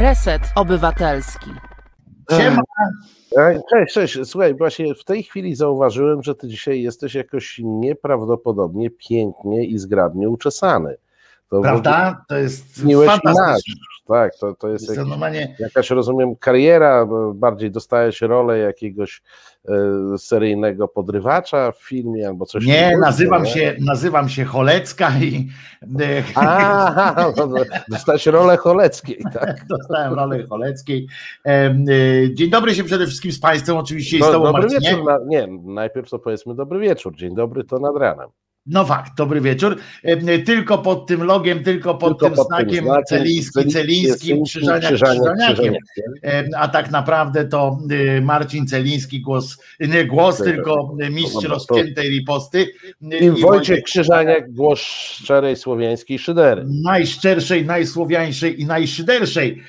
Reset Obywatelski. Siema. Cześć, cześć. Słuchaj, właśnie w tej chwili zauważyłem, że ty dzisiaj jesteś jakoś nieprawdopodobnie pięknie i zgrabnie uczesany. To Prawda? To jest fantastyczne. Tak, to, to jest jakiś, jakaś, rozumiem, kariera, bardziej dostajesz rolę jakiegoś e, seryjnego podrywacza w filmie albo coś nie, takiego, nazywam nie? się, nazywam się Cholecka i A, no, no, dostałeś rolę Choleckiej, tak? dostałem rolę Choleckiej. E, Dzień dobry się przede wszystkim z Państwem, oczywiście i z Do, Tobą dobry Marcinie. wieczór. Na, nie, najpierw to powiedzmy dobry wieczór. Dzień dobry to nad ranem. No fakt, dobry wieczór. Em, Tylko pod tym logiem, tylko pod Tylko tym pod tym znakiem znakiem Celiński, Celińskim, Krzyżaniak, Krzyżaniakiem. Krzyżaniakiem. Em, A tak naprawdę to y, Marcin Celiński głos, nie głos, Dobra. tylko mistrz rozciętej riposty. y, I Wojciech Krzyżaniak, głos szczerej słowiańskiej szydery. najszczerszej, najsłowiańszej i najszyderszej.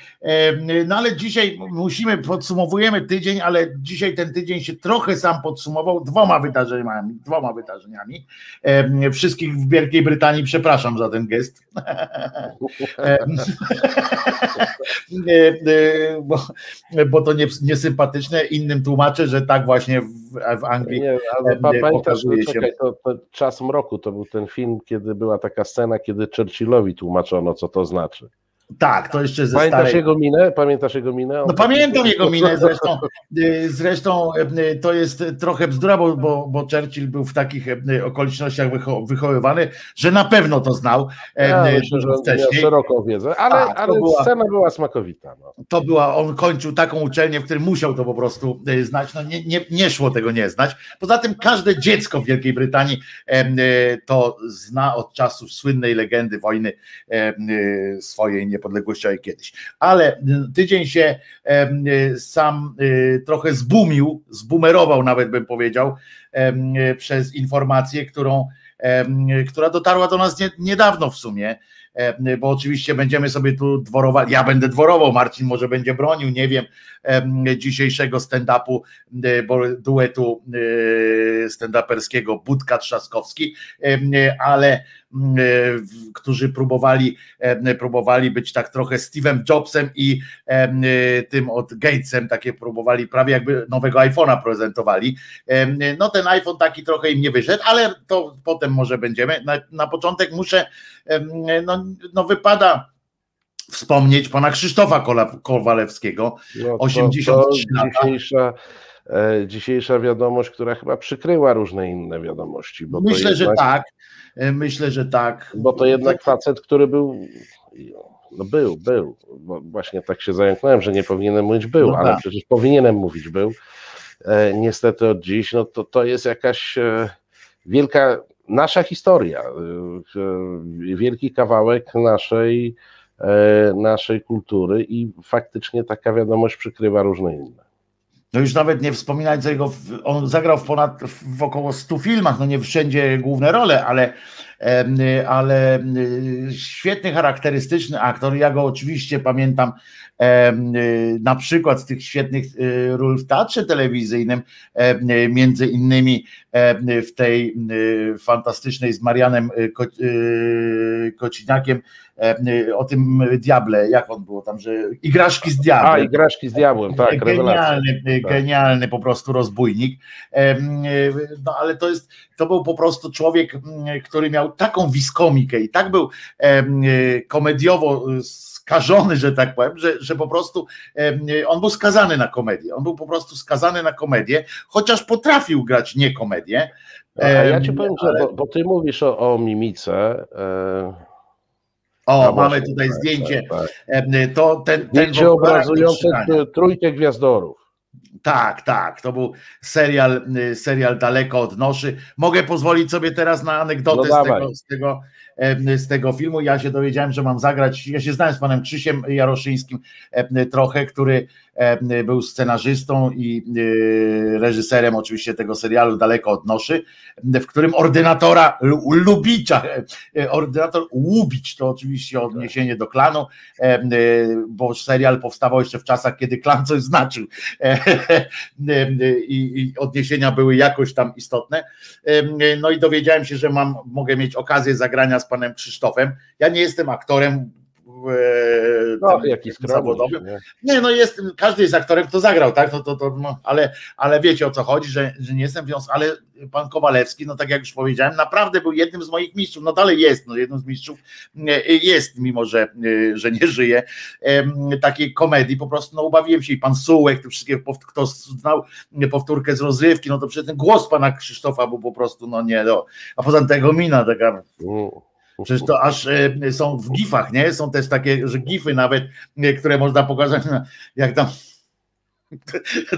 No ale dzisiaj musimy, podsumowujemy tydzień, ale dzisiaj ten tydzień się trochę sam podsumował dwoma wydarzeniami. Dwoma wydarzeniami. Wszystkich w Wielkiej Brytanii przepraszam za ten gest. Bo, bo to nie, niesympatyczne. Innym tłumaczę, że tak właśnie w, w Anglii Nie, ale pokazuje się. czekaj, to, to Czas mroku to był ten film, kiedy była taka scena, kiedy Churchillowi tłumaczono, co to znaczy. Tak, to jeszcze ze Pamiętasz starej jego minę? Pamiętasz jego minę? On No pamiętam jego minę, zresztą, y, zresztą y, to jest trochę bzdura, bo, bo, bo Churchill był w takich y, okolicznościach wycho- wychowywany, że na pewno to znał Ja myślę, że wcześniej. szeroką wiedzę, ale, Tak, to ale była- scena była smakowita. No. To była, on kończył taką uczelnię, w której musiał to po prostu znać, no nie, nie, nie szło tego nie znać. Poza tym każde dziecko w Wielkiej Brytanii to zna od czasów słynnej legendy wojny em, y, swojej niepodległościowej kiedyś. Ale y, tydzień się y, sam y, trochę zbumił, zbumerował nawet bym powiedział, przez informację, którą, która dotarła do nas nie, niedawno w sumie, bo oczywiście będziemy sobie tu dworowali, ja będę dworował, Marcin może będzie bronił, nie wiem, em, dzisiejszego stand-upu, duetu stand-uperskiego Budka Trzaskowski, ale którzy próbowali, em, próbowali być tak trochę Steve'em Jobsem i y, tym od Gatesem, takie próbowali prawie jakby nowego iPhone'a prezentowali. Y, No ten iPhone taki trochę im nie wyszedł, ale to potem może będziemy. Na, na początek muszę, no, no wypada wspomnieć pana Krzysztofa Kowalewskiego. No, to- 83 to lata. dzisiejsza, e, dzisiejsza wiadomość, która chyba przykryła różne inne wiadomości. Myślę, że jednak- tak. E, Myślę, że tak. Bo to jednak facet, który był. No był, był. Bo właśnie tak się zająknąłem, że nie powinienem mówić był, No ale tak. przecież powinienem mówić był. E, niestety od dziś, no to, to jest jakaś e, wielka nasza historia, e, e, wielki kawałek naszej, e, naszej kultury i faktycznie taka wiadomość przykrywa różne inne. No już nawet nie wspominać jego, on zagrał w ponad w około 100 filmach, no nie wszędzie główne role, ale, ale y, świetny, charakterystyczny aktor. Ja go oczywiście pamiętam y, na przykład z tych świetnych y, ról w teatrze telewizyjnym, między innymi w tej fantastycznej z Marianem Ko- Kociniakiem em, o tym diable, jak on było tam, że igraszki z A, diablem. i Graszki z diabłem, tak, genialny, Tak. genialny po prostu rozbójnik. E, No ale to jest, to był po prostu człowiek, który miał taką wiskomikę i tak był e, komediowo e, skażony, że tak powiem, że, że po prostu e, on był skazany na komedię. On był po prostu skazany na komedię, chociaż potrafił grać nie komedię. A ja ci Em, powiem, że ale- bo, bo ty mówisz o, o mimice. E, O, a mamy właśnie, tutaj tak, zdjęcie. tak, tak. em, To ten, Zdjęcie obrazujące trójkę gwiazdorów. Tak, tak. To był serial, y, serial daleko od noszy. Mogę pozwolić sobie teraz na anegdotę No z, tego, z, tego, z tego filmu. Ja się dowiedziałem, że mam zagrać. Ja się znałem z panem Krzysiem Jaroszyńskim trochę, który był scenarzystą i y, reżyserem oczywiście tego serialu Daleko od noszy, w którym ordynatora Lu- Lubicza, e, ordynator Łubić, to oczywiście odniesienie do klanu, y, bo serial powstawał jeszcze w czasach, kiedy klan coś znaczył i odniesienia były jakoś tam istotne. No i dowiedziałem się, że mam, mogę mieć okazję zagrania z panem Krzysztofem. Ja nie jestem aktorem, e, No, tym jaki zawodowym. skromny. Nie, no jest, każdy jest aktorem, kto zagrał, tak? No, to, to, no, ale, ale wiecie o co chodzi, że, że nie jestem wiązany, ale pan Kowalewski, no tak jak już powiedziałem, naprawdę był jednym z moich mistrzów, no dalej jest, no jednym z mistrzów jest, mimo że, e, że nie żyje, takiej komedii, po prostu no ubawiłem się i pan Sułek, te wszystkie, kto znał powtórkę z rozrywki, no to przecież ten głos pana Krzysztofa był po prostu, no nie, no, a poza tym tego mina taka Mm. Przecież to aż e, są w gifach, nie? Są też takie, że gify nawet, e, które można pokazać, jak tam.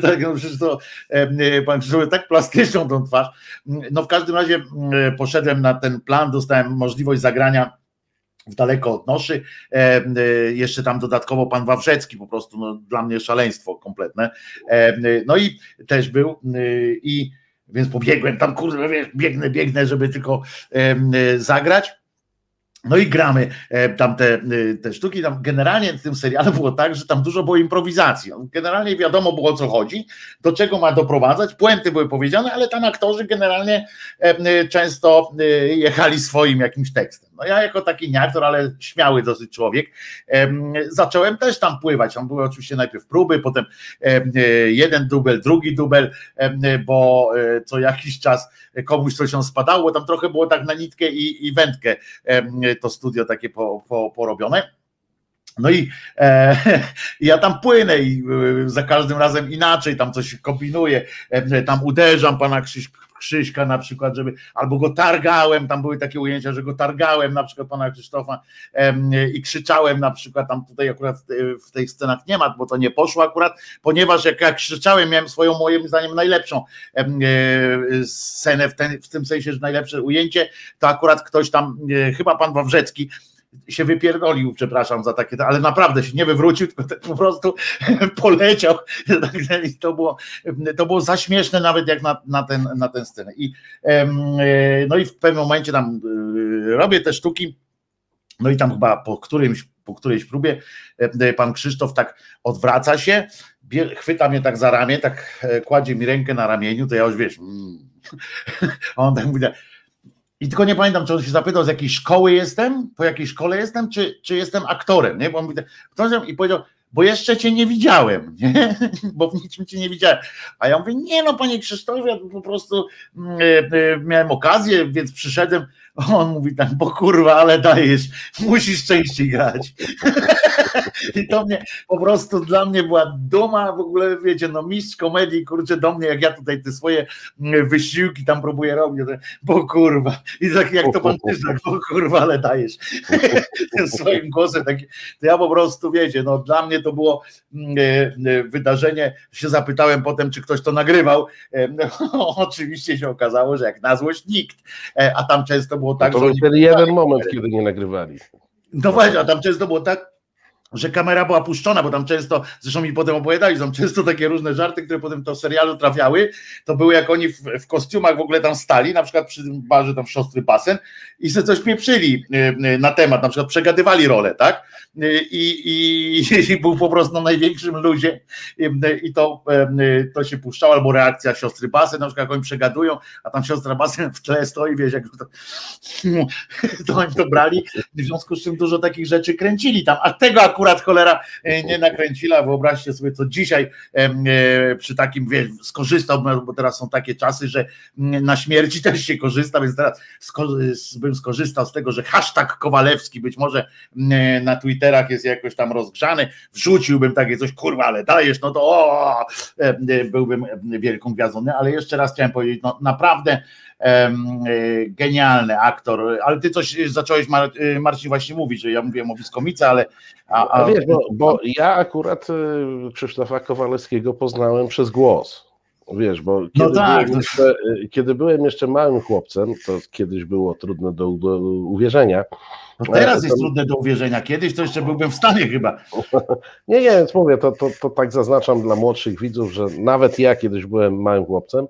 Tak, no przecież to e, pan Krzysztof tak plastyczną tą twarz. No w każdym razie poszedłem na ten plan, dostałem możliwość zagrania w daleko od noszy. Jeszcze tam dodatkowo pan Wawrzecki, po prostu no, dla mnie szaleństwo kompletne. No i też był i więc pobiegłem tam, kurde, wiesz, biegnę, biegnę, żeby tylko zagrać. No i gramy e, tam te, e, te sztuki. Tam generalnie w tym serialu było tak, że tam dużo było improwizacji. Generalnie wiadomo było o co chodzi, do czego ma doprowadzać. Puenty były powiedziane, ale tam aktorzy generalnie e, e, często e, jechali swoim jakimś tekstem. No ja jako taki nie aktor, ale śmiały dosyć człowiek, em, zacząłem też tam pływać. Tam były oczywiście najpierw próby, potem em, e, jeden dubel, drugi dubel, bo e, co jakiś czas komuś coś się spadało, tam trochę było tak na nitkę i, i wędkę to studio takie po, po, porobione. No i e, ja tam płynę i e, za każdym razem inaczej, tam coś kombinuję, e, tam uderzam pana Krzyś, Krzyśka na przykład, żeby, albo go targałem, tam były takie ujęcia, że go targałem na przykład pana Krzysztofa i krzyczałem na przykład, tam tutaj akurat w, w tych scenach nie ma, bo to nie poszło akurat, ponieważ jak, krzyczałem, miałem swoją moim zdaniem najlepszą e, scenę w, ten, w tym sensie, że najlepsze ujęcie, to akurat ktoś tam, e, chyba pan Wawrzecki, się wypierdolił, przepraszam za takie, ale naprawdę się nie wywrócił, tylko tak po prostu poleciał. To było, to było za śmieszne nawet jak na, na, ten, na tę scenę. I, e, no i w pewnym momencie tam e, robię te sztuki, no i tam chyba po którymś, po którejś próbie e, pan Krzysztof tak odwraca się, chwyta mnie tak za ramię, tak kładzie mi rękę na ramieniu, to ja już wiesz, mm. on tak mówi, i tylko nie pamiętam, czy on się zapytał, z jakiej szkoły jestem, po jakiej szkole jestem, czy, czy jestem aktorem, nie? Bo on mówi, tak, i powiedział, bo jeszcze cię nie widziałem, nie? bo w niczym cię nie widziałem. A ja mówię, nie no, panie Krzysztofie, ja po prostu mm, e, e, miałem okazję, więc przyszedłem. On mówi tak, bo kurwa, ale dajesz, musisz częściej grać. I to mnie po prostu dla mnie była duma, w ogóle wiecie, no mistrz komedii, kurczę, do mnie, jak ja tutaj te swoje mm, wysiłki tam próbuję robić, bo kurwa, i tak jak to pan Krzysztof, bo kurwa, ale dajesz. Tym swoim głosem, taki, to ja po prostu, wiecie, no dla mnie to było mm, e, e, wydarzenie, się zapytałem potem, czy ktoś to nagrywał, no, oczywiście się okazało, że jak na złość nikt, a tam często było tak, to że był oni ten jeden moment, kiedy nie nagrywali. no właśnie, a tam często było tak, że kamera była puszczona, bo tam często, zresztą mi potem opowiadali, są często takie różne żarty, które potem do serialu trafiały, to były jak oni w, w kostiumach w ogóle tam stali, na przykład przy tym barze tam w siostry basen i sobie coś pieprzyli y, y, na temat, na przykład przegadywali rolę, tak? Y, I, i, i był po prostu na największym luzie i to, to się puszczało, albo reakcja siostry basen, na przykład jak oni przegadują, a tam siostra basen w tle stoi, wiesz, jak to, to oni to brali, w związku z czym dużo takich rzeczy kręcili tam, a tego akurat cholera e, nie nakręcila. Wyobraźcie sobie, co dzisiaj e, przy takim, wiesz, skorzystał, bo teraz są takie czasy, że na śmierci też się korzysta, więc teraz bym skorzystał z tego, że hashtag Kowalewski być może mm, na Twitterach jest jakoś tam rozgrzany, wrzuciłbym takie coś, kurwa, ale dajesz, no to o, e, e, byłbym e, wielką gwiazdą, ale jeszcze raz chciałem powiedzieć, no naprawdę e, genialny aktor, ale ty coś zacząłeś Mar- e, Marcin właśnie mówić, że ja mówiłem o Wiskomice, ale a, A wiesz, bo, bo ja akurat y, Krzysztofa Kowalewskiego poznałem przez głos. Wiesz, bo kiedy, tak, byłem to- jeszcze, y, kiedy byłem jeszcze małym chłopcem, to kiedyś było trudne do, do uwierzenia. No teraz E, jest to- trudne do uwierzenia. Kiedyś to jeszcze byłbym w stanie chyba. Nie, nie, więc mówię, to, to, to tak zaznaczam dla młodszych widzów, że nawet ja kiedyś byłem małym chłopcem.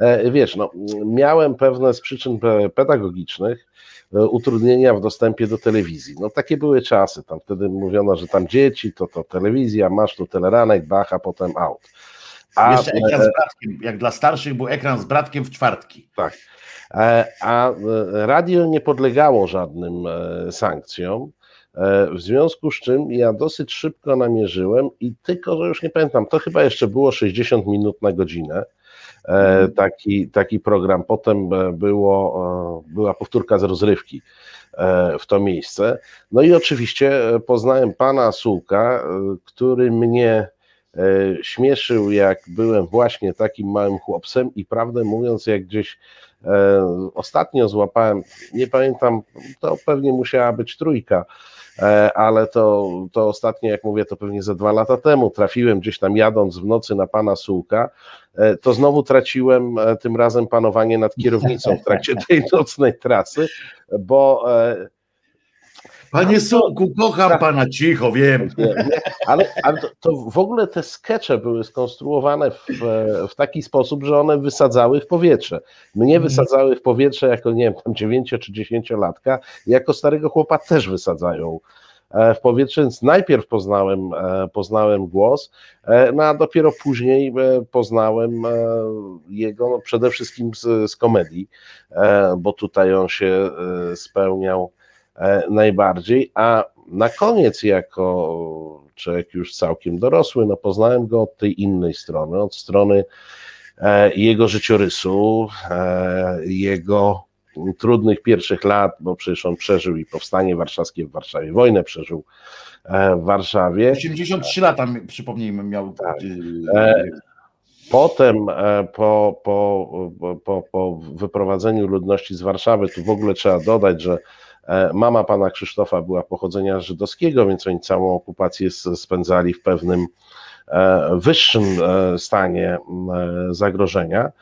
E, Wiesz, no, miałem pewne z przyczyn pe- pedagogicznych e, utrudnienia w dostępie do telewizji. No takie były czasy, tam wtedy mówiono, że tam dzieci, to to telewizja, masz tu teleranek, bach, a potem out. A, Jeszcze ekran z bratkiem. Jak dla starszych był ekran z bratkiem w czwartki. E, A e, radio nie podlegało żadnym e, sankcjom. W związku z czym ja dosyć szybko namierzyłem i tylko, że już nie pamiętam, to chyba jeszcze było 60 minut na godzinę. Mhm. Taki, taki program. Potem było, była powtórka z rozrywki w to miejsce. No i oczywiście poznałem pana Sułka, który mnie E, śmieszył, jak byłem właśnie takim małym chłopcem i prawdę mówiąc, jak gdzieś e, ostatnio złapałem, nie pamiętam, to pewnie musiała być trójka, e, ale to, to ostatnio, jak mówię, to pewnie ze dwa lata temu trafiłem gdzieś tam jadąc w nocy na pana Sułka, to znowu traciłem tym razem panowanie nad kierownicą w trakcie tej nocnej trasy, bo Panie Sułku, kocham tak. pana, cicho, wiem. Ale, ale to, to, w ogóle te skecze były skonstruowane w, w, taki sposób, że one wysadzały w powietrze. Mnie mhm. wysadzały w powietrze jako, nie wiem, tam 9 czy 10 latka, jako starego chłopa też wysadzają e, w powietrze, więc najpierw poznałem, e, poznałem głos, e, no a dopiero później poznałem jego no przede wszystkim z, z komedii, bo tutaj on się spełniał E, najbardziej, a na koniec jako człowiek już całkiem dorosły, no poznałem go od tej innej strony, od strony e, jego życiorysu, e, jego trudnych pierwszych lat, bo przecież on przeżył i powstanie warszawskie w Warszawie, wojnę przeżył w Warszawie. 83 lata, przypomnijmy, miał. Tak. Potem po, po, po, po wyprowadzeniu ludności z Warszawy, tu w ogóle trzeba dodać, że E, mama pana Krzysztofa była pochodzenia żydowskiego, więc oni całą okupację spędzali w pewnym e, wyższym e, stanie zagrożenia.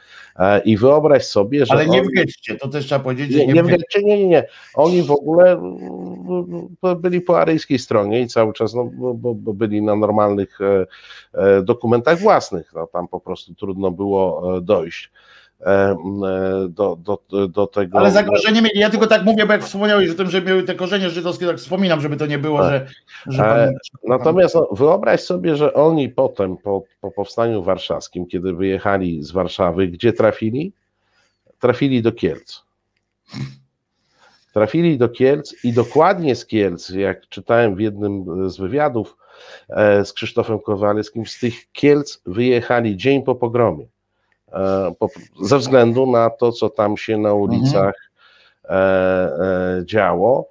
I wyobraź sobie, że. Ale nie oni... w getcie, to też trzeba powiedzieć, nie, nie, nie w getcie. Nie, nie, nie. Oni w ogóle byli po aryjskiej stronie i cały czas no, bo, bo byli na normalnych dokumentach własnych. No, tam po prostu trudno było dojść. E, e, do, do, do tego. Ale zagrożenie mieli, ja tylko tak mówię, bo jak wspomniałeś o tym, że miały te korzenie żydowskie, tak wspominam, żeby to nie było, tak. że. że pan... E, natomiast no, wyobraź sobie, że oni potem, po, po powstaniu warszawskim, kiedy wyjechali z Warszawy, gdzie trafili? Trafili do Kielc. Trafili do Kielc i dokładnie z Kielc, jak czytałem w jednym z wywiadów z Krzysztofem Kowalskim, z tych Kielc wyjechali dzień po pogromie. E, ze względu na to, co tam się na ulicach mhm. działo.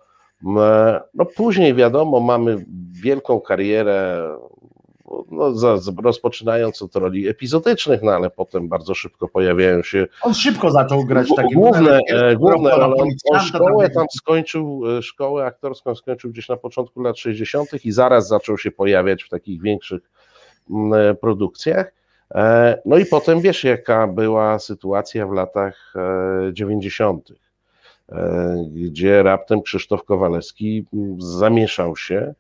No później wiadomo, mamy wielką karierę, no, za, rozpoczynając od roli epizodycznych, no ale potem bardzo szybko pojawiają się. On szybko zaczął grać takie główne, główne role. On szkołę tam skończył, szkołę aktorską skończył gdzieś na początku lat 60. i zaraz zaczął się pojawiać w takich większych produkcjach. E, no i potem wiesz, jaka była sytuacja w latach 90., e, e, gdzie raptem Krzysztof Kowalewski zamieszał się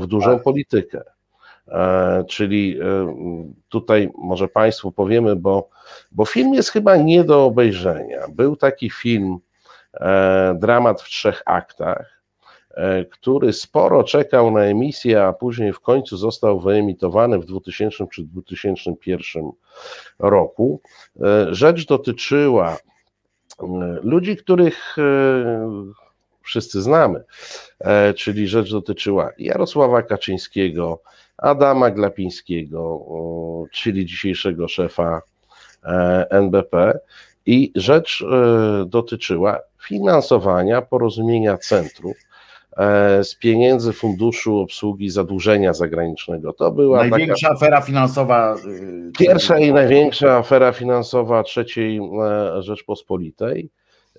w dużą tak. politykę. Czyli tutaj może Państwu powiemy, bo, bo film jest chyba nie do obejrzenia. Był taki film, dramat w trzech aktach, który sporo czekał na emisję, a później w końcu został wyemitowany w 2000 czy 2001 roku. E, rzecz dotyczyła e, ludzi, których wszyscy znamy, czyli rzecz dotyczyła Jarosława Kaczyńskiego, Adama Glapińskiego, czyli dzisiejszego szefa NBP. I rzecz dotyczyła finansowania porozumienia centrów E, z pieniędzy Funduszu Obsługi Zadłużenia Zagranicznego. To była największa taka... afera finansowa. Y, Pierwsza i największa afera finansowa trzeciej e, Rzeczpospolitej,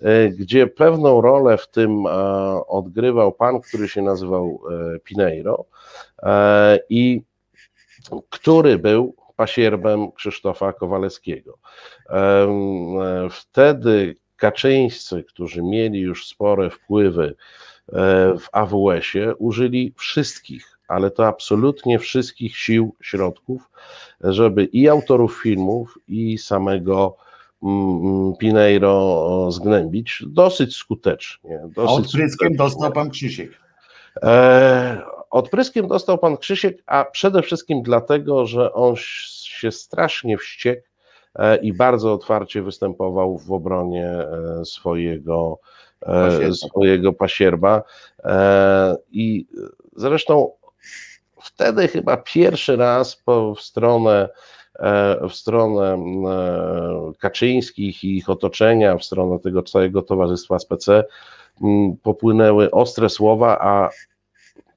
e, gdzie pewną rolę w tym odgrywał pan, który się nazywał Pineiro i który był pasierbem Krzysztofa Kowalewskiego. Wtedy Kaczyńscy, którzy mieli już spore wpływy E, w AWS-ie użyli wszystkich, ale to absolutnie wszystkich sił, środków, żeby i autorów filmów, i samego mm, mm, Pineiro zgnębić dosyć skutecznie. Dosyć odpryskiem dostał pan Krzysiek. E, odpryskiem dostał pan Krzysiek, a przede wszystkim dlatego, że on się strasznie wściekł e, i bardzo otwarcie występował w obronie swojego pasierba. swojego pasierba. I zresztą wtedy chyba pierwszy raz po, w stronę w stronę Kaczyńskich i ich otoczenia, w stronę tego całego towarzystwa SPC popłynęły ostre słowa, a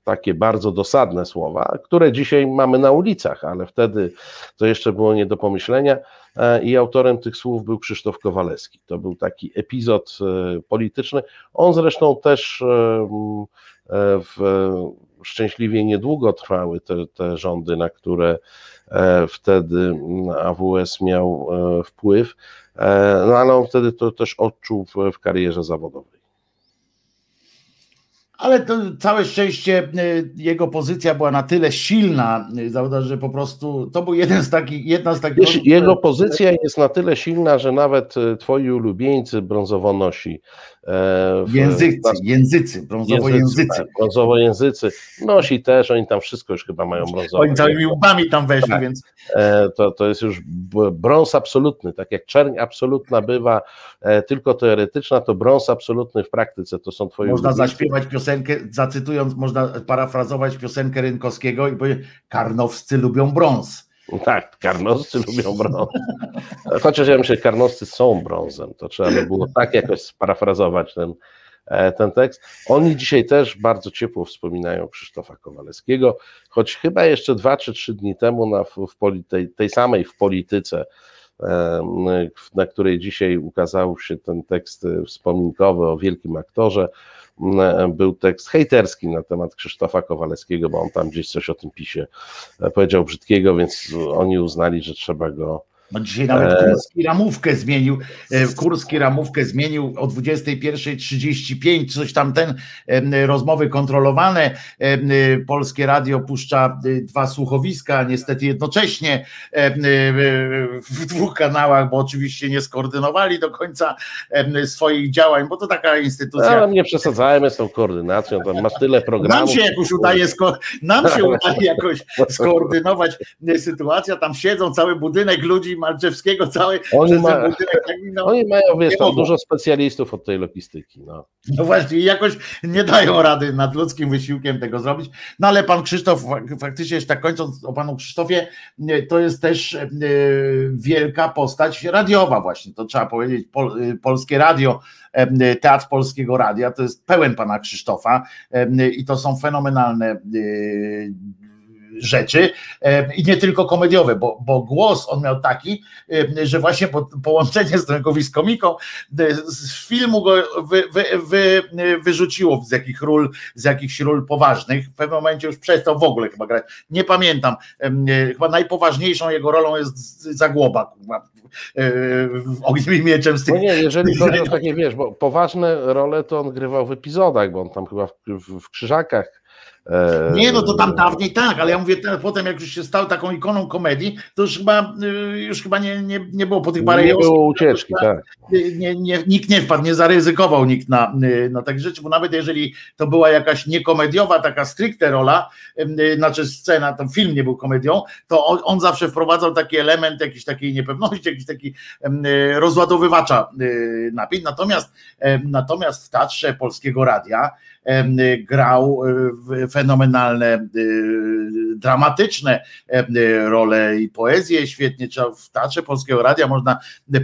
takie bardzo dosadne słowa, które dzisiaj mamy na ulicach, ale wtedy to jeszcze było nie do pomyślenia. E, I autorem tych słów był Krzysztof Kowalewski. To był taki epizod e, polityczny. On zresztą też e, w, szczęśliwie niedługo trwały te, te rządy, na które wtedy AWS miał wpływ, no ale on wtedy to też odczuł w karierze zawodowej. Ale to całe szczęście y, jego pozycja była na tyle silna, y, że po prostu to był jeden z takich, jedna z takich. Wiesz, jego pozycja jest na tyle silna, że nawet y, twoi ulubieńcy brązowonosi w, języcy, języcy, brązowo-języcy. Tak, brązowo-języcy. Nosi też, oni tam wszystko już chyba mają brązowe. Oni całymi łbami tam weszli, tak. więc. E, to, to jest już brąz absolutny, tak jak czerń absolutna bywa e, tylko teoretyczna, to brąz absolutny w praktyce to są twoje Można zaśpiewać piosenkę, zacytując, można parafrazować piosenkę Rynkowskiego i powiedzieć, karnowscy lubią brąz. Tak, karnoscy lubią brąz. Chociaż ja myślę, że karnoscy są brązem. To trzeba by było tak jakoś sparafrazować ten, e, ten tekst. Oni dzisiaj też bardzo ciepło wspominają Krzysztofa Kowalewskiego, choć chyba jeszcze dwa czy trzy dni temu na, w, w tej, tej samej w polityce, e, na której dzisiaj ukazał się ten tekst wspominkowy o wielkim aktorze, był tekst hejterski na temat Krzysztofa Kowalewskiego, bo on tam gdzieś coś o tym pisie e, powiedział brzydkiego, więc oni uznali, że trzeba go no dzisiaj nawet e, Kurski ramówkę zmienił. E, Kurski ramówkę zmienił o 21.35, coś tam ten rozmowy kontrolowane. Polskie Radio puszcza dwa słuchowiska, niestety jednocześnie w dwóch kanałach, bo oczywiście nie skoordynowali do końca swoich działań, bo to taka instytucja. Ale nie przesadzajmy z tą koordynacją, tam masz tyle programów. Nam się jakoś udaje, nam się udaje jakoś skoordynować sytuacja, tam siedzą cały budynek ludzi Malczewskiego, cały oni, ma, budynek, no, oni mają, wiesz, tam dużo specjalistów od tej logistyki. No. no właśnie, jakoś nie dają rady nad ludzkim wysiłkiem tego zrobić. No ale pan Krzysztof, faktycznie jeszcze tak kończąc o panu Krzysztofie, to jest też e, wielka postać radiowa właśnie, to trzeba powiedzieć, Pol, e, Polskie Radio, e, Teatr Polskiego Radia, to jest pełen pana Krzysztofa i to są fenomenalne rzeczy i nie tylko komediowe, bo, bo głos on miał taki, że właśnie po, połączenie z z komiką z filmu go wy, wy, wy, wyrzuciło z jakich ról, z jakichś ról poważnych. W pewnym momencie już przestał w ogóle chyba grać. Nie pamiętam. Chyba najpoważniejszą jego rolą jest Zagłoba ogniem i mieczem. Z tych, no nie, jeżeli chodzi o takie, wiesz, bo poważne role to on grywał w epizodach, bo on tam chyba w, w, w Krzyżakach nie, no to tam dawniej tak, ale ja mówię, potem jak już się stał taką ikoną komedii, to już chyba y, już chyba nie, nie, nie było po tych parę Nie było ucieczki, tak. Nie, nie, nikt nie wpadł, nie zaryzykował nikt na, y, na takie rzeczy, bo nawet jeżeli to była jakaś niekomediowa, taka stricte rola, y, znaczy scena, ten film nie był komedią, to on, on zawsze wprowadzał taki element jakiejś takiej niepewności, jakiś taki rozładowywacza napięć. Natomiast, natomiast w Teatrze Polskiego Radia grał fenomenalne, dramatyczne role i poezję świetnie, w Teatrze Polskiego Radia można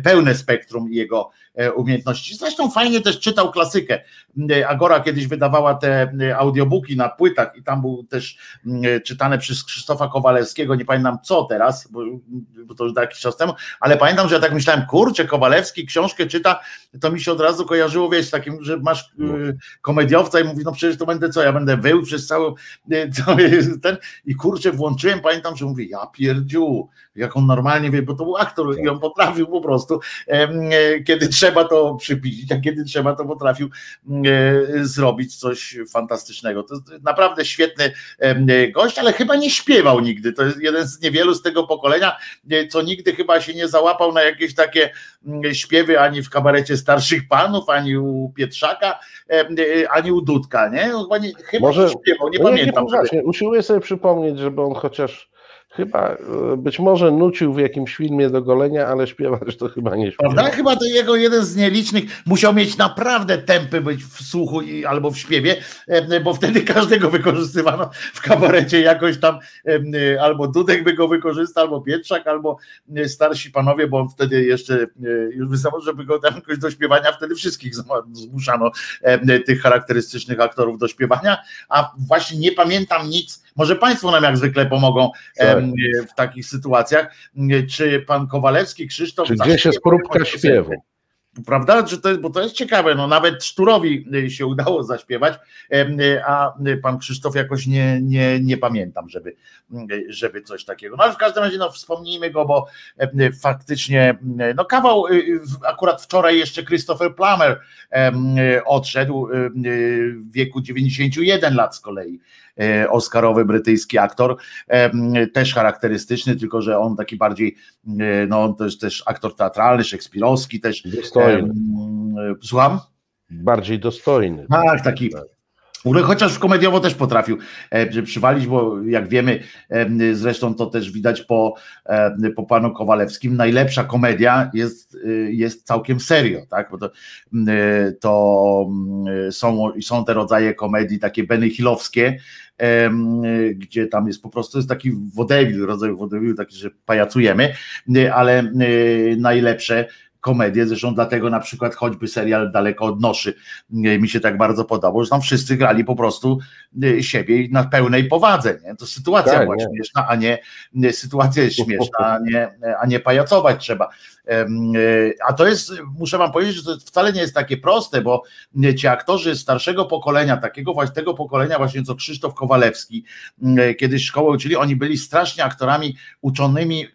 pełne spektrum jego E, umiejętności. Zresztą fajnie też czytał klasykę. E, Agora kiedyś wydawała te e, audiobooki na płytach i tam był też czytane przez Krzysztofa Kowalewskiego, nie pamiętam co teraz, bo, to już jakiś czas temu, ale pamiętam, że ja tak myślałem, kurczę, Kowalewski książkę czyta, to mi się od razu kojarzyło, wiesz, takim, że masz no. komediowca i mówi, no przecież to będę co, ja będę wył przez cały ten i kurczę, włączyłem, pamiętam, że mówi, ja pierdziu, jak on normalnie wie, bo to był aktor i on potrafił po prostu, kiedy trzeba to przypić, a kiedy trzeba to potrafił mm, e, zrobić coś fantastycznego. To jest naprawdę świetny gość, ale chyba nie śpiewał nigdy. To jest jeden z niewielu z tego pokolenia, e, co nigdy chyba się nie załapał na jakieś takie mm, śpiewy ani w kabarecie starszych panów, ani u Pietrzaka, e, ani u Dudka, nie? Chyba nie, chyba Może, nie śpiewał, nie no pamiętam. Nie, usiłuję sobie przypomnieć, żeby on chociaż Chyba e, być może nucił w jakimś filmie do golenia, ale śpiewać to chyba nie śpiewał. Prawda? Chyba to jego jeden z nielicznych musiał mieć naprawdę tempy być w słuchu i, albo w śpiewie, e, bo wtedy każdego wykorzystywano w kabarecie jakoś tam, e, albo Dudek by go wykorzystał, albo Pietrzak, albo starsi panowie, bo on wtedy jeszcze już wystarczyło, żeby go tam jakoś do śpiewania, wtedy wszystkich zmuszano tych charakterystycznych aktorów do śpiewania, a właśnie nie pamiętam nic, może Państwo nam jak zwykle pomogą tak. w takich sytuacjach. Czy pan Kowalewski, Krzysztof. Czy gdzieś jest próbka śpiewu? Prawda? Czy to jest, bo to jest ciekawe, no nawet Szturowi y, się udało zaśpiewać, y, a pan Krzysztof jakoś nie, nie, nie pamiętam, żeby, y, żeby coś takiego. No ale w każdym razie no, wspomnijmy go, bo faktycznie no kawał, akurat wczoraj jeszcze Christopher Plummer odszedł w wieku 91 lat z kolei. Oscarowy brytyjski aktor, też charakterystyczny, tylko że on taki bardziej, no też, też aktor teatralny, szekspirowski też. Dostojny. Słucham? Bardziej dostojny. Tak, taki. Tak. Chociaż komediowo też potrafił e, przywalić, bo jak wiemy, e, zresztą to też widać po, e, po panu Kowalewskim, najlepsza komedia jest, jest całkiem serio, tak? Bo to, to są, są te rodzaje komedii takie benihilowskie, gdzie tam jest po prostu jest taki wodewil, rodzaj wodewil, taki, że pajacujemy, ale najlepsze komedię, zresztą dlatego na przykład choćby serial Daleko od Noszy mi się tak bardzo podobał, że tam wszyscy grali po prostu y, siebie na pełnej powadze, nie? to sytuacja tak, była nie. śmieszna, a nie sytuacja jest śmieszna, a nie, a nie pajacować trzeba. Y, a to jest, muszę wam powiedzieć, że to wcale nie jest takie proste, bo ci aktorzy starszego pokolenia, takiego właśnie tego pokolenia właśnie co Krzysztof Kowalewski, y, kiedyś szkołę uczyli, oni byli strasznie aktorami uczonymi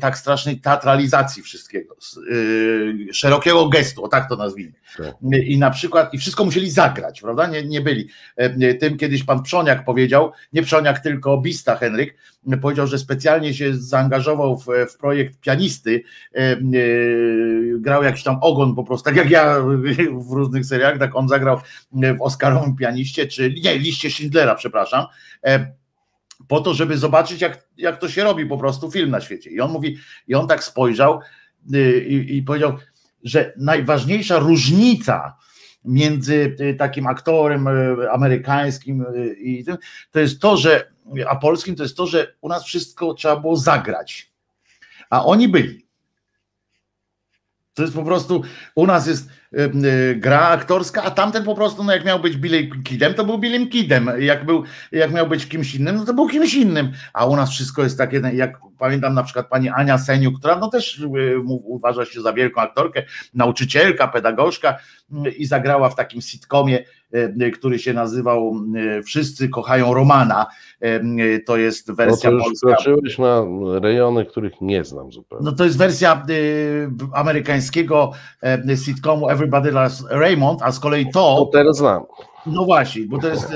tak strasznej teatralizacji wszystkiego szerokiego gestu, o tak to nazwijmy. Tak. I na przykład, i wszystko musieli zagrać, prawda? Nie, nie byli. E, tym kiedyś pan Przoniak powiedział, nie Przoniak, tylko Bista Henryk, powiedział, że specjalnie się zaangażował w, w projekt pianisty, e, e, grał jakiś tam ogon po prostu, tak jak ja w różnych seriach, tak on zagrał w Oscarowym pianiście, czy nie, liście Schindlera, przepraszam po to, żeby zobaczyć, jak, jak to się robi po prostu film na świecie. I on mówi, i on tak spojrzał Y, i, i powiedział, że najważniejsza różnica między y, takim aktorem amerykańskim i tym, to jest to, że a polskim to jest to, że u nas wszystko trzeba było zagrać. A oni byli. To jest po prostu, u nas jest gra aktorska, a tamten po prostu, no jak miał być Billy Kidem, to był Billym Kidem. Jak, był, jak miał być kimś innym, no to był kimś innym. A u nas wszystko jest takie, jak pamiętam na przykład pani Ania Seniu, która no też y, uważa się za wielką aktorkę, nauczycielka, pedagogzka y, i zagrała w takim sitcomie, y, który się nazywał Wszyscy kochają Romana. To jest wersja no to już polska. na rejony, których nie znam zupełnie. No to jest wersja amerykańskiego sitcomu Everybody Loves Raymond, a z kolei to... To teraz znam. No właśnie, bo to jest,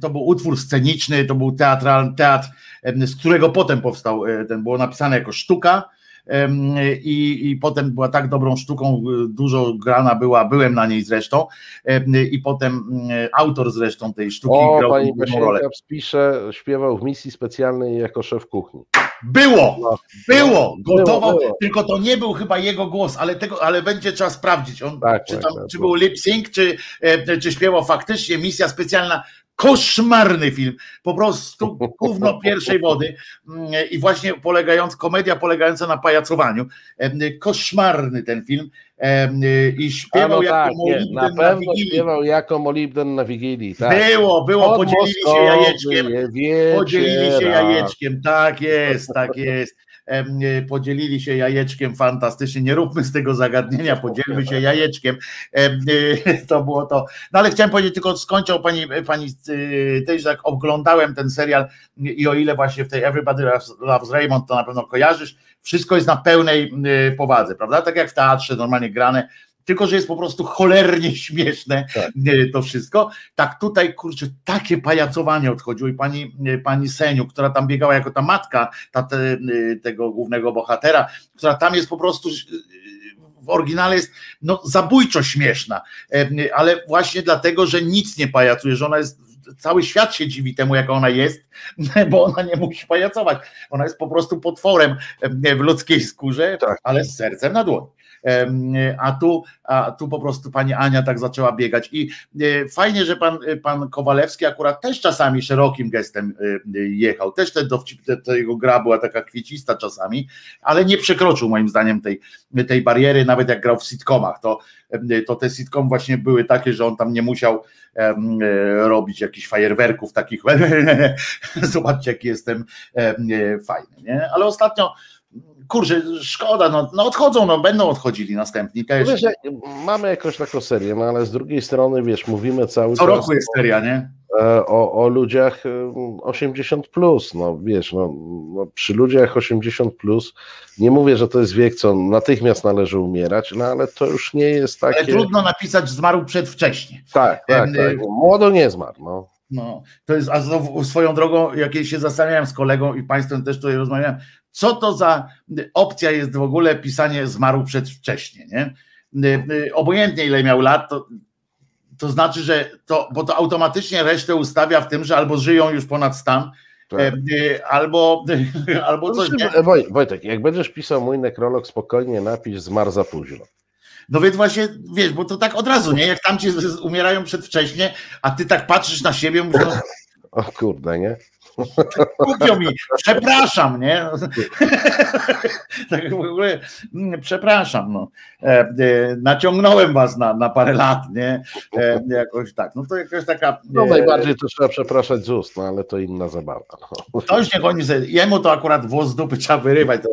to był utwór sceniczny, to był teatral, teatr z którego potem powstał e, ten, było napisane jako sztuka. I, I potem była tak dobrą sztuką, e, dużo grana była, byłem na niej zresztą. I potem mm, autor zresztą tej sztuki o, grał pani rolę. Pisze, śpiewał w misji specjalnej jako szef kuchni. Było, no, było, gotował, było. tylko to nie był chyba jego głos, ale tego, ale będzie trzeba sprawdzić, on, tak, czy, tam, tak, czy był lip sync, czy, e, czy śpiewał faktycznie misja specjalna koszmarny film, po prostu gówno pierwszej wody. Mm, i właśnie polegający, komedia polegająca na pajacowaniu, koszmarny ten film. I śpiewał no jako tak, molibden na, na Wigilii. śpiewał jako molibden na Wigilii, tak. Było, było, podzielili się jajeczkiem, podzielili się jajeczkiem, tak jest, tak jest podzielili się jajeczkiem fantastycznie. Nie róbmy z tego zagadnienia, podzielmy się jajeczkiem. To było to. No ale chciałem powiedzieć, tylko skończył pani, pani e, też jak oglądałem ten serial i o ile właśnie w tej Everybody Loves Raymond, to na pewno kojarzysz, wszystko jest na pełnej powadze, prawda? Tak jak w teatrze normalnie grane tylko że jest po prostu cholernie śmieszne tak. to wszystko. Tak tutaj, kurczę, takie pajacowanie odchodziło i pani, pani Seniu, która tam biegała jako ta matka ta, te, tego głównego bohatera, która tam jest po prostu w oryginale jest no, zabójczo śmieszna, ale właśnie dlatego, że nic nie pajacuje, że ona jest cały świat się dziwi temu, jaka ona jest, bo ona nie musi pajacować. Ona jest po prostu potworem w ludzkiej skórze, tak. ale z sercem na dłoni a tu, a tu po prostu pani Ania tak zaczęła biegać. I e, fajnie, że pan, pan Kowalewski akurat też czasami szerokim gestem e, jechał, też ten dowcip, te, jego gra była taka kwiecista czasami, ale nie przekroczył moim zdaniem tej, tej bariery, nawet jak grał w sitcomach, to, to te sitcom właśnie były takie, że on tam nie musiał e, robić jakichś fajerwerków takich, zobaczcie jaki jestem fajny, nie? ale ostatnio kurczę, szkoda, no, no odchodzą, no będą odchodzili następni też. Wiesz, mamy jakąś taką serię, no ale z drugiej strony, wiesz, mówimy cały Co czas... Co roku jest seria, nie? E, o, o ludziach 80 plus, no wiesz, no, no, przy ludziach 80 plus nie mówię, że to jest wiek, co natychmiast należy umierać, no ale to już nie jest takie... Ale trudno napisać, zmarł przedwcześnie. Tak, tak, tak. Młodo nie zmarł, no. No, to jest, a swoją drogą, jak się zastanawiałem z kolegą i państwem też tutaj rozmawiałem, co to za opcja jest w ogóle pisanie zmarł przedwcześnie, nie? Obojętnie ile miał lat, to, to znaczy, że to, bo to automatycznie resztę ustawia w tym, że albo żyją już ponad stan, tak. Y, albo, albo coś. Nie? Wojtek, jak będziesz pisał mój nekrolog, spokojnie napisz zmarł za późno. No więc właśnie, wiesz, bo to tak od razu, nie? Jak tam ci umierają przedwcześnie, a ty tak patrzysz na siebie, mówisz, no, o kurde, nie? Głupio mi, przepraszam, nie? tak w ogóle, mm, przepraszam, no. E, e, naciągnąłem was na, na parę lat, nie? E, jakoś tak, no to jakaś taka... No najbardziej to trzeba przepraszać z ust, no ale to inna zabawa. No. Ktoś niech oni sobie, jemu to akurat włos z dupy trzeba wyrywać. To,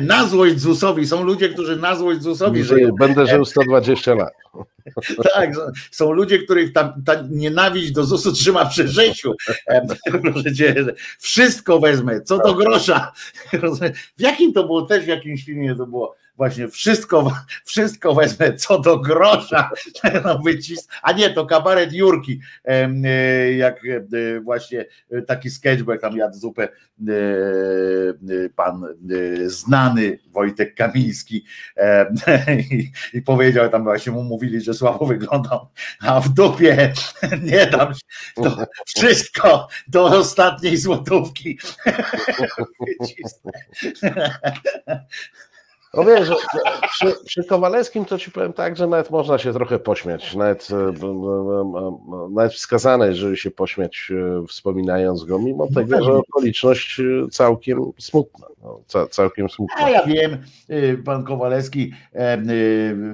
na złość ZUS-owi, są ludzie, którzy na złość ZUS-owi żyją. Będę żył 120 lat. tak, są ludzie, których tam ta nienawiść do ZUS-u trzyma przy życiu. Proszę cię, wszystko wezmę, co do grosza. W jakim to było też, w jakimś filmie to było? Właśnie wszystko, wszystko wezmę co do grosza, no wycisk, a nie, to kabaret Jurki, e, jak e, właśnie taki sketch, bo jak tam jadł zupę e, pan znany Wojtek Kamiński i, i powiedział, tam właśnie mu mówili, że słabo wyglądał, a w dupie nie dam się, to wszystko do ostatniej złotówki no wiesz, przy, przy Kowalewskim to ci powiem tak, że nawet można się trochę pośmiać, nawet, e, nawet wskazane, żeby się pośmiać e, wspominając go, mimo no tego, że okoliczność e, całkiem smutna. No, całkiem smutna. A ja wiem, pan Kowalewski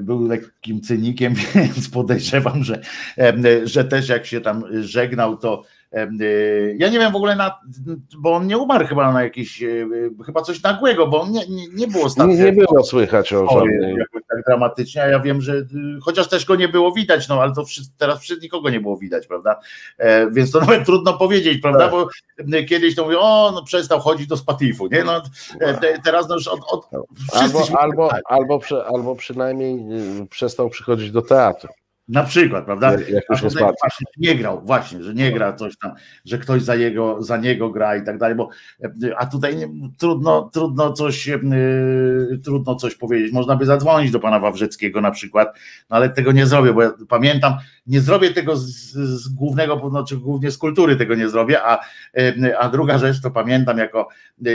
był lekkim cynikiem, więc podejrzewam, że, że też jak się tam żegnał, to ja nie wiem w ogóle, na, bo on nie umarł chyba na jakieś, y, chyba coś nagłego, bo on nie, nie, nie było ostatnio. Nie, nie było słychać o żadnej. Tak dramatycznie, a ja wiem, że y, chociaż też go nie było widać, no ale to wszyscy, teraz wszyscy nikogo nie było widać, prawda? E, więc to nawet trudno powiedzieć, prawda? Tak. Bo kiedyś to mówią, o, no przestał chodzić do spatifu, nie? No, e, te, teraz no już od, od albo, albo, albo, albo przynajmniej przestał przychodzić do teatru. Na przykład, prawda? Jak już nie, właśnie, nie grał, właśnie, że nie gra coś tam, że ktoś za, jego, za niego gra i tak dalej, bo a tutaj nie, trudno, trudno coś yy, trudno coś powiedzieć. Można by zadzwonić do pana Wawrzyckiego na przykład, no ale tego nie zrobię, bo ja pamiętam, nie zrobię tego z, z głównego, znaczy głównie z kultury tego nie zrobię, a, yy, a druga rzecz to pamiętam jako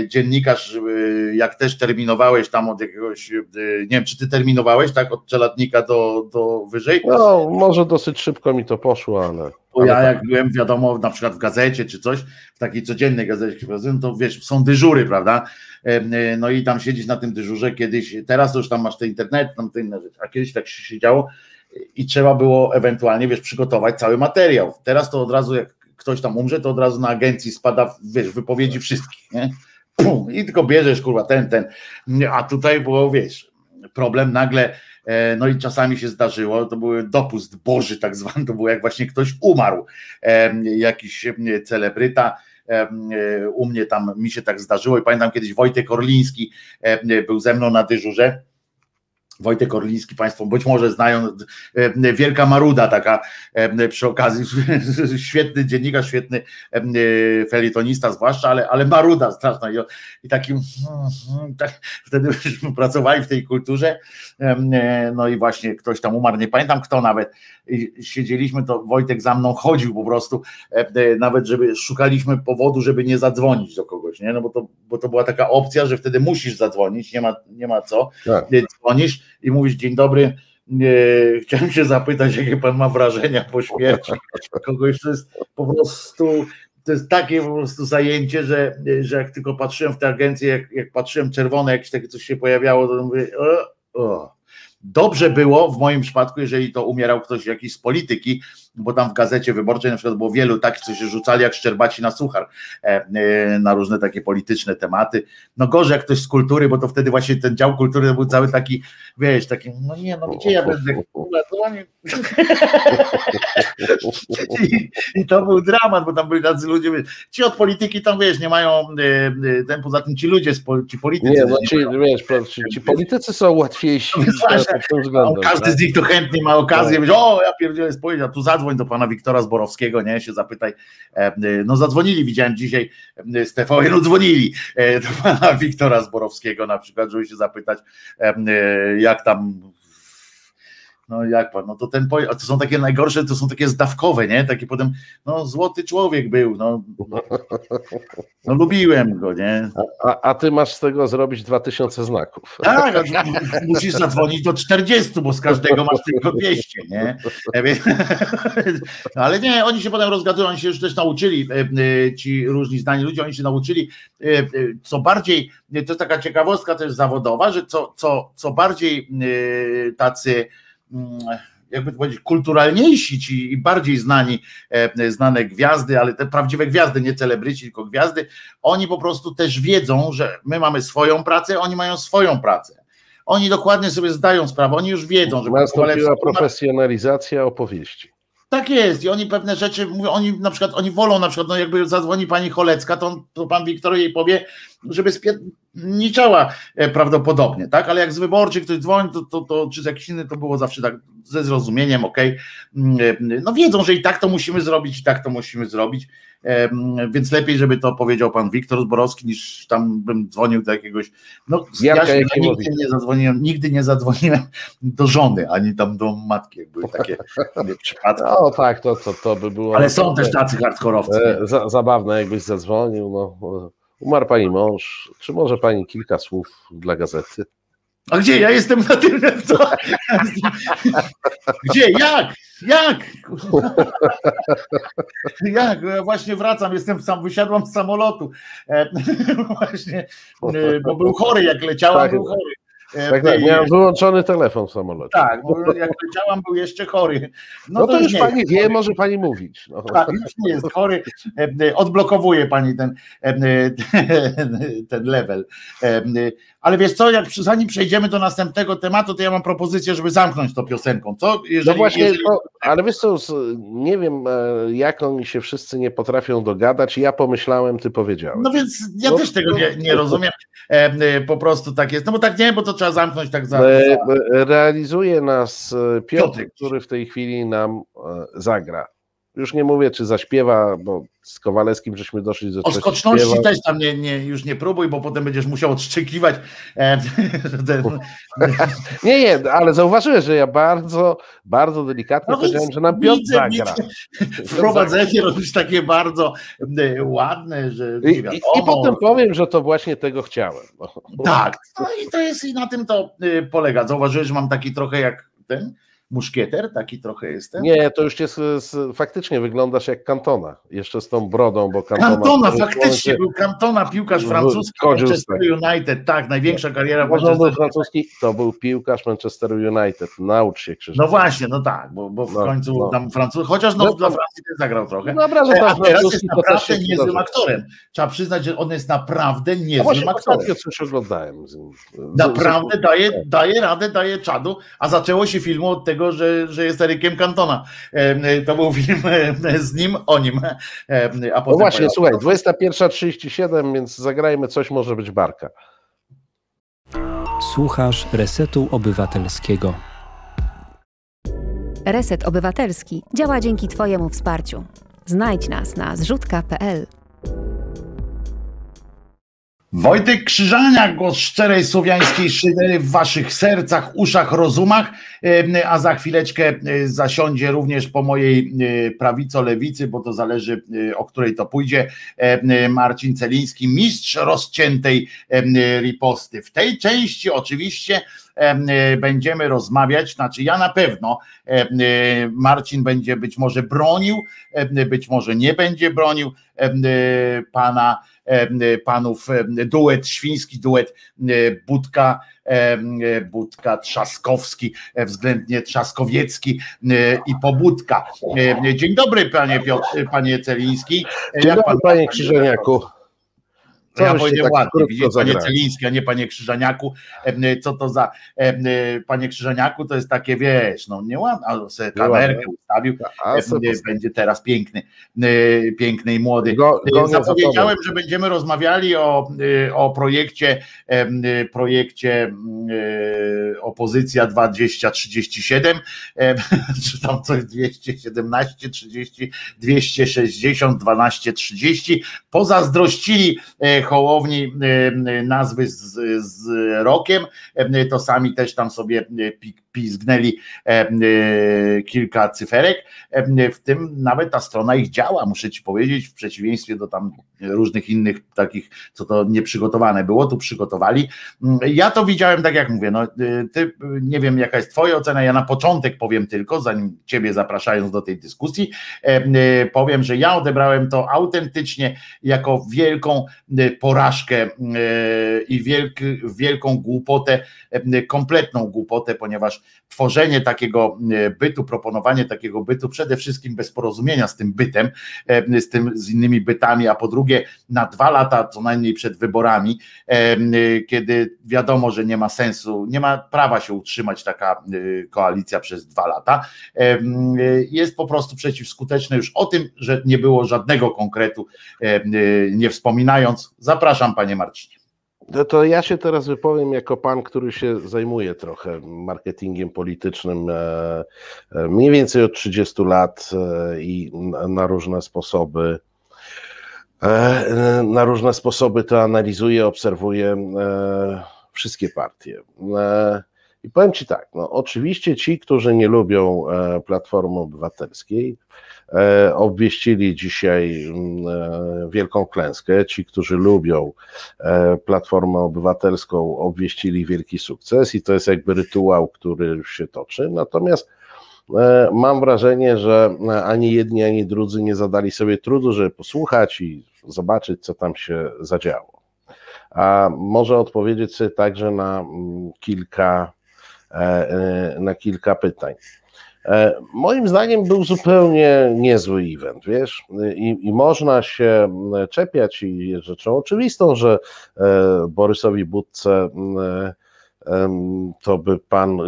dziennikarz, yy, jak też terminowałeś tam od jakiegoś, nie wiem, czy ty terminowałeś tak od czeladnika do, do wyżej? No, może dosyć szybko mi to poszło, ale. Bo ja jak byłem, wiadomo, na przykład w gazecie czy coś, w takiej codziennej gazecie, to wiesz, są dyżury, prawda? E, no i tam siedzieć na tym dyżurze kiedyś, teraz już tam masz te internet, tam te inne rzeczy, a kiedyś tak się siedziało i trzeba było ewentualnie, wiesz, przygotować cały materiał. Teraz to od razu, jak ktoś tam umrze, to od razu na agencji spada, wiesz, wypowiedzi wszystkich, nie? Pum, I tylko bierzesz, kurwa, ten, ten. A tutaj było, wiesz, problem nagle no i czasami się zdarzyło, to był dopust Boży tak zwany, to było jak właśnie ktoś umarł, jakiś celebryta, e, u mnie tam mi się tak zdarzyło i pamiętam kiedyś Wojtek Orliński był ze mną na dyżurze Wojtek Orliński, Państwo być może znają, e, Wielka Maruda taka e, przy okazji, świetny dziennikarz, świetny e, felietonista zwłaszcza, ale, ale Maruda straszna i, i takim tak, wtedy żeśmy pracowali w tej kulturze no i właśnie ktoś tam umarł, nie pamiętam kto nawet siedzieliśmy, to Wojtek za mną chodził po prostu, nawet żeby szukaliśmy powodu, żeby nie zadzwonić do kogoś, nie? No bo to, bo to była taka opcja, że wtedy musisz zadzwonić, nie ma, nie ma co, tak. dzwonisz i mówisz dzień dobry, chciałem się zapytać, jakie pan ma wrażenia po śmierci kogoś, to jest po prostu to jest takie po prostu zajęcie, że, że jak tylko patrzyłem w tę agencję, jak, jak patrzyłem czerwone, jakieś takie coś się pojawiało, to mówię, o, o. Dobrze było w moim przypadku, jeżeli to umierał ktoś jakiś z polityki, bo tam w gazecie wyborczej na przykład było wielu takich, co się rzucali jak szczerbaci na suchar e, e, na różne takie polityczne tematy. No gorzej jak ktoś z kultury, bo to wtedy właśnie ten dział kultury był cały taki, wiesz, taki, no nie, no gdzie ja będę I, I to był dramat, bo tam byli tacy ludzie, ci od polityki tam, wiesz, nie mają, e, ten, poza tym ci ludzie, ci politycy. Nie, no ci, wiesz, ci, ci politycy są łatwiejsi. No, każdy tak? z nich to chętnie ma okazję, tak. o, ja pierdzielę spojrzeć, a tu za zadzwoń do pana Wiktora Zborowskiego, nie, się zapytaj, e, no zadzwonili, widziałem dzisiaj e, z TVN, dzwonili e, do pana Wiktora Zborowskiego na przykład, żeby się zapytać, jak tam no jak pan, no to ten, to są takie najgorsze, to są takie zdawkowe, nie, takie potem, no złoty człowiek był, no, no, no lubiłem go, nie. A, a, ty masz z tego zrobić 2000 znaków. Tak, musisz zadzwonić do 40, bo z każdego masz tylko 200, nie. Ale nie, oni się potem rozgadują, oni się już też nauczyli, e, e, ci różni zdani ludzie, oni się nauczyli, e, co bardziej, to jest taka ciekawostka też zawodowa, że co, co, co bardziej tacy jakby to powiedzieć, kulturalniejsi ci i bardziej znani, e, znane gwiazdy, ale te prawdziwe gwiazdy, nie celebryci, tylko gwiazdy, oni po prostu też wiedzą, że my mamy swoją pracę, oni mają swoją pracę. Oni dokładnie sobie zdają sprawę, oni już wiedzą, że nastąpiła profesjonalizacja opowieści. Tak jest. I oni pewne rzeczy oni na przykład, oni wolą na przykład, no jakby zadzwoni pani Cholecka, to, to pan Wiktor jej powie, żeby spierniczała e, prawdopodobnie, tak, ale jak z wyborczych ktoś dzwoni, to, to, to, czy z jakiś inny, to było zawsze tak ze zrozumieniem, ok, mm, e, no wiedzą, że i tak to musimy zrobić, i tak to musimy zrobić, więc lepiej, żeby to powiedział pan Wiktor Zborowski, niż tam bym dzwonił do jakiegoś, no ja się nigdy nie zadzwoniłem, nigdy nie zadzwoniłem do żony, ani tam do matki, jak były takie przypadki. No tak, to, to, to by było... Ale są też tacy hardkorowcy. E, zabawne, jakbyś zadzwonił, no umarł pani mąż, czy może pani kilka słów dla gazety? A gdzie? Ja jestem na tym. Co? Gdzie? Jak? Jak? Jak? Ja właśnie wracam, jestem sam, wysiadłam z samolotu. E, właśnie, e, bo był chory, jak leciałam, tak, był chory. E, tak, tak, miałem wyłączony telefon w samolocie. Tak, bo jak leciałam, był jeszcze chory. No, no to, to, już pani wie, może pani mówić. No. Tak, już nie jest chory. Odblokowuje pani ten, ten level. Ale wiesz co, jak zanim przejdziemy do następnego tematu, to ja mam propozycję, żeby zamknąć to piosenką. Co? Jeżeli, no właśnie, jeżeli... to, ale wiesz co, nie wiem, e, jak oni się wszyscy nie potrafią dogadać. Ja pomyślałem, ty powiedziałeś. No więc ja no, też tego nie, nie rozumiem. E, po prostu tak jest. No bo tak nie, bo to trzeba zamknąć tak za. E, realizuje nas Piotr, Piotr, który w tej chwili nam zagra. Już nie mówię, czy zaśpiewa, bo z Kowalewskim żeśmy doszli do O skoczności śpiewa. też tam nie, nie, już nie próbuj, bo potem będziesz musiał odszczekiwać. E, nie, nie, ale zauważyłeś, że ja bardzo, bardzo delikatnie no powiedziałem, że nam Piotr widzę, zagra. Wprowadzenie robisz takie bardzo e, ładne, że I, i, I, potem powiem, że to właśnie tego chciałem. Tak, no i to jest i na tym to e, polega. Zauważyłeś, że mam taki trochę jak ten muszkieter, taki trochę jestem. Nie, to już jest, faktycznie wyglądasz jak Kantona, jeszcze z tą brodą, bo Kantona... Kantona, faktycznie, był Kantona, piłkarz francuski, Manchester United, tak, największa kariera w Manchester francuski, to był piłkarz Manchester United, naucz się Krzysztof. No właśnie, no tak, bo, bo w no, końcu no. tam Francuz, chociaż no, no dla Francji też zagrał trochę. Dobra, że e, A teraz jest naprawdę niezłym aktorem. Trzeba przyznać, że on jest naprawdę niezłym aktorem. Ostatnio coś oglądałem. Z, naprawdę daje, daje radę, daje czadu, a zaczęło się filmu od tego, tego, że, że jest Erykiem Cantona. To był film z nim, o nim. A no właśnie, słuchaj, 21.37, więc zagrajmy coś, może być barka. Słuchasz Resetu Obywatelskiego. Reset Obywatelski działa dzięki Twojemu wsparciu. Znajdź nas na zrzutka.pl. Wojtek Krzyżaniak, głos szczerej słowiańskiej szydery w waszych sercach, uszach, rozumach, a za chwileczkę zasiądzie również po mojej prawico-lewicy, bo to zależy o której to pójdzie, Marcin Celiński, mistrz rozciętej riposty. W tej części oczywiście będziemy rozmawiać, znaczy ja na pewno Marcin będzie być może bronił, być może nie będzie bronił pana panów duet świński, duet Budka, Budka Trzaskowski, względnie Trzaskowiecki i Pobudka. Dzień dobry panie Piotr, panie Celiński. Dzień dobry pan... panie Krzyżeniaku. Co ja powiedziałem tak ładnie, widzicie, panie Celiński, a nie panie Krzyżaniaku. Co to za panie Krzyżaniaku, to jest takie, wiesz, no nieładne, ale sobie kamerkę ustawił, będzie teraz piękny, piękny i młody. Go, go Zapowiedziałem, że będziemy rozmawiali o, o projekcie, projekcie opozycja 2037, czy tam coś 217, 30, 260, 12, 30. Pozazdrościli Hołowni nazwy z, z rokiem, to sami też tam sobie pizgnęli kilka cyferek, w tym nawet ta strona ich działa, muszę ci powiedzieć, w przeciwieństwie do tam różnych innych takich, co to nieprzygotowane było, tu przygotowali. Ja to widziałem, tak jak mówię, no ty, nie wiem jaka jest twoja ocena, ja na początek powiem tylko, zanim ciebie zapraszając do tej dyskusji, powiem, że ja odebrałem to autentycznie jako wielką porażkę i wielką głupotę, kompletną głupotę, ponieważ tworzenie takiego bytu, proponowanie takiego bytu, przede wszystkim bez porozumienia z tym bytem, z tym, z innymi bytami, a po drugie na dwa lata co najmniej przed wyborami, kiedy wiadomo, że nie ma sensu, nie ma prawa się utrzymać taka koalicja przez dwa lata, jest po prostu przeciwskuteczne już o tym, że nie było żadnego konkretu, nie wspominając. Zapraszam panie Marcinie. No to ja się teraz wypowiem jako pan, który się zajmuje trochę marketingiem politycznym e, e, mniej więcej od 30 lat e, i na różne sposoby. Na różne sposoby to analizuję, obserwuję wszystkie partie. I powiem Ci tak, no oczywiście ci, którzy nie lubią Platformy Obywatelskiej, obwieścili dzisiaj mm, e, wielką klęskę. Ci, którzy lubią e, Platformę Obywatelską, obwieścili wielki sukces i to jest jakby rytuał, który się toczy. Natomiast mam wrażenie, że ani jedni, ani drudzy nie zadali sobie trudu, żeby posłuchać i zobaczyć, co tam się zadziało. A może odpowiedzieć sobie także na mm, kilka, na kilka pytań. E, moim zdaniem był zupełnie niezły event, wiesz, i, i można się czepiać i jest rzeczą oczywistą, że e, Borysowi Budce to by pan e,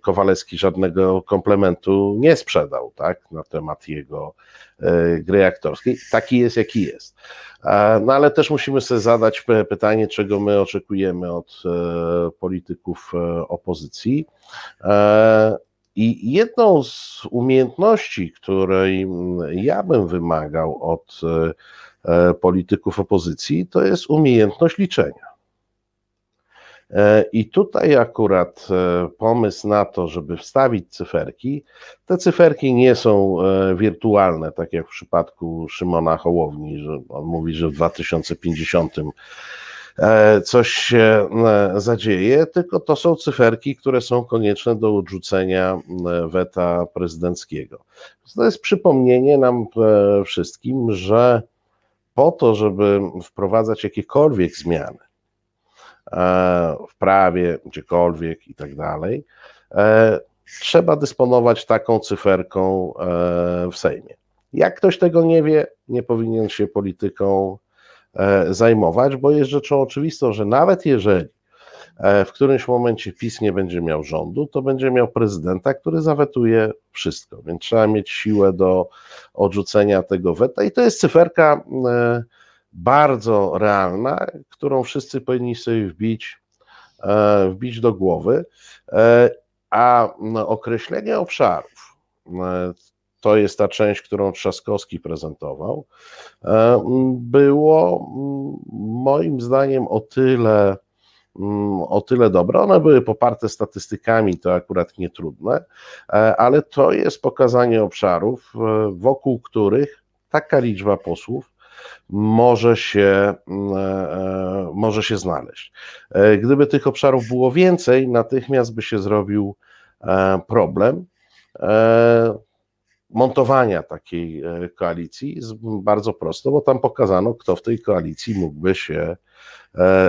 Kowalewski żadnego komplementu nie sprzedał, tak, na temat jego gry aktorskiej. Taki jest, jaki jest. No ale też musimy sobie zadać pytanie, czego my oczekujemy od polityków opozycji. I jedną z umiejętności, której ja bym wymagał od e, e, polityków opozycji, to jest umiejętność liczenia. E, I tutaj akurat pomysł na to, żeby wstawić cyferki, te cyferki nie są wirtualne, tak jak w przypadku Szymona Hołowni, że on mówi, że w 2050 E, coś się e, zadzieje, tylko to są cyferki, które są konieczne do odrzucenia e, weta prezydenckiego. To jest przypomnienie nam wszystkim, że po to, żeby wprowadzać jakiekolwiek zmiany w prawie, gdziekolwiek i tak dalej, trzeba dysponować taką cyferką w Sejmie. Jak ktoś tego nie wie, nie powinien się polityką E, zajmować, bo jest rzeczą oczywistą, że nawet jeżeli e, w którymś momencie PiS nie będzie miał rządu, to będzie miał prezydenta, który zawetuje wszystko, więc trzeba mieć siłę do odrzucenia tego weta i to jest cyferka e, bardzo realna, którą wszyscy powinni sobie wbić wbić do głowy. A określenie obszarów, to jest ta część, którą Trzaskowski prezentował, było moim zdaniem o tyle Mm, o tyle dobre. One były poparte statystykami, to akurat nie trudne, e, ale to jest pokazanie obszarów, e, wokół których taka liczba posłów może się, mm, e, może się znaleźć. Gdyby tych obszarów było więcej, natychmiast by się zrobił problem montowania takiej koalicji jest bardzo prosto, bo tam pokazano, kto w tej koalicji mógłby się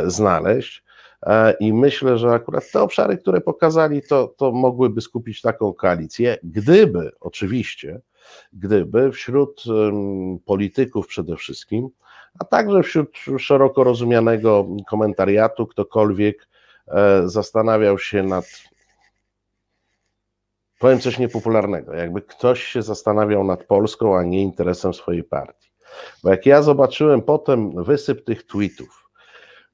znaleźć. E, I myślę, że akurat te obszary, które pokazali, to, to mogłyby skupić taką koalicję, gdyby oczywiście, gdyby wśród polityków przede wszystkim, a także wśród szeroko rozumianego komentariatu, ktokolwiek e, zastanawiał się nad. Powiem coś niepopularnego, jakby ktoś się zastanawiał nad Polską, a nie interesem swojej partii. Bo jak ja zobaczyłem potem wysyp tych tweetów,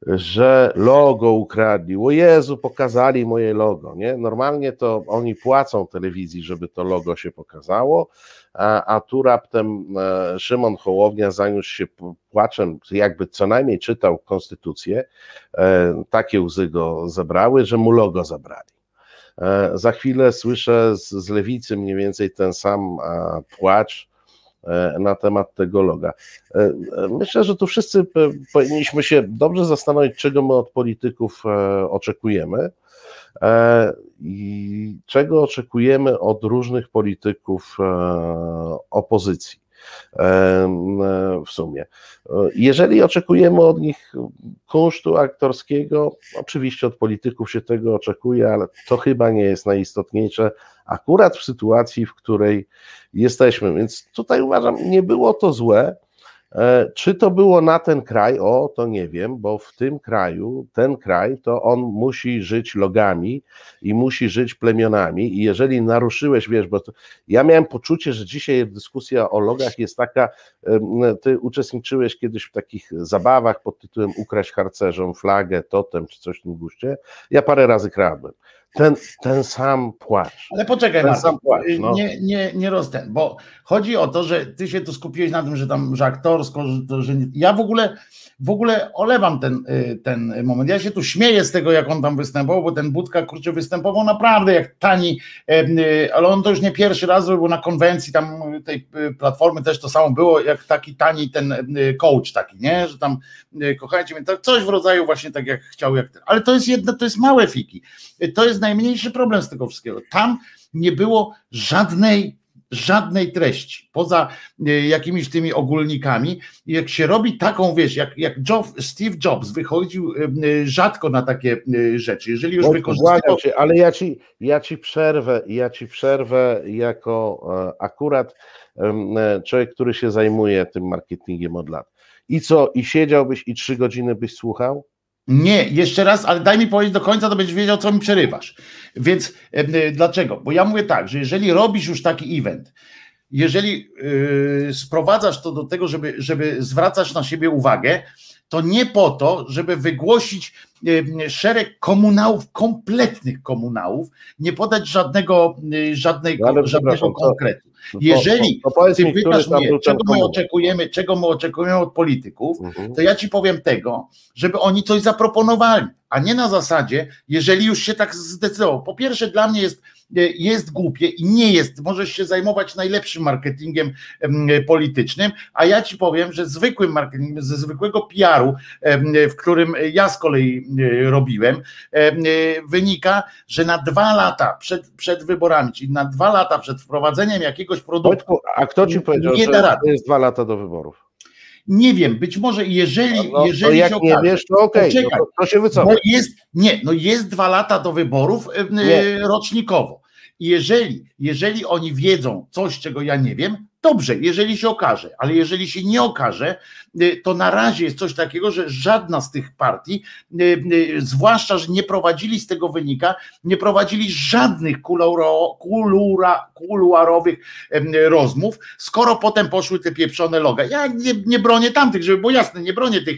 że logo ukradli. O Jezu, pokazali moje logo. Nie? Normalnie to oni płacą telewizji, żeby to logo się pokazało, a, a tu raptem e, Szymon Hołownia zaniósł się płaczem, jakby co najmniej czytał konstytucję. E, takie łzy go zabrały, że mu logo zabrali. E, za chwilę słyszę z, z lewicy mniej więcej ten sam płacz E, na temat tego loga. E, e, myślę, że tu wszyscy powinniśmy się dobrze zastanowić, czego my od polityków oczekujemy i czego oczekujemy od różnych polityków opozycji w sumie. Jeżeli oczekujemy od nich kunsztu aktorskiego, oczywiście od polityków się tego oczekuje, ale to chyba nie jest najistotniejsze, akurat w sytuacji, w której jesteśmy. Więc tutaj uważam, nie było to złe. E, czy to było na ten kraj? O, to nie wiem, bo w tym kraju, ten kraj, to on musi żyć logami i musi żyć plemionami. I jeżeli naruszyłeś, wiesz, bo to, ja miałem poczucie, że dzisiaj dyskusja o logach jest taka, ty uczestniczyłeś kiedyś w takich zabawach pod tytułem Ukraść harcerzom flagę, totem czy coś w tym guście. Ja parę razy kradłem ten, ten sam płacz. Ale poczekaj, ten sam płacz, no. nie, nie, nie rozten, bo chodzi o to, że ty się tu skupiłeś na tym, że tam, że aktorsko, że, to, że nie, ja w ogóle, w ogóle olewam ten, y, ten moment. Ja się tu śmieję z tego, jak on tam występował, bo ten Budka kurczę występował naprawdę jak tani, y, ale on to już nie pierwszy raz był na konwencji tam tej y, platformy też to samo było, jak taki tani ten coach taki, nie, że tam kochajcie mnie, coś w rodzaju właśnie tak jak chciał, jak ten. ale to jest jedno, to jest małe fiki. To jest najmniejszy problem z tego wszystkiego. Tam nie było żadnej żadnej treści, poza e, jakimiś tymi ogólnikami. Jak się robi taką, wiesz, jak, jak Job, Steve Jobs wychodził e, rzadko na takie e, rzeczy, jeżeli już wykorzystywał... Cię, ale ja ci, ja ci przerwę, ja ci przerwę jako akurat człowiek, który się zajmuje tym marketingiem od lat. I co, i siedziałbyś i trzy godziny byś słuchał? Nie, jeszcze raz, ale daj mi powiedzieć do końca, to będziesz wiedział, co mi przerywasz. Więc e, dlaczego? Bo ja mówię tak, że jeżeli robisz już taki event, jeżeli yy, sprowadzasz to do tego, żeby, żeby zwracać na siebie uwagę, to nie po to, żeby wygłosić szereg komunałów, kompletnych komunałów, nie podać żadnego, żadnego, no żadnego konkretu. No Jeżeli to, to, to ty pytasz mnie, czego my oczekujemy, czego my oczekujemy od polityków, mhm. to ja ci powiem tego, żeby oni coś zaproponowali, a nie na zasadzie, jeżeli już się tak zdecydował. Po pierwsze, dla mnie jest jest głupie i nie jest, możesz się zajmować najlepszym marketingiem politycznym, a ja ci powiem, że zwykłym marketingiem, ze zwykłego PR-u, w którym ja z kolei robiłem, wynika, że na dwa lata przed, przed wyborami, czyli na dwa lata przed wprowadzeniem jakiegoś produktu. A kto ci powiedział, nie że to jest dwa lata do wyborów? Nie wiem, być może jeżeli, no, no jeżeli jak nie wiesz, to okej, okay, to, to, się wycofa. jest, nie, no jest dwa lata do wyborów nie. rocznikowo. I jeżeli, jeżeli oni wiedzą coś, czego ja nie wiem, dobrze, jeżeli się okaże, ale jeżeli się nie okaże, y, to na razie jest coś takiego, że żadna z tych partii, y, y, zwłaszcza, że nie prowadzili z tego wynika, nie prowadzili żadnych kuluaro, kulura, kuluarowych rozmów, skoro potem poszły te pieprzone loga. Ja nie, nie bronię tamtych, żeby było jasne, nie bronię tych,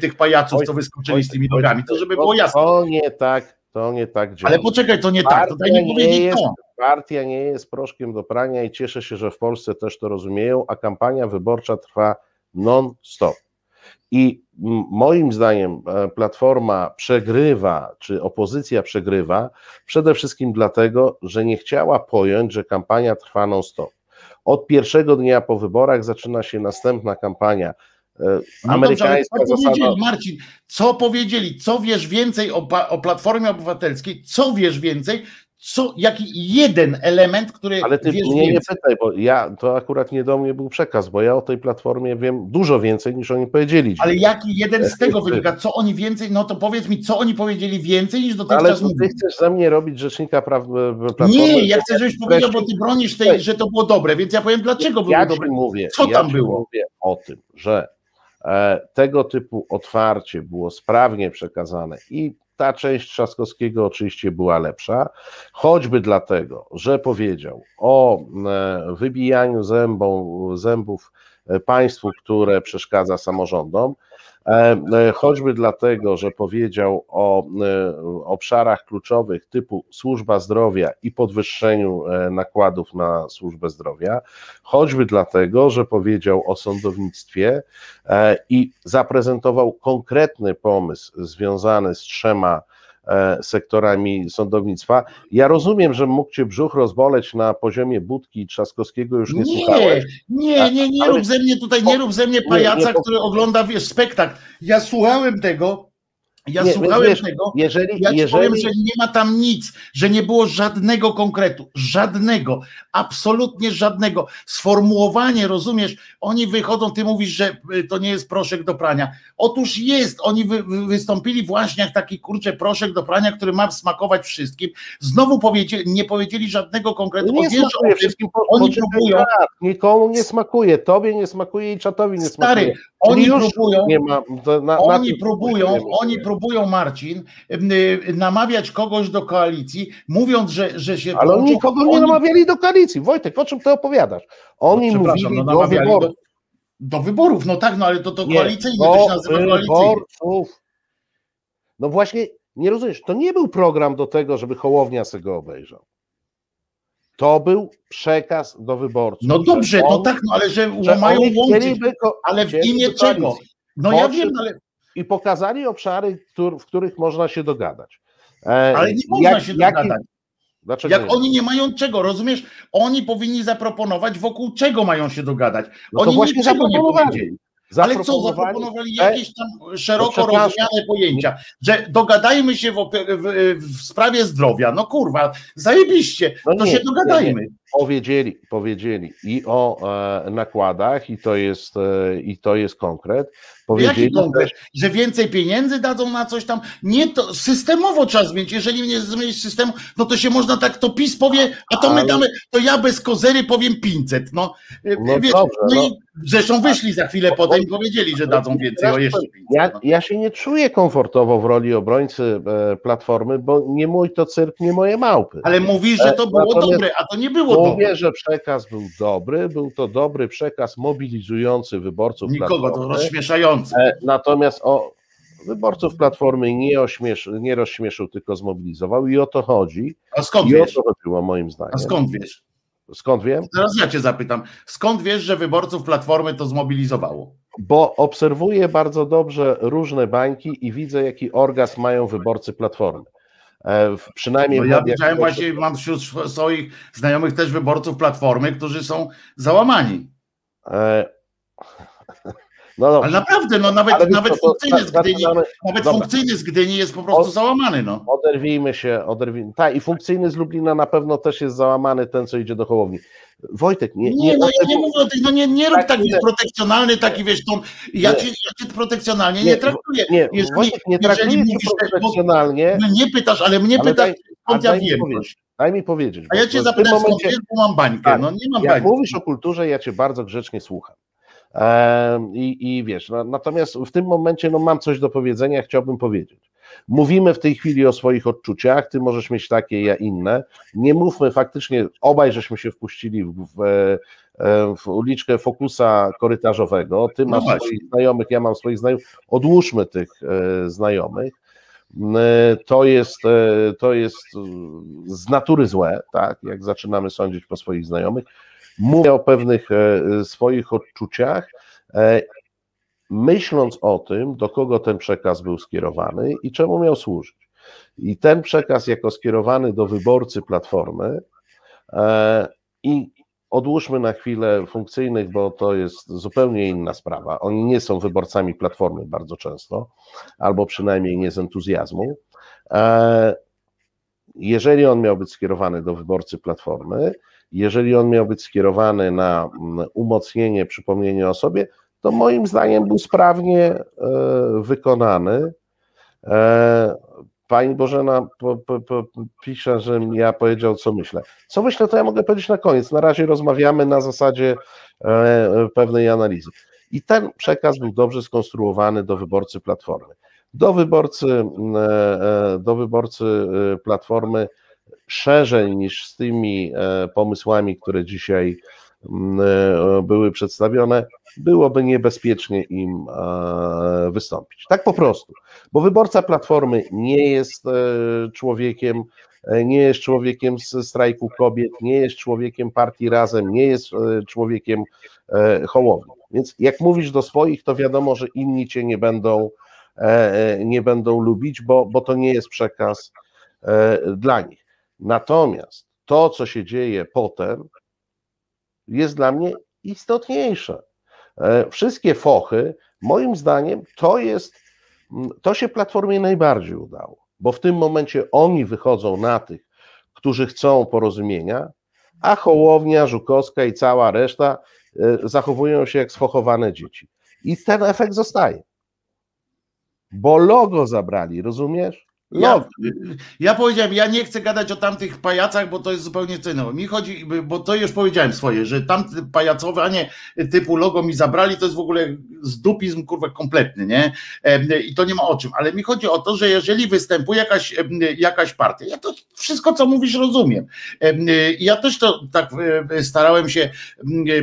tych pajaców, co wyskoczyli z tymi logami, to żeby było jasne. To nie tak, to nie tak działa. Ale poczekaj, to nie tak, to daj Partia mi nie powiedzieć jest- to. Partia nie jest proszkiem do prania i cieszę się, że w Polsce też to rozumieją, a kampania wyborcza trwa non-stop. I moim zdaniem e, Platforma przegrywa, czy opozycja przegrywa, przede wszystkim dlatego, że nie chciała pojąć, że kampania trwa non-stop. Od pierwszego dnia po wyborach zaczyna się następna kampania. E, No Amerykańska dobrze, ale co zasada. powiedzieli, Marcin, co powiedzieli, co wiesz więcej o, o Platformie Obywatelskiej, co wiesz więcej, co, jaki jeden element, który Ale ty wiesz mnie nie więcej. pytaj, bo ja to akurat nie do mnie był przekaz, bo ja o tej platformie wiem dużo więcej niż oni powiedzieli. Ale jaki jeden z tego wynika, co oni więcej, no to powiedz mi, co oni powiedzieli więcej niż Ale dotychczas to ty mówili. chcesz ze mnie robić rzecznika praw e, platformy? Nie, ja chcę, żebyś powiedział, bo ty bronisz tej, że to było dobre, więc ja powiem, dlaczego było ja dobre. ci mówię, Co ja tam było? mówię o tym, że e, tego typu otwarcie było sprawnie przekazane i ta część Trzaskowskiego oczywiście była lepsza, choćby dlatego, że powiedział o e, wybijaniu zębą, zębów e, państwu, które przeszkadza samorządom, e, e, choćby dlatego, że powiedział o e, obszarach kluczowych typu służba zdrowia i podwyższeniu e, nakładów na służbę zdrowia, choćby dlatego, że powiedział o sądownictwie e, i zaprezentował konkretny pomysł związany z trzema e, sektorami sądownictwa. Ja rozumiem, że mógł cię brzuch rozboleć na poziomie Budki i Trzaskowskiego, już nie, Nie, słuchałeś. nie, nie, nie Ale- rób ze mnie tutaj, nie rób ze mnie pajaca, nie, to- który ogląda, wiesz, spektakl. Ja słuchałem tego, ja Nie, słuchałem wiesz, tego, Jeżeli, Ja jeżeli, powiem, że nie ma tam nic, że nie było żadnego konkretu, żadnego, absolutnie żadnego. Sformułowanie, rozumiesz, oni wychodzą, ty mówisz, że y, to nie jest proszek do prania. Otóż jest, oni wy, wy, wystąpili właśnie jak taki kurczę proszek do prania, który ma smakować wszystkim. Znowu powiedzieli, nie powiedzieli żadnego konkretu. nie O, wiesz, smakuje wszystkim, po, oni próbują. nikomu nie smakuje, tobie nie smakuje i czatowi nie Stary, smakuje. Oni próbują, nie ma, na, na Oni tym próbują, oni próbują, Marcin, y, namawiać kogoś do koalicji, mówiąc, że, że się Ale oni nikogo nie Oni- namawiali do koalicji. Wojtek, o czym ty opowiadasz? Oni No, mówili no, do wyborów. Do, do wyborów, no tak, no ale to, to Nie, koalicyjnie, to się nazywa wyborców. No właśnie, nie rozumiesz, to nie był program do tego, żeby Hołownia sobie go obejrzał. To był przekaz do wyborców. No dobrze, że no on- tak, no ale że mają łączyć, ale w imię czego? No ja wiem, ale, I pokazali obszary, w których można się dogadać. E, ale nie można jak- się jaki- dogadać. Dlaczego Jak nie? oni nie mają czego, rozumiesz? Oni powinni zaproponować, wokół czego mają się dogadać. No oni właśnie nie zaproponowali. Ale co, Zaproponowali- E, jakieś tam szeroko przepraszam. rozumiane pojęcia, że dogadajmy się w, w, w sprawie zdrowia. No kurwa, zajebiście, No to nie, się nie, dogadajmy. Powiedzieli, powiedzieli i o e, nakładach, i to jest, e, i to jest konkret. Powiedzieli konkret? też, Że więcej pieniędzy dadzą na coś tam? Nie, to systemowo trzeba zmienić. Jeżeli nie zmienić systemu, no to się można tak, to PiS powie, a to my Ale- damy, to ja bez kozery powiem 500. No, No wiesz, dobrze, no, no. i zresztą wyszli za chwilę potem i powiedzieli, że dadzą więcej, o jeszcze 500. ja, no. ja się nie czuję komfortowo w roli obrońcy e, Platformy, bo nie mój to cyrk, nie moje małpy. Ale mówisz, że to E, było dobre, a to nie było dobre. Mówię, że przekaz był dobry, był to dobry przekaz mobilizujący wyborców Nikogo, to Platformy. rozśmieszające. E, Natomiast o wyborców Platformy nie, ośmiesz, nie rozśmieszył, tylko zmobilizował i o to chodzi. A skąd I o wiesz? to chodziło moim zdaniem. A skąd wiesz? Skąd wiem? Teraz ja cię zapytam, skąd wiesz, że wyborców Platformy to zmobilizowało? Bo obserwuję bardzo dobrze różne bańki i widzę, jaki orgazm mają wyborcy Platformy. E, Przynajmniej No ja widziałem właśnie, mam wśród sw- swoich znajomych też wyborców Platformy, którzy są załamani. No. Ale naprawdę, no nawet, Ale wiesz nawet to funkcyjny z za- Gdyni, nawet funkcyjny z Gdyni jest po prostu O- załamany, no. Oderwijmy się, oderwijmy. Tak, i funkcyjny z Lublina na pewno też jest załamany, ten, co idzie do Hołowni. Wojtek, nie, Nie, no ja nie mówię o tych, no nie, nie rób Tak, taki nie. protekcjonalny, taki wiesz, tą, ja, Nie. cię, ja cię protekcjonalnie nie, Nie, traktuję. Nie, jeżeli, Wojtek, nie mówisz, cię profesjonalnie, No nie pytasz, ale mnie ale pytasz, skąd ja daj mi wiem. powiedzieć. Daj mi powiedzieć. A ja cię zapytam, momencie- momencie... bo mam bańkę. Tak. No nie mam Jak bańki. mówisz o kulturze, ja cię bardzo grzecznie słucham. I, I wiesz, no, natomiast w tym momencie no, mam coś do powiedzenia, chciałbym powiedzieć. Mówimy w tej chwili o swoich odczuciach, ty możesz mieć takie, ja inne. Nie mówmy faktycznie, obaj żeśmy się wpuścili w, w, e, w uliczkę fokusa korytarzowego. Ty No masz właśnie. swoich znajomych, ja mam swoich znajomych. Odłóżmy tych e, znajomych. E, To jest, e, to jest e, z natury złe, tak, jak zaczynamy sądzić po swoich znajomych. Mówię o pewnych e, swoich odczuciach, e, myśląc o tym, do kogo ten przekaz był skierowany i czemu miał służyć. I ten przekaz, jako skierowany do wyborcy Platformy, e, i odłóżmy na chwilę funkcyjnych, bo to jest zupełnie inna sprawa. Oni nie są wyborcami Platformy bardzo często, albo przynajmniej nie z entuzjazmu. Jeżeli on miał być skierowany do wyborcy Platformy, jeżeli on miał być skierowany na mm, umocnienie, przypomnienie o sobie, to moim zdaniem był sprawnie e, wykonany. E, Pani Bożena po, po, po, pisze, że ja powiedział, co myślę. Co myślę, to ja mogę powiedzieć na koniec. Na razie rozmawiamy na zasadzie e, pewnej analizy. I ten przekaz był dobrze skonstruowany do wyborcy Platformy. Do wyborcy, mm, do wyborcy e, Platformy szerzej niż z tymi e, pomysłami, które dzisiaj e, były przedstawione, byłoby niebezpiecznie im e, wystąpić. Tak po prostu. Bo wyborca Platformy nie jest człowiekiem, nie jest człowiekiem z strajku kobiet, nie jest człowiekiem partii Razem, nie jest człowiekiem Hołowni. Więc jak mówisz do swoich, to wiadomo, że inni cię nie będą, nie będą lubić, bo, bo to nie jest przekaz dla nich. Natomiast to, co się dzieje potem, jest dla mnie istotniejsze. E, Wszystkie fochy, moim zdaniem, to jest, mm, to się Platformie najbardziej udało, bo w tym momencie oni wychodzą na tych, którzy chcą porozumienia, a Hołownia, Żukowska i cała reszta e, zachowują się jak sfochowane dzieci. I ten efekt zostaje. Bo logo zabrali, rozumiesz? Ja, ja powiedziałem, ja nie chcę gadać o tamtych pajacach, bo to jest zupełnie co innego. Mi chodzi, bo to już powiedziałem swoje, że tamte pajacowanie typu logo mi zabrali, to jest w ogóle zdupizm kurwa kompletny, nie? I to nie ma o czym, ale mi chodzi o to, że jeżeli występuje jakaś, jakaś partia, ja to wszystko co mówisz rozumiem. Ja też to tak e, starałem się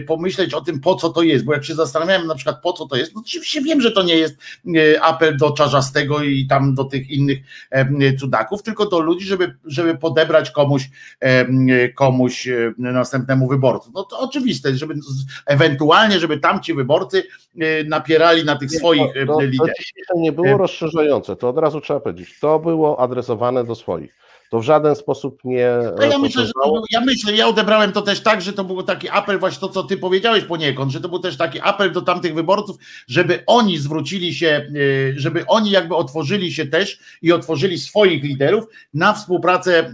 pomyśleć o tym, po co to jest, bo jak się zastanawiałem na przykład po co to jest, no oczywiście wiem, że to nie jest e, apel do Czarzastego i tam do tych innych em, cudaków, tylko do ludzi, żeby, żeby podebrać komuś, em, komuś e, następnemu wyborcy. No to oczywiste, żeby ewentualnie, żeby tamci wyborcy e, napierali na tych swoich e, to, to liderów. dzisiejsze nie było E, rozszerzające, to od razu trzeba powiedzieć. To było adresowane do swoich. To w żaden sposób nie. No ja myślę, że był, ja myślę, ja odebrałem to też tak, że to był taki apel, właśnie to, co ty powiedziałeś poniekąd, że to był też taki apel do tamtych wyborców, żeby oni zwrócili się, y, żeby oni jakby otworzyli się też i otworzyli swoich liderów na współpracę y,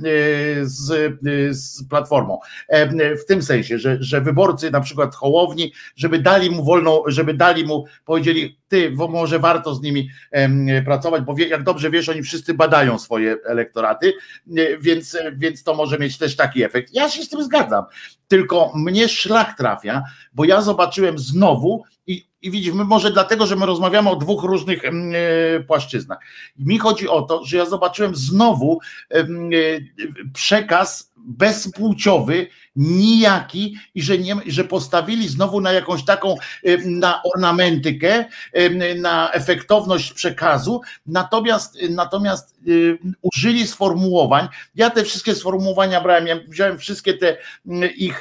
z, z Platformą. E, W tym sensie, że, że wyborcy na przykład Hołowni, żeby dali mu wolną, żeby dali mu, powiedzieli, ty, bo może warto z nimi pracować, bo jak dobrze wiesz, oni wszyscy badają swoje elektoraty, więc, więc to może mieć też taki efekt. Ja się z tym zgadzam, tylko mnie szlak trafia, bo ja zobaczyłem znowu i, i widzisz, my może dlatego, że my rozmawiamy o dwóch różnych e, płaszczyznach. Mi chodzi o to, że ja zobaczyłem znowu e, przekaz bezpłciowy, nijaki i że, nie, że postawili znowu na jakąś taką, na ornamentykę, na efektowność przekazu, natomiast, natomiast użyli sformułowań, ja te wszystkie sformułowania brałem, ja wziąłem wszystkie te ich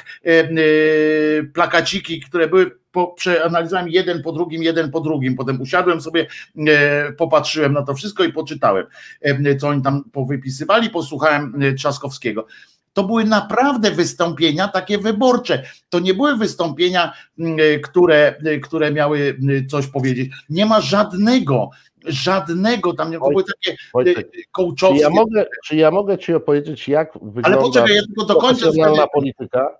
plakaciki, które były po, przeanalizowałem jeden po drugim, jeden po drugim. Potem usiadłem sobie, e, popatrzyłem na to wszystko i poczytałem, e, co oni tam powypisywali, posłuchałem e, Trzaskowskiego. To były naprawdę wystąpienia takie wyborcze. To nie były wystąpienia, e, które, e, które miały coś powiedzieć. Nie ma żadnego, żadnego tam, to były takie Wojtek, e, czy, kołczowskie. ja mogę, czy ja mogę Ci opowiedzieć, jak wygląda Ale poczekaj, ja tylko dokończę polityka?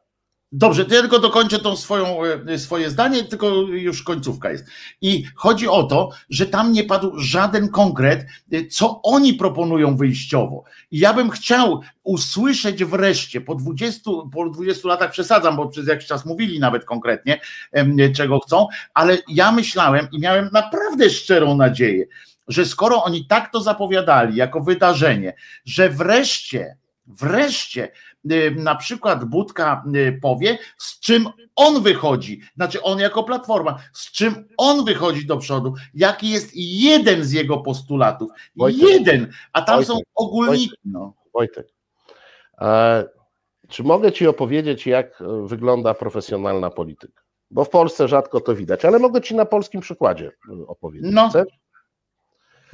Dobrze, to ja tylko dokończę tą swoją, e, swoje zdanie, tylko już końcówka jest. I chodzi o to, że tam nie padł żaden konkret, e, co oni proponują wyjściowo. I ja bym chciał usłyszeć wreszcie, po 20, po 20 latach przesadzam, bo przez jakiś czas mówili nawet konkretnie, em, czego chcą, ale ja myślałem i miałem naprawdę szczerą nadzieję, że skoro oni tak to zapowiadali jako wydarzenie, że wreszcie, wreszcie na przykład Budka y, powie, z czym on wychodzi, znaczy on jako platforma, z czym on wychodzi do przodu, jaki jest jeden z jego postulatów, Wojtek, jeden, a tam Wojtek, są ogólniki. No. Wojtek, e, czy mogę Ci opowiedzieć, jak e, wygląda profesjonalna polityka? Bo w Polsce rzadko to widać, ale mogę Ci na polskim przykładzie e, opowiedzieć. No. Chcesz?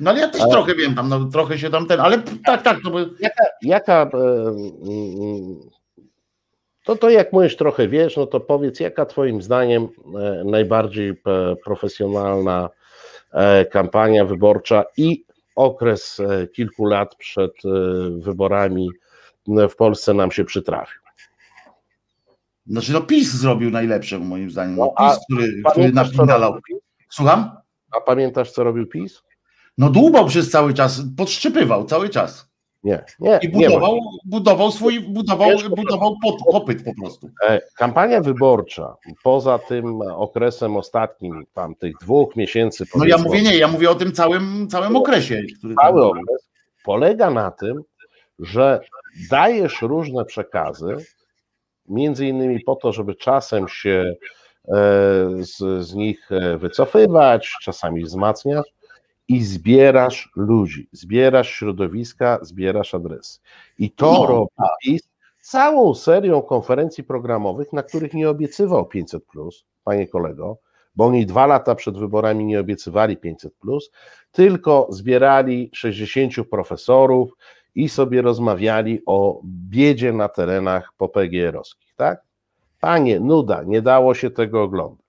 No ale ja też Ale- trochę wiem tam, no trochę się tam ten, ale tak, tak, no bo Jaka, jaka e, mm, to, to jak mówisz trochę wiesz, no to powiedz, jaka Twoim zdaniem e, najbardziej e, profesjonalna e, kampania wyborcza i okres e, kilku lat przed e, wyborami e, w Polsce nam się przytrafił? Znaczy, no PiS zrobił najlepsze, moim zdaniem. No, No, PiS, który, który PiS? Słucham? A pamiętasz, co robił PiS? No dłubał przez cały czas, podszczypywał cały czas. Nie, nie, I nie ma. budował, budował swój, budował, budował pod, popyt po prostu. Kampania wyborcza, poza tym okresem ostatnim, tam tych dwóch miesięcy, No ja mówię nie, ja mówię o tym całym, całym okresie, który cały okres polega na tym, że dajesz różne przekazy, między innymi po to, żeby czasem się e, z, z nich e, wycofywać, czasami wzmacniasz i zbierasz ludzi, zbierasz środowiska, zbierasz adresy. I to No, robi PiS całą serią konferencji programowych, na których nie obiecywał 500, panie kolego, bo oni dwa lata przed wyborami nie obiecywali 500, tylko zbierali 60 profesorów i sobie rozmawiali o biedzie na terenach popegierowskich, tak? Panie, nuda, nie dało się tego oglądać.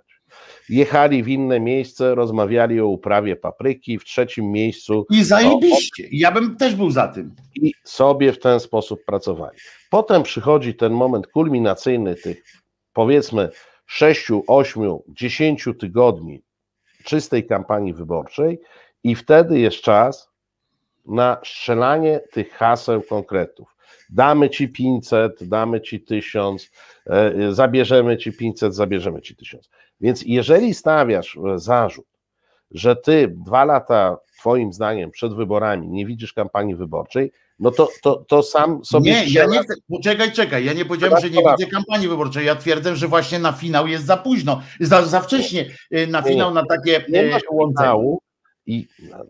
Jechali w inne miejsce, rozmawiali o uprawie papryki, w trzecim miejscu I zajebiście. Ja bym też był za tym. i sobie w ten sposób pracowali. Potem przychodzi ten moment kulminacyjny tych powiedzmy 6, 8, 10 tygodni czystej kampanii wyborczej i wtedy jest czas na strzelanie tych haseł konkretów. Damy ci 500, damy ci 1000, e, zabierzemy ci 500, zabierzemy ci 1000. Więc jeżeli stawiasz e, zarzut, że ty dwa lata, twoim zdaniem, przed wyborami nie widzisz kampanii wyborczej, no to, to, to sam sobie. Nie, ja nie chcę. Poczekaj, czekaj. Ja nie powiedziałem, że nie widzę kampanii wyborczej. Ja twierdzę, że właśnie na finał jest za późno, za, za wcześnie y, na finał na takie łączenie. finału i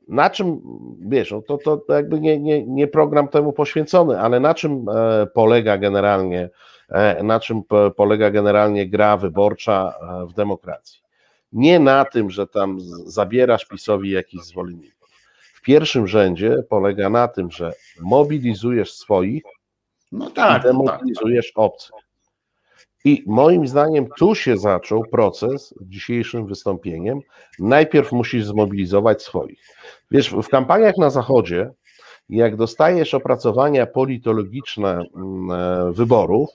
na, czym, wiesz, no to, to, jakby nie, nie, nie program temu poświęcony, ale na czym e, polega generalnie, e, na czym polega generalnie gra wyborcza e, w demokracji? Nie na tym, że tam zabierasz PiSowi jakichś zwolenników. W pierwszym rzędzie polega na tym, że mobilizujesz swoich No i tak, to tak. demobilizujesz obcych. I moim zdaniem tu się zaczął proces dzisiejszym wystąpieniem. Najpierw musisz zmobilizować swoich. Wiesz, w kampaniach na Zachodzie, jak dostajesz opracowania politologiczne mm, e, wyborów,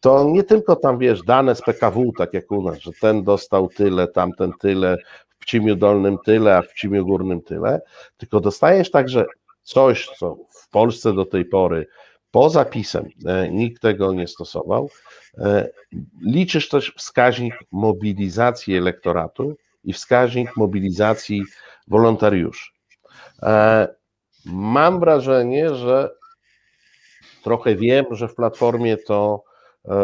to nie tylko tam wiesz dane z PKW, tak jak u nas, że ten dostał tyle, tamten tyle, w Pcimiu Dolnym tyle, a w Pcimiu Górnym tyle, tylko dostajesz także coś, co w Polsce do tej pory poza pisem e, nikt tego nie stosował. E, Liczysz też wskaźnik mobilizacji elektoratu i wskaźnik mobilizacji wolontariuszy. E, Mam wrażenie, że trochę wiem, że w platformie to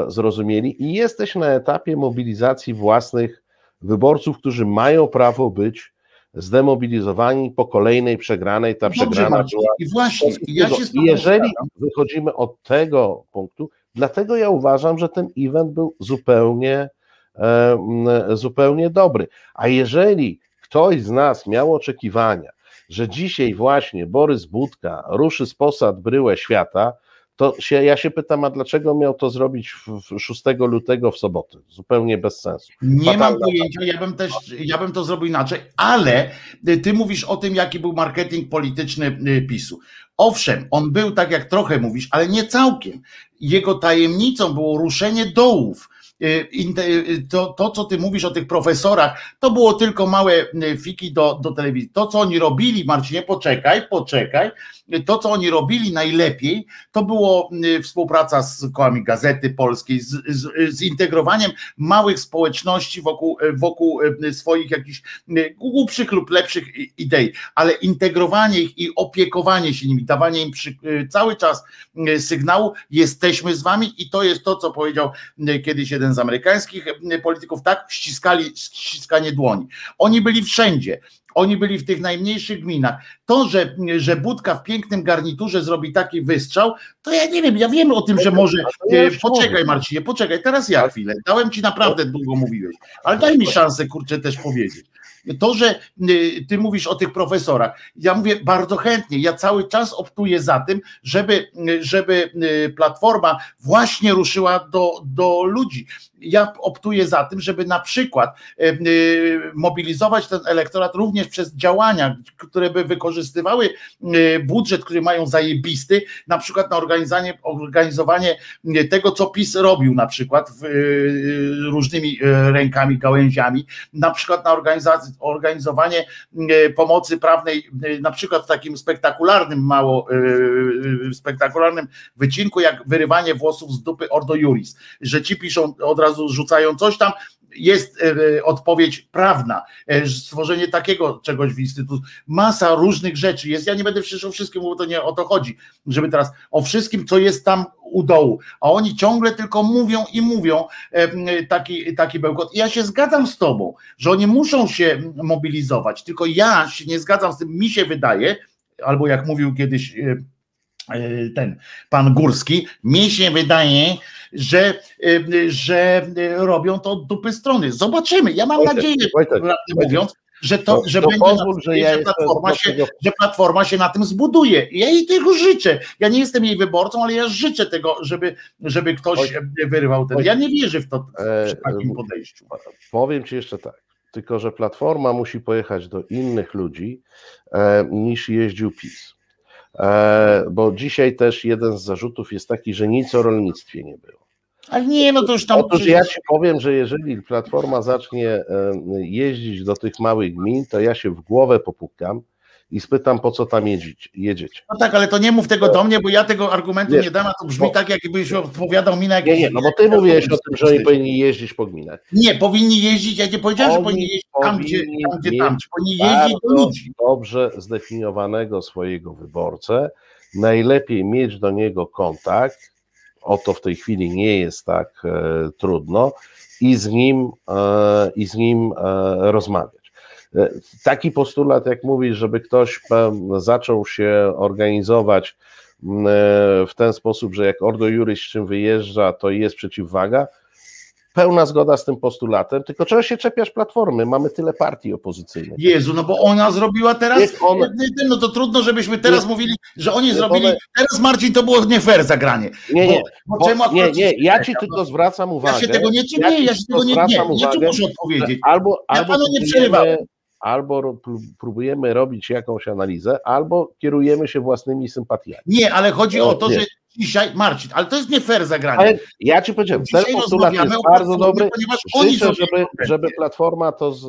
zrozumieli i jesteś na etapie mobilizacji własnych wyborców, którzy mają prawo być zdemobilizowani po kolejnej przegranej. Ta Dobrze, przegrana Marcin. była I właśnie, ja się jeżeli wychodzimy od tego punktu, dlatego ja uważam, że ten event był zupełnie, e, zupełnie dobry. A jeżeli ktoś z nas miał oczekiwania, że dzisiaj właśnie Borys Budka ruszy z posad bryłę świata, to się, ja się pytam, a dlaczego miał to zrobić w, w 6 lutego w sobotę? Zupełnie bez sensu. Nie mam Fatalna. pojęcia, ja bym też, ja bym to zrobił inaczej, ale ty mówisz o tym, jaki był marketing polityczny y, PiSu. Owszem, on był tak jak trochę mówisz, ale nie całkiem. Jego tajemnicą było ruszenie dołów. Y, y, to, to, co ty mówisz o tych profesorach, to było tylko małe y, fiki do, do telewizji. To, co oni robili, Marcinie, poczekaj, poczekaj, to, co oni robili najlepiej, to było współpraca z kołami Gazety Polskiej, z, z, zintegrowaniem małych społeczności wokół, wokół swoich jakichś głupszych lub lepszych idei, ale integrowanie ich i opiekowanie się nimi, dawanie im przy, cały czas sygnału, jesteśmy z wami i to jest to, co powiedział kiedyś jeden z amerykańskich polityków, tak, ściskali, ściskanie dłoni. Oni byli wszędzie. Oni byli w tych najmniejszych gminach. To, że, że Budka w pięknym garniturze zrobi taki wystrzał, to ja nie wiem, ja wiem o tym, że może. Ja e, Poczekaj. Marcinie, poczekaj, teraz ja chwilę. Dałem ci naprawdę długo mówiłeś, ale daj mi szansę, kurczę, też powiedzieć. To, że y, ty mówisz o tych profesorach, ja mówię bardzo chętnie. Ja cały czas optuję za tym, żeby, y, żeby y, platforma właśnie ruszyła do, do ludzi. Ja optuję za tym, żeby na przykład mobilizować ten elektorat również przez działania, które by wykorzystywały budżet, który mają zajebisty, na przykład na organizowanie, organizowanie tego, co PiS robił na przykład w, różnymi rękami, gałęziami, na przykład na organizację, organizowanie y, pomocy prawnej, y, na przykład w takim spektakularnym, mało y, spektakularnym wycinku, jak wyrywanie włosów z dupy Ordo Juris, że ci piszą, od razu rzucają coś tam, jest e, odpowiedź prawna, e, stworzenie takiego czegoś w instytucie, masa różnych rzeczy jest, ja nie będę przecież o wszystkim mówił, to nie o to chodzi, żeby teraz o wszystkim, co jest tam u dołu, a oni ciągle tylko mówią i mówią e, taki, taki bełkot. I ja się zgadzam z tobą, że oni muszą się mobilizować, tylko ja się nie zgadzam z tym, mi się wydaje, albo jak mówił kiedyś e, e, ten pan Górski, mi się wydaje, że, e, że robią to od dupy strony. Zobaczymy. Ja mam Wojtek, nadzieję, Wojtek, mówiąc, że to, To- że to będzie pozwól, że ja że, platforma się, że platforma się na tym zbuduje. Ja jej tego życzę. Ja nie jestem jej wyborcą, ale ja życzę tego, żeby, żeby ktoś Wojtek, wyrywał ten. Ja nie wierzę w to E, przy takim e, podejściu. Powiem Ci jeszcze tak, tylko że Platforma musi pojechać do innych ludzi e, niż jeździł PiS. E, bo dzisiaj też jeden z zarzutów jest taki, że nic o rolnictwie nie było. Ale nie, no to już tam. Otóż ja Ci powiem, że jeżeli Platforma zacznie e, jeździć do tych małych gmin, to ja się w głowę popukam i spytam, po co tam jedziecie. jedziecie. No tak, ale to nie mów tego do mnie, bo ja tego argumentu Nie. nie dam, a to brzmi Bo- tak, jakbyś odpowiadał mi na jakieś... Nie, nie, no bo Ty mówiłeś o tym, że oni powinni jeździć po gminach. Nie, powinni jeździć, ja nie powiedziałem, że Oni powinni jeździć tam, gdzie tam, gdzie tam. Czy powinni jeździć do ludzi. dobrze zdefiniowanego swojego wyborcę, najlepiej mieć do niego kontakt, oto w tej chwili nie jest tak e, trudno, i z nim, e, i z nim e, rozmawiać. E, Taki postulat, jak mówisz, żeby ktoś zaczął się organizować e, w ten sposób, że jak Ordo Juris z czym wyjeżdża, to jest przeciwwaga, pełna zgoda z tym postulatem, tylko czego się czepiasz Platformy? Mamy tyle partii opozycyjnych. Jezu, no bo ona zrobiła teraz, ona- no to trudno, żebyśmy teraz mówili, że oni zrobili, one- teraz Marcin, to było nie fair zagranie. Nie, nie, Bo, bo, czemu nie, nie, ja ci tylko zwracam uwagę. Ja się tego nie, ja nie, ci ja się tego nie, nie, nie, nie uwagę, muszę odpowiedzieć. Albo, Ja albo, panu nie przerywałem. Albo próbujemy robić jakąś analizę, albo kierujemy się własnymi sympatiami. Nie, ale chodzi o to, nie. że dzisiaj, Marcin, ale to jest nie fair zagranie. Ale ja ci powiedziałem, ten Dzisiaj postulat rozmawiamy jest bardzo dobry. ponieważ oni Życzę, żeby, żeby Platforma to z,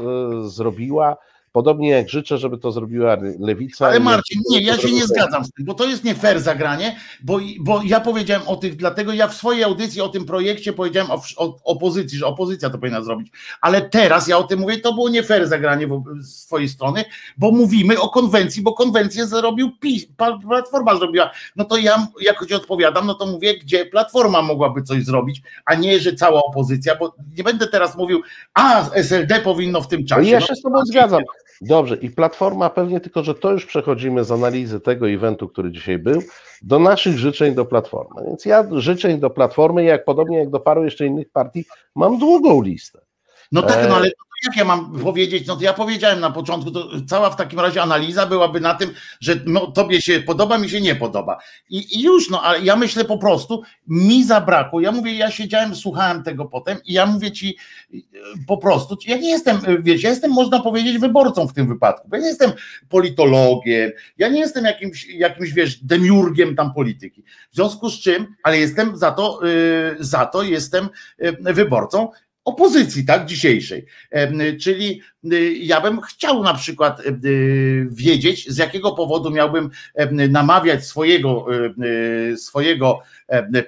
zrobiła. Podobnie jak życzę, żeby to zrobiła Lewica. Ale Marcin, nie, ja się nie zgadzam z tym, bo to jest nie fair zagranie, bo, bo ja powiedziałem o tych, dlatego ja w swojej audycji o tym projekcie powiedziałem o, o opozycji, że opozycja to powinna zrobić, ale teraz ja o tym mówię, to było nie fair zagranie z swojej strony, bo mówimy o konwencji, bo konwencję zrobił PiS, Platforma zrobiła, no to ja jak ci odpowiadam, no to mówię, gdzie Platforma mogłaby coś zrobić, a nie, że cała opozycja, bo nie będę teraz mówił, a SLD powinno w tym czasie. ja No, się z tobą zgadzam. Dobrze, i Platforma pewnie tylko, że to już przechodzimy z analizy tego eventu, który dzisiaj był, do naszych życzeń do Platformy. Więc ja życzeń do Platformy, jak podobnie jak do paru jeszcze innych partii, mam długą listę. No tak, E, no ale to jak ja mam powiedzieć, no to ja powiedziałem na początku, to cała w takim razie analiza byłaby na tym, że no, tobie się podoba, mi się nie podoba. I, I już, no ale ja myślę po prostu, mi zabrakło, ja mówię, ja siedziałem, słuchałem tego potem i ja mówię ci po prostu, ja nie jestem, wiesz, ja jestem, można powiedzieć, wyborcą w tym wypadku, ja nie jestem politologiem, ja nie jestem jakimś, jakimś wiesz, demiurgiem tam polityki. W związku z czym, ale jestem za to, yy, za to jestem wyborcą opozycji, tak, dzisiejszej. Czyli y, ja bym chciał na przykład y, wiedzieć, z jakiego powodu miałbym namawiać swojego, y, swojego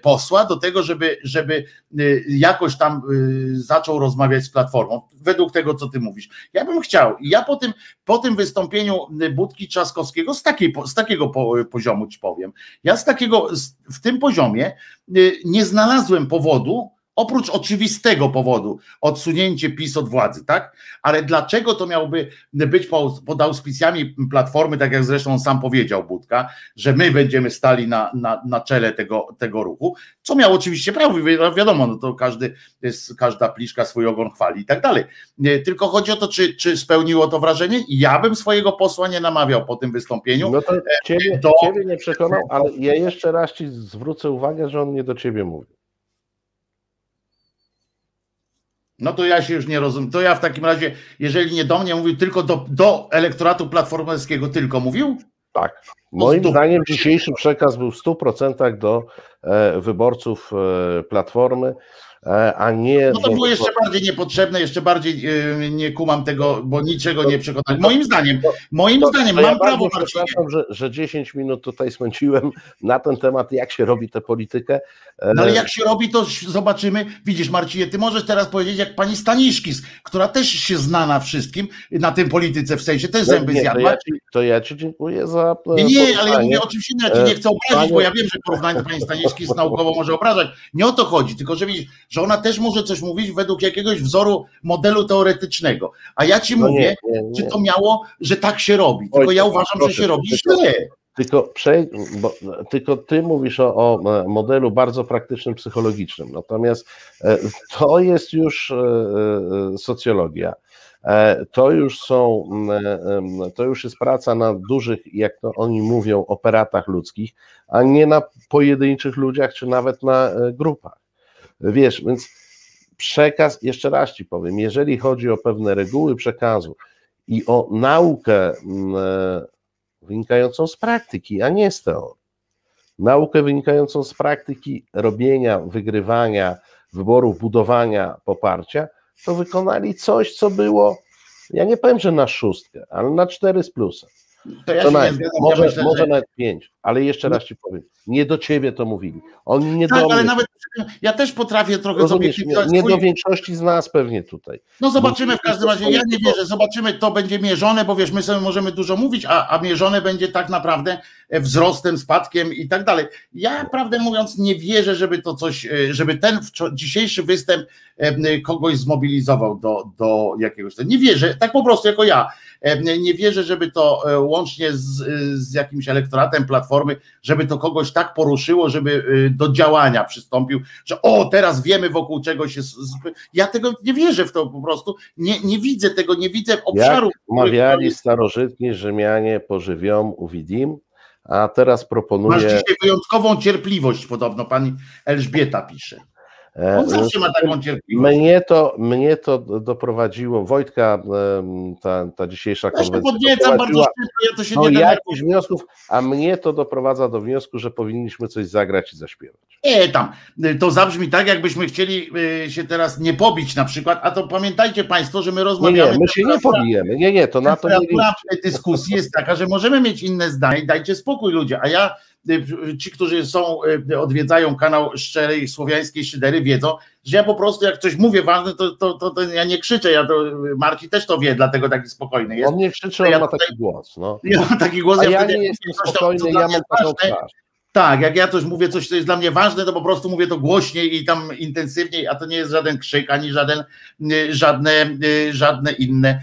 posła do tego, żeby, żeby jakoś tam zaczął rozmawiać z Platformą, według tego, co ty mówisz. Ja bym chciał. Ja po tym, po tym wystąpieniu Budki Trzaskowskiego z, takiej, z takiego poziomu ci powiem, ja z takiego, w tym poziomie nie znalazłem powodu, Oprócz oczywistego powodu, odsunięcie PiS od władzy, tak? Ale dlaczego to miałoby być pod auspicjami Platformy, tak jak zresztą sam powiedział Budka, że my będziemy stali na, na, na czele tego, tego ruchu, co miał oczywiście prawo, wiadomo, no to każdy, jest, każda pliszka swój ogon chwali i tak dalej. Tylko chodzi o to, czy, czy spełniło to wrażenie. Ja bym swojego posła nie namawiał po tym wystąpieniu. No to ciebie, do... ciebie nie przekonał, ale ja jeszcze raz ci zwrócę uwagę, że on nie do ciebie mówi. No to ja się już nie rozumiem. To ja w takim razie, jeżeli nie do mnie mówił, tylko do, do elektoratu platformerskiego tylko mówił? Tak. Moim zdaniem dzisiejszy przekaz był w 100% do e, wyborców e, Platformy. E, a nie. No to było jeszcze bardziej niepotrzebne, jeszcze bardziej e, nie kumam tego, bo niczego nie przekonać. Moim zdaniem, moim to, zdaniem, to mam ja prawo. Przepraszam, że, że 10 minut tutaj spędziłem na ten temat, jak się robi tę politykę. E, no ale jak się robi, to zobaczymy. Widzisz, Marcinie, ty możesz teraz powiedzieć, jak pani Staniszkis, która też się zna na wszystkim, na tym polityce w sensie, też no zęby nie, zjadła. To ja, ci, to ja ci dziękuję za. Nie, nie ale ja mówię oczywiście, ja ci nie chcę obrazić, bo ja wiem, że porównanie pani Staniszkis naukowo może obrażać. Nie o to chodzi, tylko że widzisz, że ona też może coś mówić według jakiegoś wzoru modelu teoretycznego. A ja ci no mówię, nie, nie, nie. czy to miało, że tak się robi. Tylko Oj, ja uważam, proszę, że się robi źle. Tylko, bo, tylko ty mówisz o, o, modelu bardzo praktycznym, psychologicznym. Natomiast e, to jest już e, e, socjologia. To już są, to już jest praca na dużych, jak to oni mówią, operatach ludzkich, a nie na pojedynczych ludziach, czy nawet na grupach. Wiesz, więc przekaz, jeszcze raz ci powiem, jeżeli chodzi o pewne reguły przekazu i o naukę mm, e, wynikającą z praktyki, a nie z teorii, naukę wynikającą z praktyki robienia, wygrywania, wyborów, budowania poparcia, to wykonali coś, co było, ja nie powiem, że na szóstkę, ale na cztery z plusem. To ja może, ja myślę, może że... nawet pięć, ale jeszcze raz ci powiem, nie do ciebie to mówili. Oni nie tak, do ale nawet ja też potrafię trochę Rozumiesz, sobie nie, nie do większości z nas pewnie tutaj. No zobaczymy w każdym razie, ja nie wierzę, zobaczymy, to będzie mierzone, bo wiesz, my sobie możemy dużo mówić, a, a mierzone będzie tak naprawdę wzrostem, spadkiem i tak dalej. Ja prawdę mówiąc nie wierzę, żeby to coś, e, żeby ten dzisiejszy występ e, kogoś zmobilizował do, do jakiegoś, nie wierzę, tak po prostu jako ja, e, nie wierzę, żeby to łącznie z, z jakimś elektoratem Platformy, żeby to kogoś tak poruszyło, żeby do działania przystąpił, że o, teraz wiemy wokół czego się. Ja tego nie wierzę w to po prostu. Nie, nie widzę tego, nie widzę obszaru. Jak mawiali starożytni Rzymianie pożywią uwidim, a teraz proponuję. Masz dzisiaj wyjątkową cierpliwość, podobno pani Elżbieta pisze. On e, zawsze ma taką cierpliwość. Mnie to, mnie to doprowadziło, Wojtka, ta, ta dzisiejsza konwencja. Ja się podniecam bardzo szybko, ja to się no, nie jakichś wniosków, a mnie to doprowadza do wniosku, że powinniśmy coś zagrać i zaśpiewać. Nie, tam, to zabrzmi tak, jakbyśmy chcieli y, się teraz nie pobić na przykład, a to pamiętajcie Państwo, że my rozmawiamy. Nie, nie my się nie pobijemy, nie, nie, to na to dyskusji jest taka, że możemy mieć inne zdanie, dajcie spokój ludzie, a ja Y, ci, którzy są, y, odwiedzają kanał Szczerej Słowiańskiej Szydery, wiedzą, że ja po prostu jak coś mówię ważne, to, to, to, to ja nie krzyczę, ja to, Marci też to wie, dlatego taki spokojny jest. On nie krzyczy, on ja ma taki tutaj, głos. No. Ja mam taki głos, A ja, ja nie jestem spokojny, ja mam taką twarz. Tak, jak ja coś mówię, coś, co jest dla mnie ważne, to po prostu mówię to głośniej i tam intensywniej, a to nie jest żaden krzyk, ani żaden, żadne, żadne inne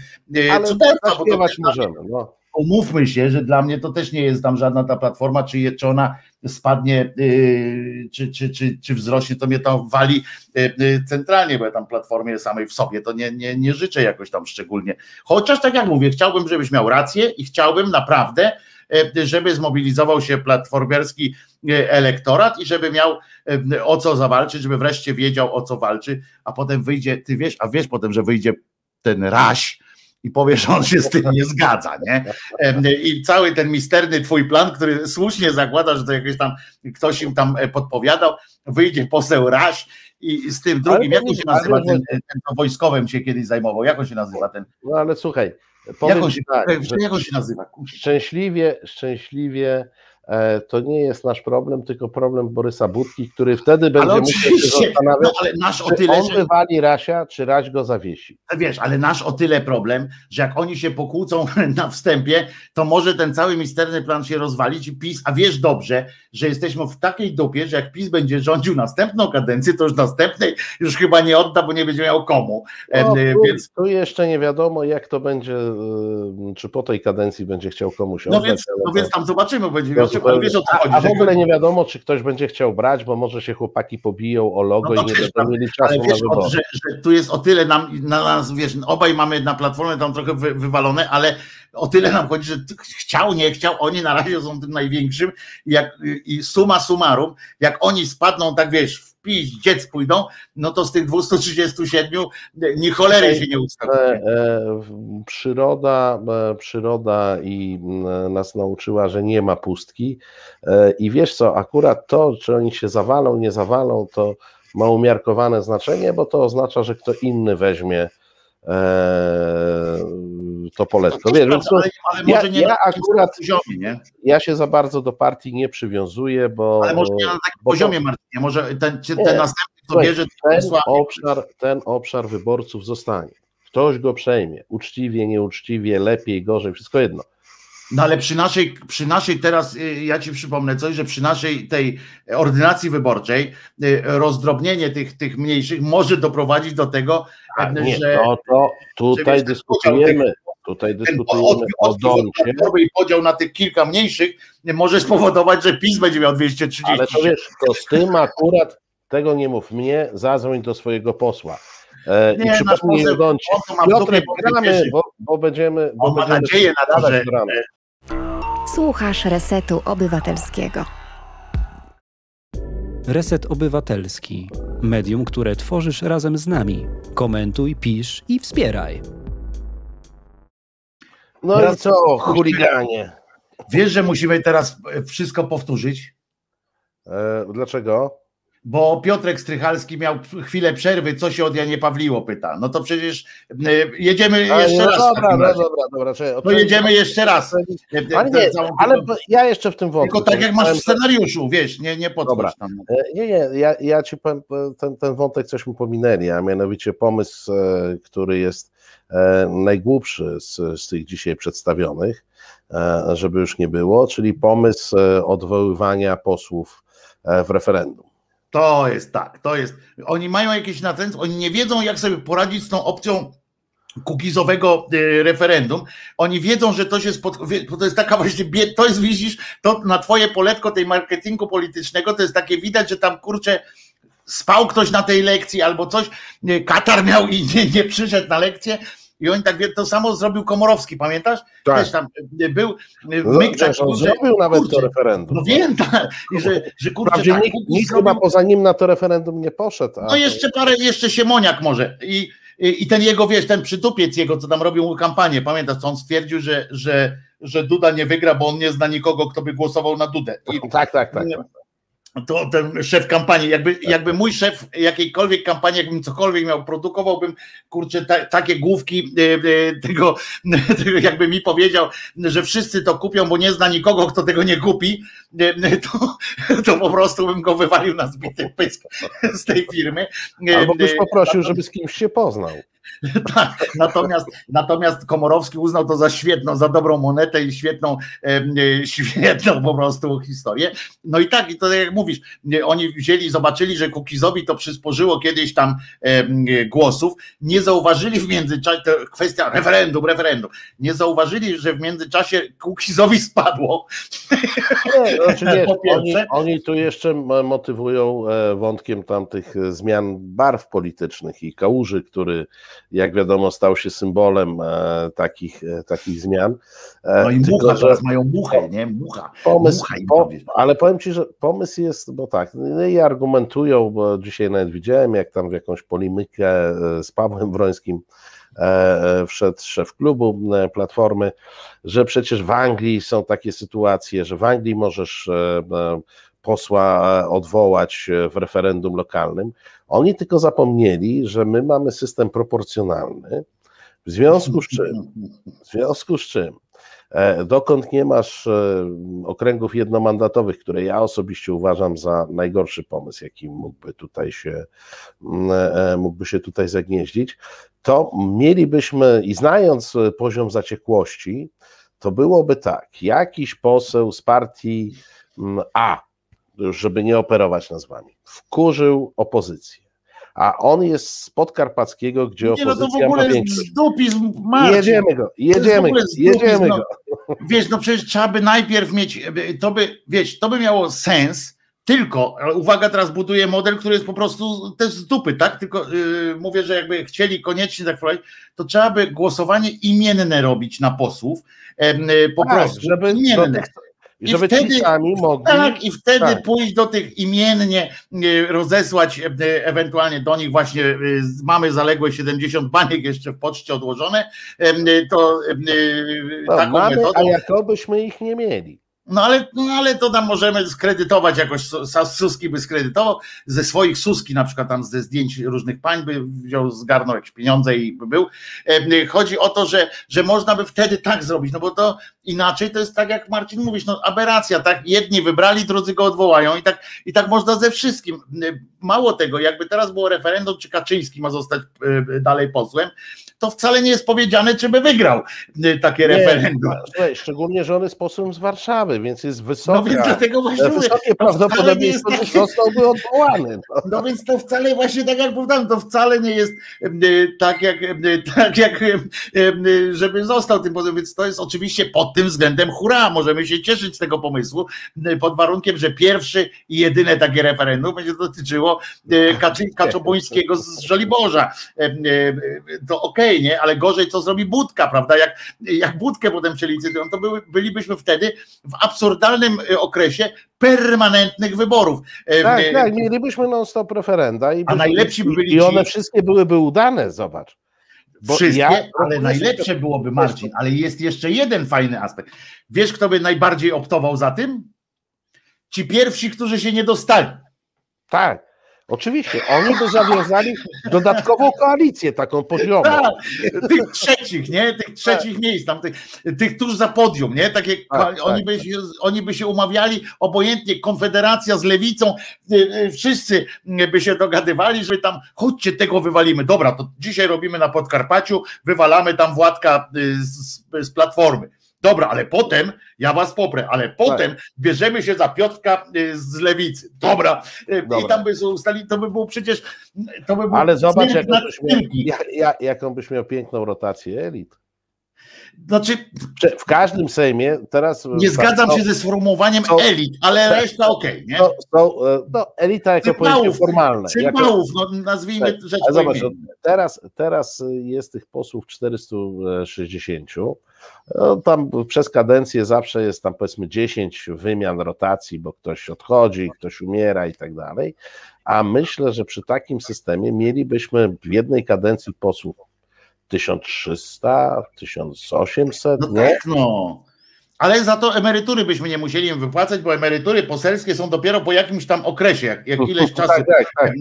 Ale cuderstwa. Bo to możemy, no umówmy się, że dla mnie to też nie jest tam żadna ta platforma, czy, czy ona spadnie, yy, czy, czy, czy, czy wzrośnie, to mnie to wali yy, yy, centralnie, bo ja tam platformie samej w sobie to nie, nie, nie życzę jakoś tam szczególnie. Chociaż tak jak mówię, chciałbym, żebyś miał rację i chciałbym naprawdę, yy, żeby zmobilizował się platformiarski yy, elektorat i żeby miał o co zawalczyć, żeby wreszcie wiedział o co walczy, a potem wyjdzie, ty wiesz, a wiesz potem, że wyjdzie ten raś, i powie, że on się z tym nie zgadza, nie? I cały ten misterny twój plan, który słusznie zakłada, że to jakiś tam ktoś im tam e, podpowiadał, wyjdzie poseł Raś i z tym drugim, jak on się nazywa, ten, ten, wojskowym się kiedyś zajmował, jak on się nazywa ten? No ale słuchaj, jak on się, tak, jak on się nazywa? Szczęśliwie, szczęśliwie to nie jest nasz problem, tylko problem Borysa Budki, który wtedy będzie musiał się zastanawiać, no, ale nasz o tyle, on wywali Rasia, czy Raś go zawiesi. Wiesz, ale nasz o tyle problem, że jak oni się pokłócą na wstępie, to może ten cały misterny plan się rozwalić i PiS, a wiesz dobrze, że jesteśmy w takiej dupie, że jak PiS będzie rządził następną kadencję, to już następnej już chyba nie odda, bo nie będzie miał komu. No, tu, więc... tu jeszcze nie wiadomo, jak to będzie, y, czy po tej kadencji będzie chciał komuś no oddać. Więc, no więc tam zobaczymy, będzie miał ale wiesz o co chodzi. A, w ogóle nie wiadomo, czy ktoś będzie chciał brać, bo może się chłopaki pobiją o logo no i nie będą mieli czasu ale wiesz, na wybory. Że, że tu jest o tyle nam, na nas, wiesz, obaj mamy na platformie tam trochę wy, wywalone, ale o tyle nam chodzi, że chciał, nie chciał, oni na razie są tym największym jak, i suma summarum, jak oni spadną, tak wiesz, pić, dziec pójdą, no to z tych 237 ni cholery się nie ustawi. E, e, przyroda, e, przyroda i nas nauczyła, że nie ma pustki i wiesz co, akurat to, czy oni się zawalą, nie zawalą, to ma umiarkowane znaczenie, bo to oznacza, że kto inny weźmie to poletko. Wiesz, więc ale, ale ja, może nie ja akurat poziomie, nie? ja się za bardzo do partii nie przywiązuję, bo. Ale może nie na takim poziomie, Martinie, może ten, ten następny, kto bierze ten obszar, ten obszar wyborców zostanie. Ktoś go przejmie. Uczciwie, nieuczciwie, lepiej, gorzej, wszystko jedno. No ale przy naszej, przy naszej teraz, y, ja ci przypomnę coś, że przy naszej tej ordynacji wyborczej y, rozdrobnienie tych, tych mniejszych może doprowadzić do tego, A, nie, że. No to tutaj dyskutujemy. Tutaj dyskutujemy o Doncie. I podział na tych kilka mniejszych może spowodować, że PiS będzie miał 230. Ale to wiesz, to z tym akurat tego nie mów mnie, zadzwoń do swojego posła. E, nie, I przypomnij Doncie. Piotrek, gramy, bo, bo będziemy... Bo on będziemy ma nadzieję na to, że... Słuchasz Resetu Obywatelskiego. Reset Obywatelski. Medium, które tworzysz razem z nami. Komentuj, pisz i wspieraj. No i co, chuliganie? Wiesz, że musimy teraz wszystko powtórzyć? E, dlaczego? Bo Piotrek Strychalski miał chwilę przerwy, co się od Janie Pawliło pyta. No to przecież e, jedziemy A, jeszcze no raz. Dobra, no dobra, dobra. Czekaj, no jedziemy jeszcze raz. Ale, nie, ale ja jeszcze w tym wątku. Tylko tak jak masz w scenariuszu, wiesz, nie, nie podchodź tam. E, nie, nie, ja, ja ci powiem, ten, ten wątek coś mi pominęli, a mianowicie pomysł, który jest najgłupszy z, z tych dzisiaj przedstawionych, żeby już nie było, czyli pomysł odwoływania posłów w referendum. To jest tak, to jest. Oni mają jakieś natręctwo, oni nie wiedzą, jak sobie poradzić z tą opcją kukizowego y, referendum. Oni wiedzą, że to się spod... to jest taka właśnie, to jest widzisz, to na twoje poletko tej marketingu politycznego, to jest takie widać, że tam kurczę spał ktoś na tej lekcji albo coś, Katar miał i nie, nie przyszedł na lekcję i oni tak to samo zrobił Komorowski, pamiętasz? Tak. Też tam był no, myk taki, on zrobił nawet kurczę, to referendum. No wiem, tak. I że, że kurczę, Wprawdzie tak, nikt, nikt chyba poza nim na to referendum nie poszedł. No jeszcze parę, jeszcze się Moniak może. I, i, I ten jego, wiesz, ten przytupiec jego, co tam robił kampanię, pamiętasz, co on stwierdził, że, że, że Duda nie wygra, bo on nie zna nikogo, kto by głosował na Dudę. I, tak, tak, tak. Tak to ten szef kampanii, jakby, jakby mój szef jakiejkolwiek kampanii, jakbym cokolwiek miał, produkowałbym, kurczę, ta, takie główki e, tego, tego, jakby mi powiedział, że wszyscy to kupią, bo nie zna nikogo, kto tego nie kupi, e, to, to po prostu bym go wywalił na zbity pysk z tej firmy. Albo byś poprosił, żeby z kimś się poznał. tak, natomiast, natomiast Komorowski uznał to za świetną, za dobrą monetę i świetną, e, świetną po prostu historię. No i tak, i to tak jak mówisz, oni wzięli, zobaczyli, że Kukizowi to przysporzyło kiedyś tam e, głosów, nie zauważyli w międzyczasie, to kwestia referendum, referendum, nie zauważyli, że w międzyczasie Kukizowi spadło. Nie, znaczy wiesz, oni, oni tu jeszcze motywują e, wątkiem tamtych zmian barw politycznych i Kałuży, który jak wiadomo stał się symbolem e, takich, e, takich zmian. No i Tylko, mucha, że teraz mają muchę, nie? Mucha. Pomysł, mucha po, ale powiem Ci, że pomysł jest, bo tak, no i argumentują, bo dzisiaj nawet widziałem, jak tam w jakąś polimikę z Pawłem Wrońskim wszedł szef klubu Platformy, że przecież w Anglii są takie sytuacje, że w Anglii możesz posła e, odwołać e, w referendum lokalnym. Oni tylko zapomnieli, że my mamy system proporcjonalny, w związku z czym, w związku z czym e, dokąd nie masz okręgów jednomandatowych, które ja osobiście uważam za najgorszy pomysł, jaki mógłby tutaj się, mógłby się tutaj zagnieździć, to mielibyśmy, i znając poziom zaciekłości, to byłoby tak, jakiś poseł z partii A żeby nie operować nazwami, wkurzył opozycję. A on jest z Podkarpackiego, gdzie opozycja nie, no to w ogóle ma większość. Jedziemy go, jedziemy go, jedziemy no, go. Wiesz, no przecież trzeba by najpierw mieć, to by, wiesz, to by miało sens, tylko, uwaga, teraz buduję model, który jest po prostu też z dupy, tak? Tylko yy, mówię, że jakby chcieli koniecznie tak wprowadzić, to trzeba by głosowanie imienne robić na posłów, yy, po tak, prostu. Żeby imienne. I żeby wtedy, ci sami mogli. Tak, i wtedy tak. pójść do tych imiennie, e, rozesłać e, ewentualnie do nich właśnie e, mamy zaległe 70 baniek jeszcze w poczcie odłożone, to no, taką mamy, metodą. A jakobyśmy ich nie mieli. No ale, no ale to tam możemy skredytować jakoś, Suski by skredytował, ze swoich Suski na przykład tam ze zdjęć różnych pań by wziął, zgarnął jakieś pieniądze i by był. Chodzi o to, że, że można by wtedy tak zrobić, no bo to inaczej to jest tak jak Marcin mówisz, no aberracja, tak? Jedni wybrali, drudzy go odwołają i tak, i tak można ze wszystkim. Mało tego, jakby teraz było referendum, czy Kaczyński ma zostać e, dalej posłem, to wcale nie jest powiedziane, czy by wygrał y, takie nie, referendum. No, szczególnie, że on jest posłem z Warszawy, więc jest wysoka, no więc dlatego właśnie wysokie prawdopodobieństwo, że zostałby odwołany. No. no. więc to wcale właśnie tak jak powiedziałem, to wcale nie jest y, tak jak, y, tak jak żeby został tym posłem, więc to jest oczywiście pod tym względem hura, możemy się cieszyć z tego pomysłu, pod warunkiem, że pierwszy i jedyne takie referendum będzie dotyczyło Kaczy, Kaczobuńskiego z Żoliborza. To okej, okay, nie? Ale gorzej co zrobi Budka, prawda? Jak, jak Budkę potem przelicytują, to były, bylibyśmy wtedy w absurdalnym e, okresie permanentnych wyborów. E, tak, e, tak, mielibyśmy non-stop referenda. I a najlepsi by byli I one ci... wszystkie byłyby udane, zobacz. Bo Wszystkie, ja, ale najlepsze byłoby, Marcin, ale jest jeszcze jeden fajny aspekt. Wiesz, kto by najbardziej optował za tym? Ci pierwsi, którzy się nie dostali. Tak. Oczywiście, oni by zawiązali dodatkową koalicję taką poziomą. Tak, tych trzecich, nie? Tych trzecich tak. miejsc, tam, tych, tych tuż za podium, nie? Takie, tak, oni, tak. By się, oni by się umawiali obojętnie, Konfederacja z Lewicą, y, y, wszyscy by się dogadywali, że tam chodźcie, tego wywalimy. Dobra, to dzisiaj robimy na Podkarpaciu, wywalamy tam Władka y, z, z Platformy. Dobra, ale potem ja was poprę, ale potem tak. bierzemy się za Piotrka y, z lewicy. Dobra. Y, Dobra. I tam by ustali, to by było przecież. To by było ale zobacz, jaką byś, miał, jak, jaką byś miał piękną rotację elit. Znaczy, w każdym Sejmie teraz. Nie zgadzam się ze sformułowaniem są, elit, ale tak, reszta okej, okay, nie? Są, e, no, elita jako pojęcie formalne. Symbałów, jako, no, nazwijmy tak, rzecz zobacz, teraz, teraz jest tych posłów 460. No, tam przez kadencję zawsze jest tam powiedzmy 10 wymian rotacji, bo ktoś odchodzi, ktoś umiera i tak dalej. A myślę, że przy takim systemie mielibyśmy w jednej kadencji posłów 1300, 1800, no nie? Tak, no. Ale za to emerytury byśmy nie musieli im wypłacać, bo emerytury poselskie są dopiero po jakimś tam okresie, jak, jak ileś czasu tak, tak, tak.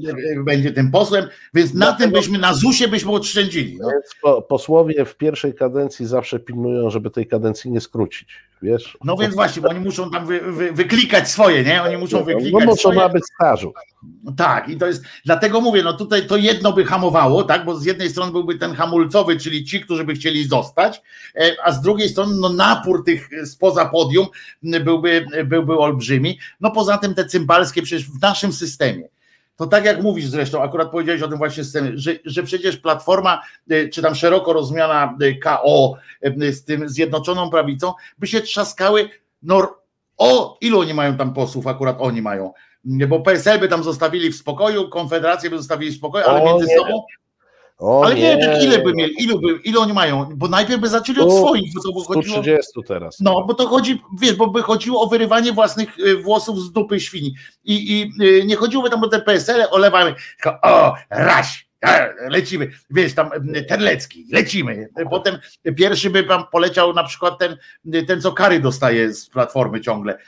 będzie tym posłem, więc na tym byśmy, na ZUSie byśmy oszczędzili. No. Więc posłowie w pierwszej kadencji zawsze pilnują, żeby tej kadencji nie skrócić. Wiesz? No więc właśnie, bo oni muszą tam wy, wy, wyklikać swoje, nie? Oni muszą No wyklikać muszą swoje. nabyć stażu. Tak, i to jest, dlatego mówię, no tutaj to jedno by hamowało, tak, bo z jednej strony byłby ten hamulcowy, czyli ci, którzy by chcieli zostać, e, a z drugiej strony no napór tych spoza podium byłby, byłby olbrzymi, no poza tym te cymbalskie przecież w naszym systemie, to tak jak mówisz zresztą, akurat powiedziałeś o tym właśnie systemie, że, że przecież Platforma, e, czy tam szeroko rozumiana e, KO e, z tym Zjednoczoną Prawicą, by się trzaskały, no o, ilu oni mają tam posłów, akurat oni mają, bo PSL by tam zostawili w spokoju, Konfederację by zostawili w spokoju, ale O między sobą, O ale nie wiem, tak ile by mieli, ilu, by, ile oni mają, bo najpierw by zaczęli od swoich, bo to by chodziło, 130 teraz. no, bo to chodzi, wiesz, bo by chodziło o wyrywanie własnych y, włosów z dupy świni. I, i y, nie chodziłoby tam o te PSL, olewamy, tylko o, raś, lecimy, wiesz, tam y, Terlecki, lecimy. Potem pierwszy by tam poleciał na przykład ten, y, ten co kary dostaje z Platformy ciągle.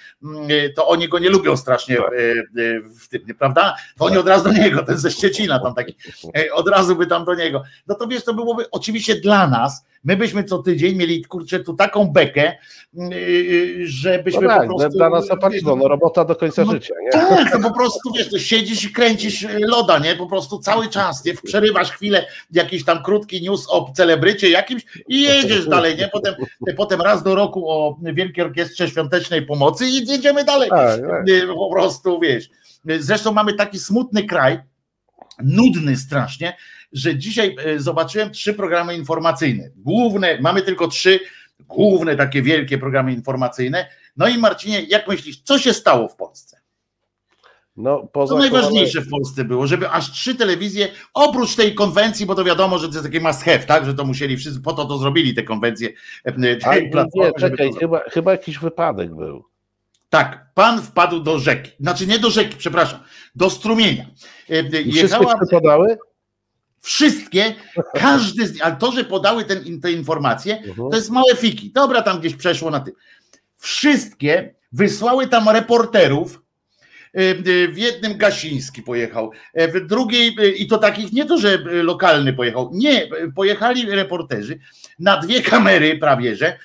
Y, To oni go nie lubią strasznie Tak. y, y, w tym, prawda? To oni od razu do niego, ten ze Szczecina tam taki, y, od razu by tam do niego. No to wiesz, to byłoby oczywiście dla nas, my byśmy co tydzień mieli, kurczę, tu taką bekę, yy, żebyśmy No tak, po prostu... dla nas to paliwo, no robota do końca No życia, nie? Tak, to po prostu wiesz, to siedzisz i kręcisz y, loda, nie? Po prostu cały czas, nie? Przerywasz chwilę, jakiś tam krótki news o celebrycie jakimś i jedziesz dalej, nie? Potem, potem raz do roku o Wielkiej Orkiestrze Świątecznej Pomocy i jedziemy dalej. Tak, tak. Y, Po prostu wiesz. Zresztą mamy taki smutny kraj, nudny strasznie, że dzisiaj y, zobaczyłem trzy programy informacyjne. Główne, mamy tylko trzy główne takie wielkie programy informacyjne. No i Marcinie, jak myślisz, co się stało w Polsce? No, poza Co najważniejsze w Polsce było, żeby aż trzy telewizje, oprócz tej konwencji, bo to wiadomo, że to jest taki must have, tak, że to musieli wszyscy, po to to zrobili te konwencje e, A, tej nie, platformy, żeby czekaj, to- chyba, chyba jakiś wypadek był. Tak, pan wpadł do rzeki, znaczy nie do rzeki, przepraszam, do strumienia. E, e, I wszystkie Jechała podały? wszystkie, każdy, z, ale to, że podały ten, te informacje, Mhm. to jest małe fiki. Dobra, tam gdzieś przeszło na tym. Wszystkie wysłały tam reporterów. E, e, W jednym Gasiński pojechał, e, w drugiej, e, i to takich nie to, że e, lokalny pojechał, nie, pojechali reporterzy na dwie kamery prawie, że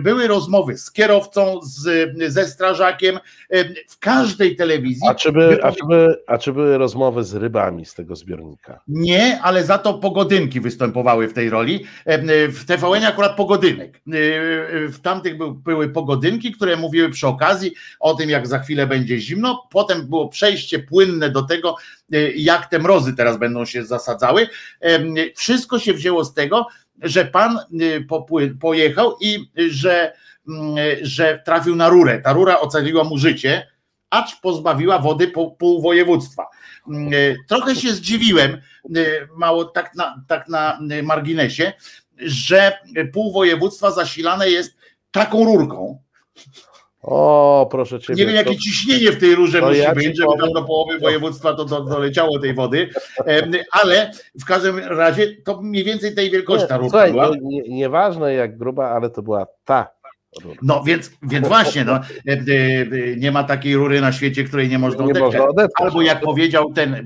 były rozmowy z kierowcą, z, ze strażakiem, e, w każdej telewizji. A czy, by, a, czy by, a czy były rozmowy z rybami z tego zbiornika? Nie, ale za to pogodynki występowały w tej roli. E, W TVN akurat pogodynek. E, W tamtych był, były pogodynki, które mówiły przy okazji o tym, jak za chwilę będzie zimno. Potem było przejście płynne do tego, e, jak te mrozy teraz będą się zasadzały. E, Wszystko się wzięło z tego, że pan popły- pojechał i e, że, mm, że trafił na rurę. Ta rura ocaliła mu życie, acz pozbawiła wody pół, pół województwa. Mm, Trochę się zdziwiłem, mało tak na, tak na marginesie, że pół województwa zasilane jest taką rurką. O, proszę cię. Nie wiem, jakie ciśnienie w tej rurze to musi ja być, żeby tam do połowy województwa to do, doleciało tej wody, ale w każdym razie to mniej więcej tej wielkości ta słuchaj, była. no, nie, nieważne jak gruba, ale to była ta. No więc, więc właśnie, no, e, e, nie ma takiej rury na świecie, której nie można Nie można. Albo jak powiedział ten e,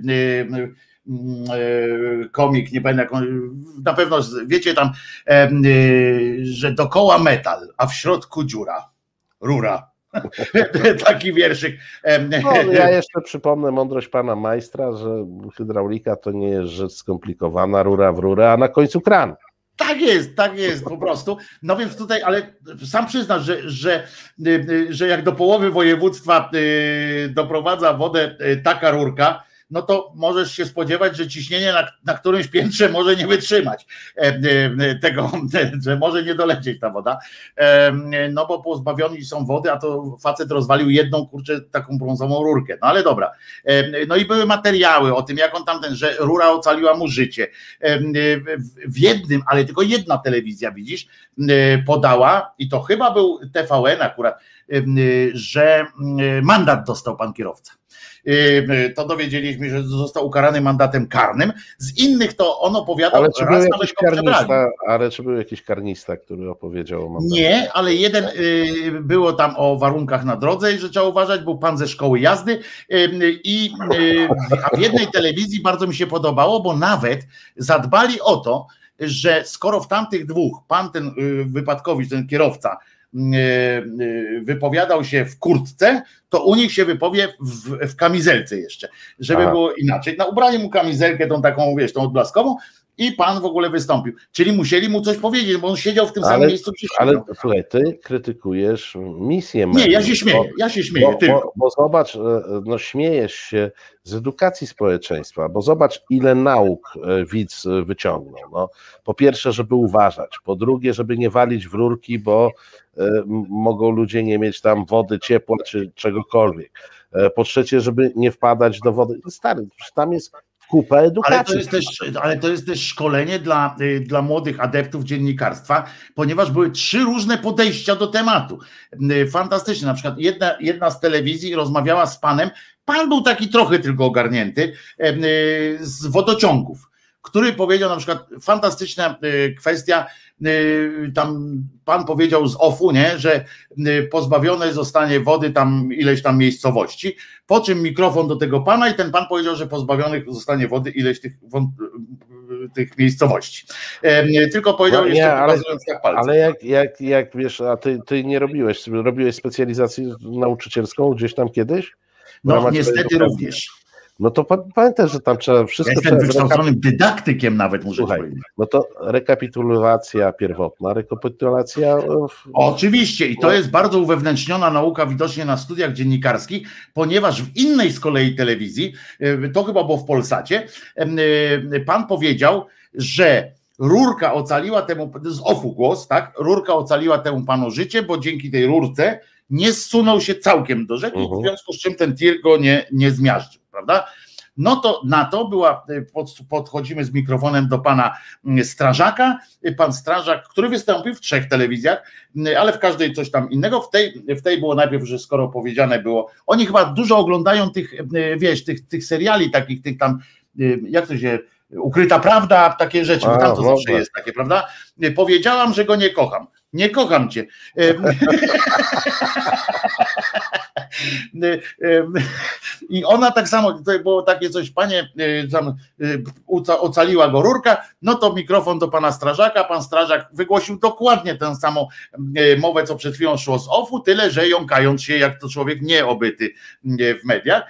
komik, nie pamiętam, jak on, na pewno wiecie tam, że dokoła metal, a w środku dziura, rura. Taki wierszyk. No, ja jeszcze przypomnę mądrość pana majstra, że hydraulika to nie jest rzecz skomplikowana, rura w rurę, a na końcu kran. Tak jest, tak jest po prostu. No więc tutaj, ale sam przyznasz, że, że, y, y, że jak do połowy województwa y, doprowadza wodę taka rurka, no to możesz się spodziewać, że ciśnienie na, na którymś piętrze może nie wytrzymać e, e, tego, że może nie dolecieć ta woda. E, No bo pozbawioni są wody, a to facet rozwalił jedną kurczę taką brązową rurkę. No ale dobra. E, No i były materiały o tym, jak on tamten, że rura ocaliła mu życie. E, w- jednym, ale tylko jedna telewizja, widzisz, e, podała, i to chyba był TVN akurat, e, że e, mandat dostał pan kierowca. To dowiedzieliśmy, że został ukarany mandatem karnym. Z innych to on opowiadał, Ale czy był raz jakiś karnista, ale czy był jakiś karnista, który opowiedział o mandacie? Nie, ale jeden y, było tam o warunkach na drodze i że trzeba uważać, był pan ze szkoły jazdy i y, a w jednej telewizji bardzo mi się podobało, bo nawet zadbali o to, że skoro w tamtych dwóch pan ten y, wypadkowicz, ten kierowca wypowiadał się w kurtce, to u nich się wypowie w, w kamizelce jeszcze, żeby Aha. było inaczej. Na ubraniu mu kamizelkę tą taką, wiesz, tą odblaskową i pan w ogóle wystąpił. Czyli musieli mu coś powiedzieć, bo on siedział w tym ale, samym miejscu. Ale słuchaj, ty krytykujesz misję. Nie, ja się śmieję, ja się śmieję. Bo, bo, bo, zobacz, e, no śmiejesz się z edukacji społeczeństwa, bo zobacz, ile nauk e, widz e, wyciągnął. No, po pierwsze, żeby uważać, po drugie, żeby nie walić w rurki, bo mogą ludzie nie mieć tam wody, ciepła czy czegokolwiek. Po trzecie, żeby nie wpadać do wody. Stary, tam jest kupę edukacji. Ale to jest też, ale to jest też szkolenie dla, y, dla młodych adeptów dziennikarstwa, ponieważ były trzy różne podejścia do tematu. Y, fantastycznie, na przykład jedna, jedna z telewizji rozmawiała z panem, pan był taki trochę tylko ogarnięty, y, z wodociągów który powiedział na przykład fantastyczna kwestia, tam pan powiedział z OFU, nie, że pozbawione zostanie wody tam ileś tam miejscowości, po czym mikrofon do tego pana i ten pan powiedział, że pozbawionych zostanie wody ileś tych, tych miejscowości. Tylko powiedział no, jeszcze ale, tak palce. Ale jak, jak, jak wiesz, a ty, ty nie robiłeś, robiłeś specjalizację nauczycielską gdzieś tam kiedyś? No niestety również. No to pamiętaj, że tam trzeba wszystko. Jestem wykształconym dydaktykiem nawet, muszę Słuchaj, powiedzieć. No to rekapitulacja pierwotna, rekapitulacja. Oczywiście, i to jest bardzo uwewnętrzniona nauka widocznie na studiach dziennikarskich, ponieważ w innej z kolei telewizji, e, to chyba było w Polsacie, e, pan powiedział, że rurka ocaliła temu, z ofu głos, tak? Rurka ocaliła temu panu życie, bo dzięki tej rurce nie zsunął się całkiem do rzeki, uh -huh. w mhm. związku z czym ten tir go nie, nie zmiażdżył prawda? No to na to była, y, podchodzimy z mikrofonem do pana y, strażaka, y, pan strażak, który wystąpił w trzech telewizjach, ale w każdej coś tam innego, w tej, w tej było najpierw, że skoro powiedziane było, oni chyba dużo oglądają tych, wiesz, tych, tych seriali takich, tych tam, jak to się, ukryta prawda, takie rzeczy, bo tam to zawsze jest takie, prawda? Powiedziałam, że go nie kocham. Nie kocham cię. I ona tak samo, to było takie coś, panie, y, tam y, ocaliła go rurka, no to mikrofon do pana strażaka, pan strażak wygłosił dokładnie tę samą y, mowę, co przed chwilą szło z OFU, tyle, że jąkając się, jak to człowiek nieobyty w mediach,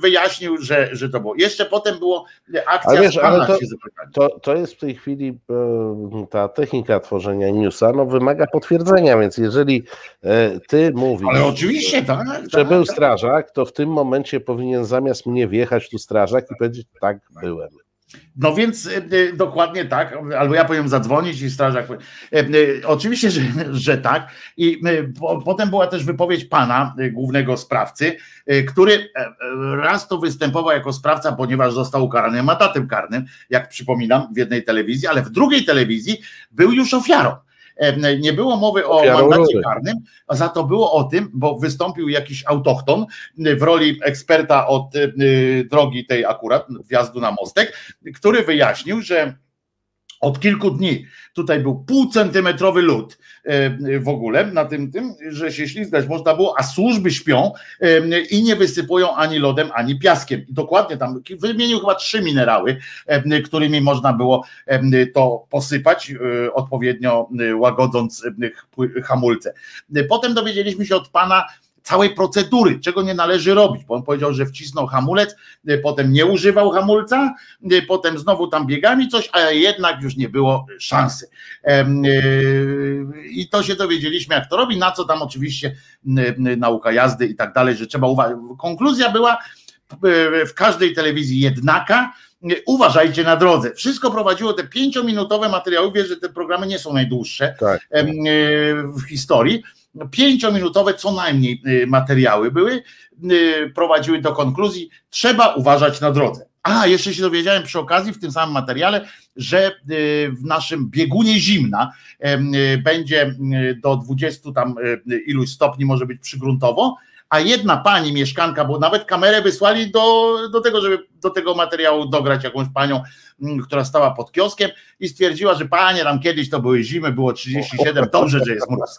wyjaśnił, że, że to było. Jeszcze potem było akcja ale wiesz, ale to, to, to jest w tej chwili ta technika tworzenia newsa, no wymaga potwierdzenia, więc jeżeli e, ty mówisz... Ale oczywiście, tak. Że był tak. strażak, to w tym momencie powinien zamiast mnie wjechać tu strażak i powiedzieć, tak, byłem. No więc e, dokładnie tak, albo ja powiem zadzwonić i strażak. E, oczywiście, że, że tak. I potem była też wypowiedź pana, głównego sprawcy, który raz to występował jako sprawca, ponieważ został ukarany matatem karnym, jak przypominam, w jednej telewizji, ale w drugiej telewizji był już ofiarą nie było mowy o mandacie karnym, a za to było o tym, bo wystąpił jakiś autochton w roli eksperta od drogi tej akurat, wjazdu na mostek, który wyjaśnił, że od kilku dni tutaj był półcentymetrowy lód e, w ogóle na tym, tym, że się ślizgać można było, a służby śpią e, i nie wysypują ani lodem, ani piaskiem. I dokładnie tam wymienił chyba trzy minerały, e, którymi można było to posypać, odpowiednio łagodząc hamulce. Potem dowiedzieliśmy się od pana, całej procedury, czego nie należy robić, bo on powiedział, że wcisnął hamulec, y, potem nie używał hamulca, y, potem znowu tam biegami coś, a jednak już nie było szansy. Y, I to się dowiedzieliśmy, jak to robi, na co tam oczywiście nauka jazdy i tak dalej, że trzeba uważać. Konkluzja była w każdej telewizji jednaka, uważajcie na drodze. Wszystko prowadziło te pięciominutowe materiały, wiesz, że te programy nie są najdłuższe tak. w historii, pięciominutowe co najmniej y, materiały były, y, prowadziły do konkluzji, trzeba uważać na drodze. A, jeszcze się dowiedziałem przy okazji w tym samym materiale, że y, w naszym biegunie zimna będzie do 20 tam iluś stopni może być przygruntowo, a jedna pani mieszkanka, bo nawet kamerę wysłali do, do tego, żeby do tego materiału dograć jakąś panią, mm, która stała pod kioskiem i stwierdziła, że panie, tam kiedyś to były zimy, było 37, dobrze, że jest mróz.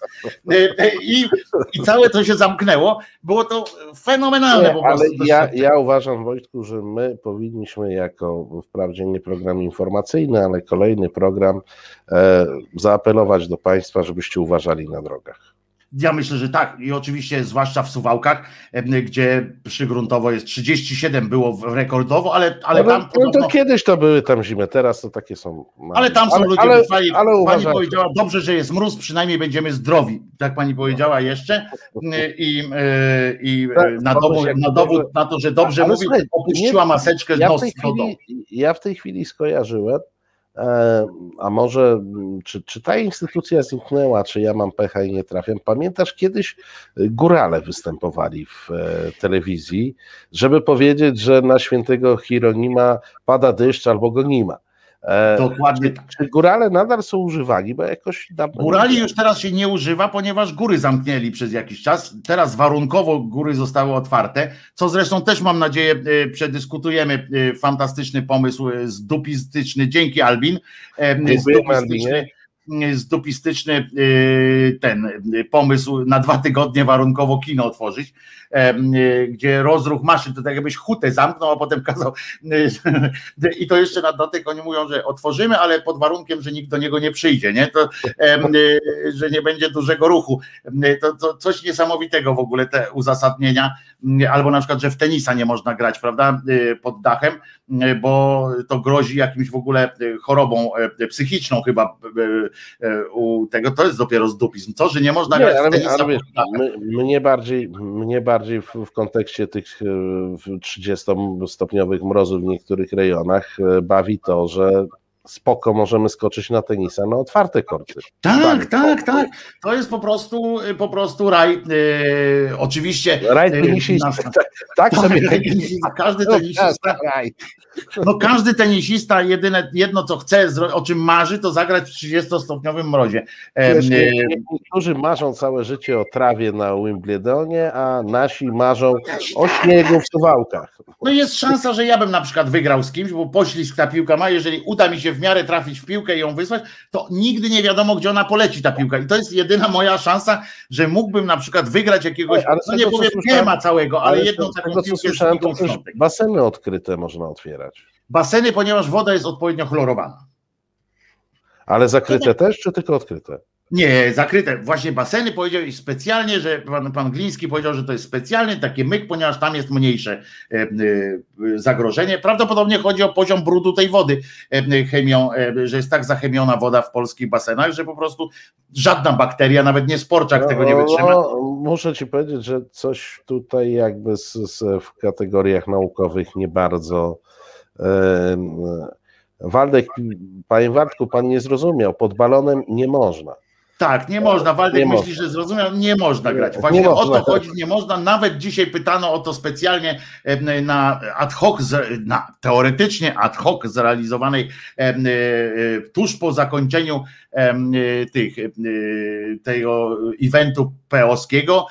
E, e, I, i całe to się zamknęło. Było to fenomenalne. Nie, ale ja, ja uważam, Wojtku, że my powinniśmy jako wprawdzie nie program informacyjny, ale kolejny program e, zaapelować do Państwa, żebyście uważali na drogach. Ja myślę, że tak. I oczywiście, zwłaszcza w Suwałkach, gdzie przygruntowo jest 37 było rekordowo, ale, ale no, tam. No, podobno... to kiedyś to były tam zimy, teraz to takie są. Ale tam są ale, ludzie ale, wytrwali. Ale pani powiedziała, dobrze, że jest mróz, przynajmniej będziemy zdrowi. Tak pani powiedziała jeszcze. I, i tak, na, dowód, na dowód na to, że dobrze mówi, opuściła maseczkę z ja nos Ja w tej chwili skojarzyłem, a może czy, czy ta instytucja zniknęła, czy ja mam pecha i nie trafiam? Pamiętasz, kiedyś górale występowali w e, telewizji, żeby powiedzieć, że na świętego Hieronima pada deszcz albo go nie ma. E, Dokładnie tak. Czy górale nadal są używani? Bo jakoś Górali już teraz się nie używa, ponieważ góry zamknęli przez jakiś czas. Teraz warunkowo góry zostały otwarte, co zresztą też mam nadzieję e, przedyskutujemy. E, fantastyczny pomysł zdupistyczny. Dzięki Albin. Zdupistyczny, zdupistyczny ten pomysł na dwa tygodnie warunkowo kino otworzyć Y, gdzie rozruch maszyn, to tak jakbyś hutę zamknął, a potem kazał y, i to jeszcze na dodatek oni mówią, że otworzymy, ale pod warunkiem, że nikt do niego nie przyjdzie, nie? To, y, że nie będzie dużego ruchu. To, to coś niesamowitego w ogóle te uzasadnienia, albo na przykład, że w tenisa nie można grać, prawda, pod dachem, bo to grozi jakimś w ogóle chorobą psychiczną chyba u tego, to jest dopiero zdupizm, co, że nie można nie, grać ale, w tenisa ale, mnie bardziej, mnie bardziej w, w kontekście tych 30-stopniowych e, mrozów w niektórych rejonach e, bawi to, że spoko możemy skoczyć na tenisa na otwarte korty. Tak, tak, tak. To jest po prostu po prostu raj. Yy, oczywiście. Raj tenisista. tak, tak, tak sobie tenisista, każdy no, tenisista. No każdy tenisista jedyne, jedno co chce, o czym marzy, to zagrać w 30-stopniowym mrozie. Wiesz, niektórzy marzą całe życie o trawie na Wimbledonie, a nasi marzą o śniegu w Suwałkach. No jest szansa, że ja bym na przykład wygrał z kimś, bo poślizg ta piłka ma, jeżeli uda mi się w miarę trafić w piłkę i ją wysłać, to nigdy nie wiadomo, gdzie ona poleci ta piłka. I to jest jedyna moja szansa, że mógłbym na przykład wygrać jakiegoś, ale no nie powiem nie ma całego, ale, ale jedną taką tego, piłkę słyszałem, to też baseny odkryte można otwierać. Baseny, ponieważ woda jest odpowiednio chlorowana. Ale zakryte też, czy tylko odkryte? Nie, zakryte. Właśnie baseny powiedział i specjalnie, że pan, pan Gliński powiedział, że to jest specjalnie taki myk, ponieważ tam jest mniejsze e, e, zagrożenie. Prawdopodobnie chodzi o poziom brudu tej wody e, chemią, że jest tak zachemiona woda w polskich basenach, że po prostu żadna bakteria, nawet nie sporczak tego nie no, wytrzyma. No, muszę ci powiedzieć, że coś tutaj jakby z, z, w kategoriach naukowych nie bardzo. Waldek, panie Waldku, pan nie zrozumiał, pod balonem nie można. Tak, nie można. Waldek nie myśli, można. że zrozumiał, nie można grać. Właśnie nie o to chodzi, nie można. Nawet dzisiaj pytano o to specjalnie na ad hoc, na teoretycznie ad hoc zrealizowanej e, e, tuż po zakończeniu e, tych, tego eventu peowskiego.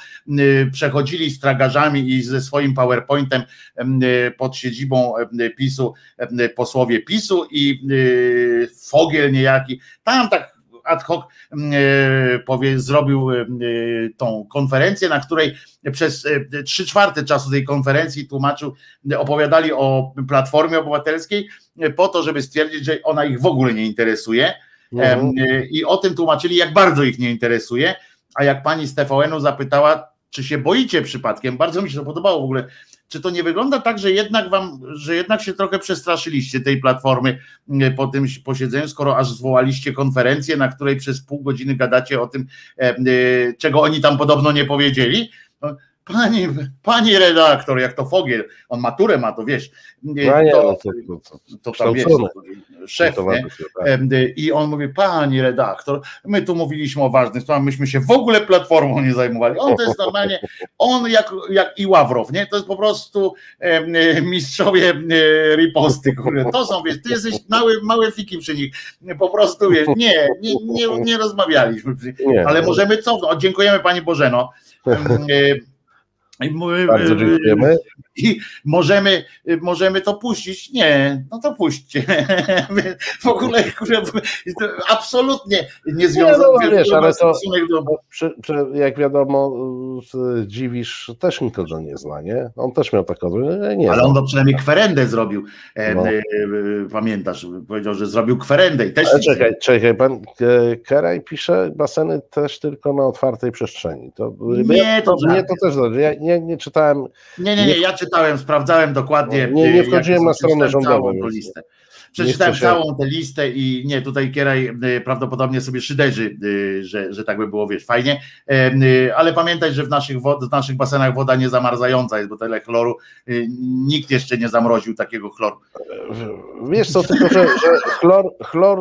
Przechodzili z tragarzami i ze swoim PowerPointem pod siedzibą PiSu posłowie PiSu i Fogiel niejaki. Tam tak ad hoc mm, e, powie, zrobił e, tą konferencję, na której przez e, trzy czwarte czasu tej konferencji tłumaczył, opowiadali o Platformie Obywatelskiej po to, żeby stwierdzić, że ona ich w ogóle nie interesuje. Mhm. I o tym tłumaczyli, jak bardzo ich nie interesuje. A jak pani z TVN-u zapytała, czy się boicie przypadkiem, bardzo mi się to podobało w ogóle, czy to nie wygląda tak, że jednak wam, że jednak się trochę przestraszyliście tej platformy mm, po tym posiedzeniu, skoro aż zwołaliście konferencję, na której przez pół godziny gadacie o tym, e, e, czego oni tam podobno nie powiedzieli? No, Pani, pani redaktor, jak to Fogiel, on maturę ma, to wiesz, to, no to, to, tam wiesz, szef, nie? Tak. I on mówi, pani redaktor, my tu mówiliśmy o ważnych sprawach, myśmy się w ogóle platformą nie zajmowali. On to jest normalnie, on jak, jak i Ławrow, nie? To jest po prostu mistrzowie riposty, kurde. To są, wiesz, ty jesteś mały, mały fiki przy nich. Po prostu, wiesz, nie, nie, nie, nie rozmawialiśmy, ale możemy cofnąć. Dziękujemy pani Bożeno. I my- Bardzo dziękujemy. I możemy, możemy to puścić? Nie, no to puśćcie. W ogóle to absolutnie nie związane. no, wiesz, ale to- do, Przy, przy, jak wiadomo, y, Dziwisz też nikogo nie zna, nie? On też miał taką, nie, ale on to przynajmniej kwerendę zrobił. E, No. e, pamiętasz, powiedział, że zrobił kwerendę i też Ale nic nie- czekaj, czekaj, pan Keraj pisze baseny też tylko na otwartej przestrzeni. To, Nie, to mnie żart. to też dobrze. Ja nie, nie czytałem. Nie, nie, nie, ja czytałem, sprawdzałem dokładnie. Nie, nie y, wchodziłem na stronę rządową, listę. Przeczytałem całą tę listę i nie, tutaj Kieraj y, prawdopodobnie sobie szyderzy, y, że, że tak by było, wiesz, fajnie, y, ale pamiętaj, że w naszych, wod, w naszych basenach woda nie zamarzająca jest, bo tyle chloru, nikt jeszcze nie zamroził takiego chloru. Wiesz co, tylko że, że chlor, chlor,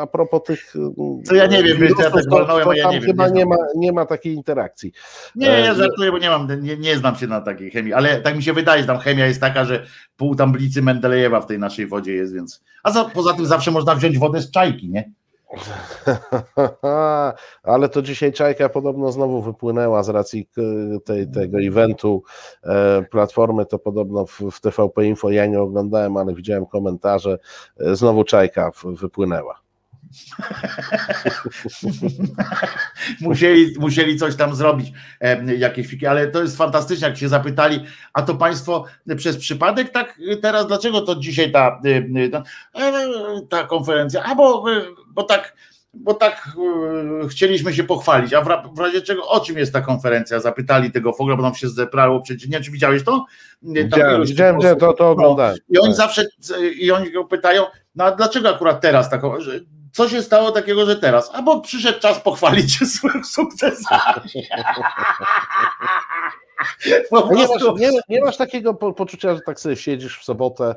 a propos tych. To ja nie wiem, wiesz, ja wirusów, walnąłem, ja tam nie wiem, chyba nie nie ma, nie ma takiej interakcji. Nie, E, ja żartuję, bo nie mam, nie, nie znam się na takiej chemii, ale tak mi się wydaje, że tam chemia jest taka, że pół tablicy Mendelejewa w tej naszej wodzie jest, więc. A za, poza tym zawsze można wziąć wodę z czajki, nie? Ale to dzisiaj Czajka podobno znowu wypłynęła z racji k- tej, tego eventu e, Platformy, to podobno w, w TVP Info ja nie oglądałem, ale widziałem komentarze, e, znowu Czajka wypłynęła. musieli, musieli coś tam zrobić, jakieś fiki, ale to jest fantastyczne, jak się zapytali, a to państwo przez przypadek tak teraz, dlaczego to dzisiaj ta, e, ta, e, ta konferencja, a bo, bo tak bo tak chcieliśmy się pochwalić, a w, ra- w razie czego, o czym jest ta konferencja? Zapytali tego Fogla, bo tam się zebrało przecież, nie, czy widziałeś to? Widziałem, widziałem że to, to oglądałem. I oni zawsze, i oni go pytają, no a dlaczego akurat teraz taką, co się stało takiego, że teraz? A bo przyszedł czas pochwalić się swoim sukcesami. Po A Nie masz, nie, nie masz takiego po, poczucia, że tak sobie siedzisz w sobotę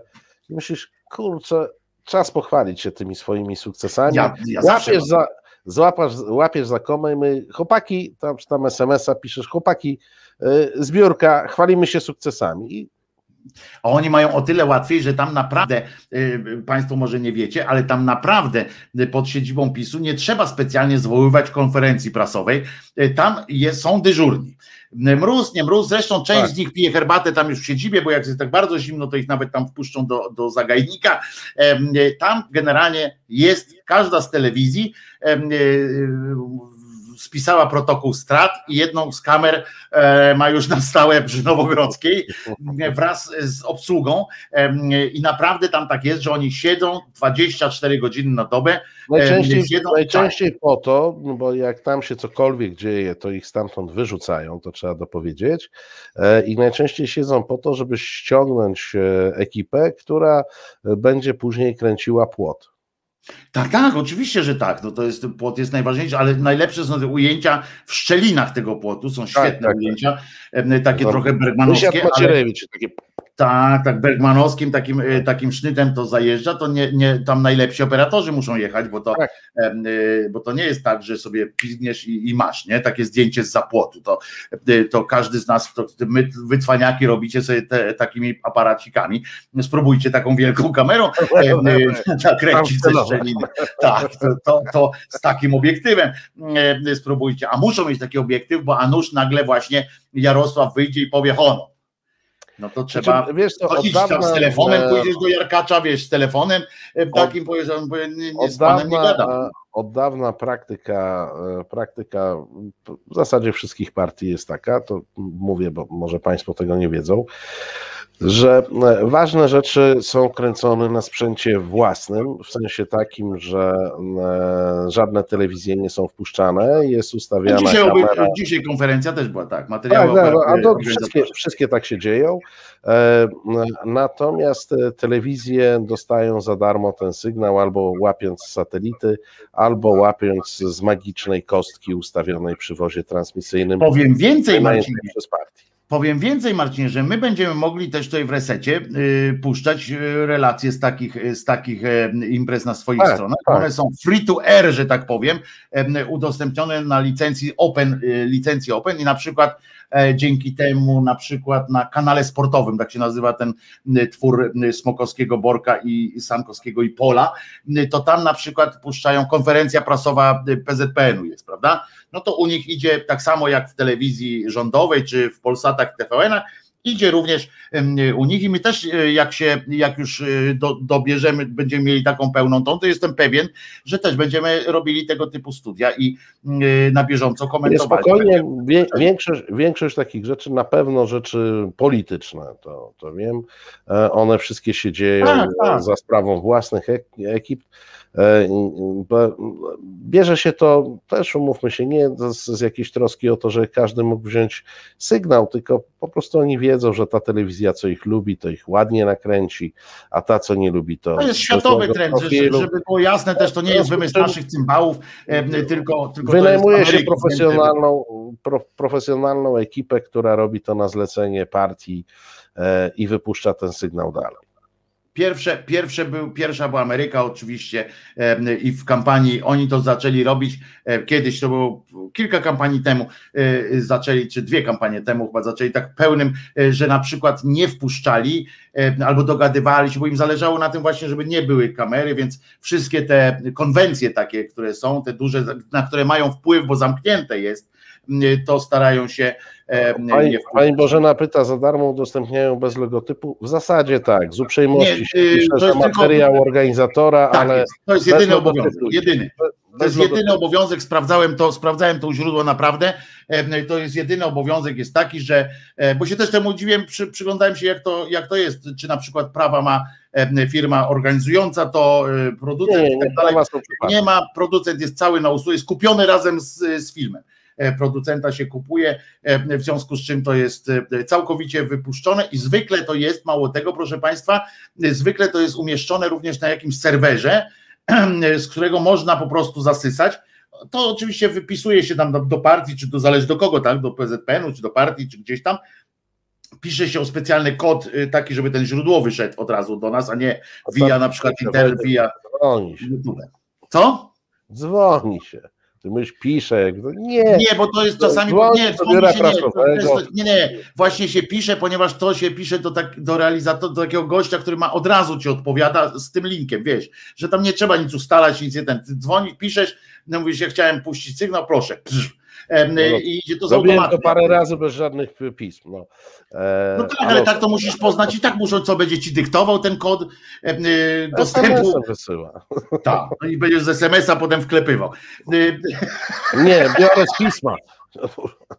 i myślisz, kurczę, czas pochwalić się tymi swoimi sukcesami. ja, ja łapiesz za, złapasz, łapiesz za komę i my, chłopaki, tam, tam SMS-a piszesz, chłopaki, y, zbiórka, chwalimy się sukcesami. I A oni mają o tyle łatwiej, że tam naprawdę, y, Państwo może nie wiecie, ale tam naprawdę y, pod siedzibą PiSu nie trzeba specjalnie zwoływać konferencji prasowej. Y, Tam jest, są dyżurni. Mróz, nie mróz, zresztą część Tak. z nich pije herbatę tam już w siedzibie, bo jak jest tak bardzo zimno, to ich nawet tam wpuszczą do, do zagajnika. Tam generalnie jest każda z telewizji spisała protokół strat i jedną z kamer e, ma już na stałe przy Nowogrodzkiej e, wraz z obsługą i naprawdę tam tak jest, że oni siedzą 24 godziny na dobę. najczęściej, siedzą- najczęściej po to, no bo jak tam się cokolwiek dzieje, to ich stamtąd wyrzucają, to trzeba dopowiedzieć. E, I najczęściej siedzą po to, żeby ściągnąć e, ekipę, która e, będzie później kręciła płot. Tak, tak, oczywiście, że tak. No to jest, płot jest najważniejszy, ale najlepsze są te ujęcia w szczelinach tego płotu, są świetne tak, ujęcia, em, takie No, trochę bergmanowskie, ale takie tak, tak, bergmanowskim takim, e, takim sznytem to zajeżdża, to nie, nie, tam najlepsi operatorzy muszą jechać, bo to, Tak. e, bo to nie jest tak, że sobie pizgniesz i, i masz, nie? Takie zdjęcie z zapłotu, to, e, to każdy z nas, to my wycwaniaki robicie sobie te, takimi aparacikami, spróbujcie taką wielką kamerą nakręcić ze szczeliny, tak, to, to, to z takim obiektywem spróbujcie, a muszą mieć taki obiektyw, bo a nuż nagle właśnie Jarosław wyjdzie i powie hono, no to trzeba Znaczy, wiesz to od idź tam z telefonem, e, pójdziesz do Jarkacza, wiesz, z telefonem e, takim, powiesz, on nie, nie, z panem nie Od dawna, gadam. e, od dawna praktyka, praktyka w zasadzie wszystkich partii jest taka, to mówię, bo może Państwo tego nie wiedzą, że e, ważne rzeczy są kręcone na sprzęcie własnym, w sensie takim, że e, żadne telewizje nie są wpuszczane, jest ustawiana Dzisiaj, kamera. dzisiaj konferencja też była tak, materiały Tak, tak, a to wszystkie, wszystkie tak się dzieją. E, Natomiast telewizje dostają za darmo ten sygnał albo łapiąc z satelity, albo łapiąc z magicznej kostki ustawionej przy wozie transmisyjnym. Powiem więcej, Marcinie, przez partię. Powiem więcej, Marcinie, że my będziemy mogli też tutaj w resecie y, puszczać y, relacje z takich, z takich e, imprez na swoich Tak, stronach. tak. One są free to air, że tak powiem, em, udostępnione na licencji Open, y, licencji Open i na przykład e, dzięki temu na przykład na kanale sportowym, tak się nazywa ten y, twór Smokowskiego, Borka i Sankowskiego i Pola, to tam na przykład puszczają konferencja prasowa PZPN-u jest, prawda? No to u nich idzie tak samo jak w telewizji rządowej czy w Polsatach TVN-ach, idzie również u nich i my też e, jak się, jak już e, do, dobierzemy, będziemy mieli taką pełną tą, to jestem pewien, że też będziemy robili tego typu studia i e, na bieżąco komentowali. Spokojnie, wie, większość, większość takich rzeczy, na pewno rzeczy polityczne, to, to wiem, one wszystkie się dzieją tak, tak. za sprawą własnych ekip, bierze się to też, umówmy się, nie z, z jakiejś troski o to, że każdy mógł wziąć sygnał, tylko po prostu oni wiedzą, że ta telewizja, co ich lubi, to ich ładnie nakręci, a ta, co nie lubi, to. To jest światowy trend, żeby było jasne, też to nie jest wymysł naszych cymbałów, e, tylko. tylko Wynajmuje się profesjonalną, pro, profesjonalną ekipę, która robi to na zlecenie partii e, i wypuszcza ten sygnał dalej. Pierwsze, pierwsze był, pierwsza była Ameryka oczywiście i w kampanii oni to zaczęli robić kiedyś, to było kilka kampanii temu e, zaczęli, czy dwie kampanie temu chyba zaczęli tak pełnym, e, że na przykład nie wpuszczali albo dogadywali się, bo im zależało na tym właśnie, żeby nie były kamery, więc wszystkie te konwencje takie, które są, te duże, na które mają wpływ, bo zamknięte jest, to starają się. Pani, Pani Bożena pyta, za darmo udostępniają bez logotypu? W zasadzie tak, z uprzejmości nie, pisze, to jest materiał tylko, organizatora, tak ale. Jest, to jest jedyny obowiązek, jedyny. To jest jedyny obowiązek, sprawdzałem to, sprawdzałem to u źródła naprawdę. To jest jedyny obowiązek, jest taki, że, bo się też temu dziwiłem, przy, przyglądałem się, jak to, jak to jest, czy na przykład prawa ma firma organizująca to, e, producent nie, nie, tak dalej. Nie ma, producent jest cały na usługę, jest kupiony razem z, z filmem. E, producenta się kupuje, e, w związku z czym to jest e, całkowicie wypuszczone i zwykle to jest, mało tego, proszę Państwa, zwykle to jest umieszczone również na jakimś serwerze, z którego można po prostu zasysać. To oczywiście wypisuje się tam do, partii, czy to zależy do kogo, tak? Do PZPN-u, czy do partii, czy gdzieś tam pisze się o specjalny kod taki, żeby ten źródłowy szedł od razu do nas, a nie via na przykład Intel, via YouTube. Co? Dzwoni się. Ty myśl pisze. Nie, nie, bo to jest czasami. Nie, to nie, nie, nie, właśnie się pisze, ponieważ to się pisze do, tak, do realizatora, do takiego gościa, który ma od razu ci odpowiada z tym linkiem, wiesz, że tam nie trzeba nic ustalać, nic nie ten. Ty dzwonisz, piszesz, no mówisz, ja chciałem puścić sygnał, proszę. Psz, no, i idzie to z automatu. to parę razy bez żadnych pism. No, e, no tak, ale, ale tak to musisz poznać i tak muszą, co będzie ci dyktował ten kod e, dostępu. wysyła. Tak, no i będziesz z SMS-a potem wklepywał. Nie, biorę z pisma.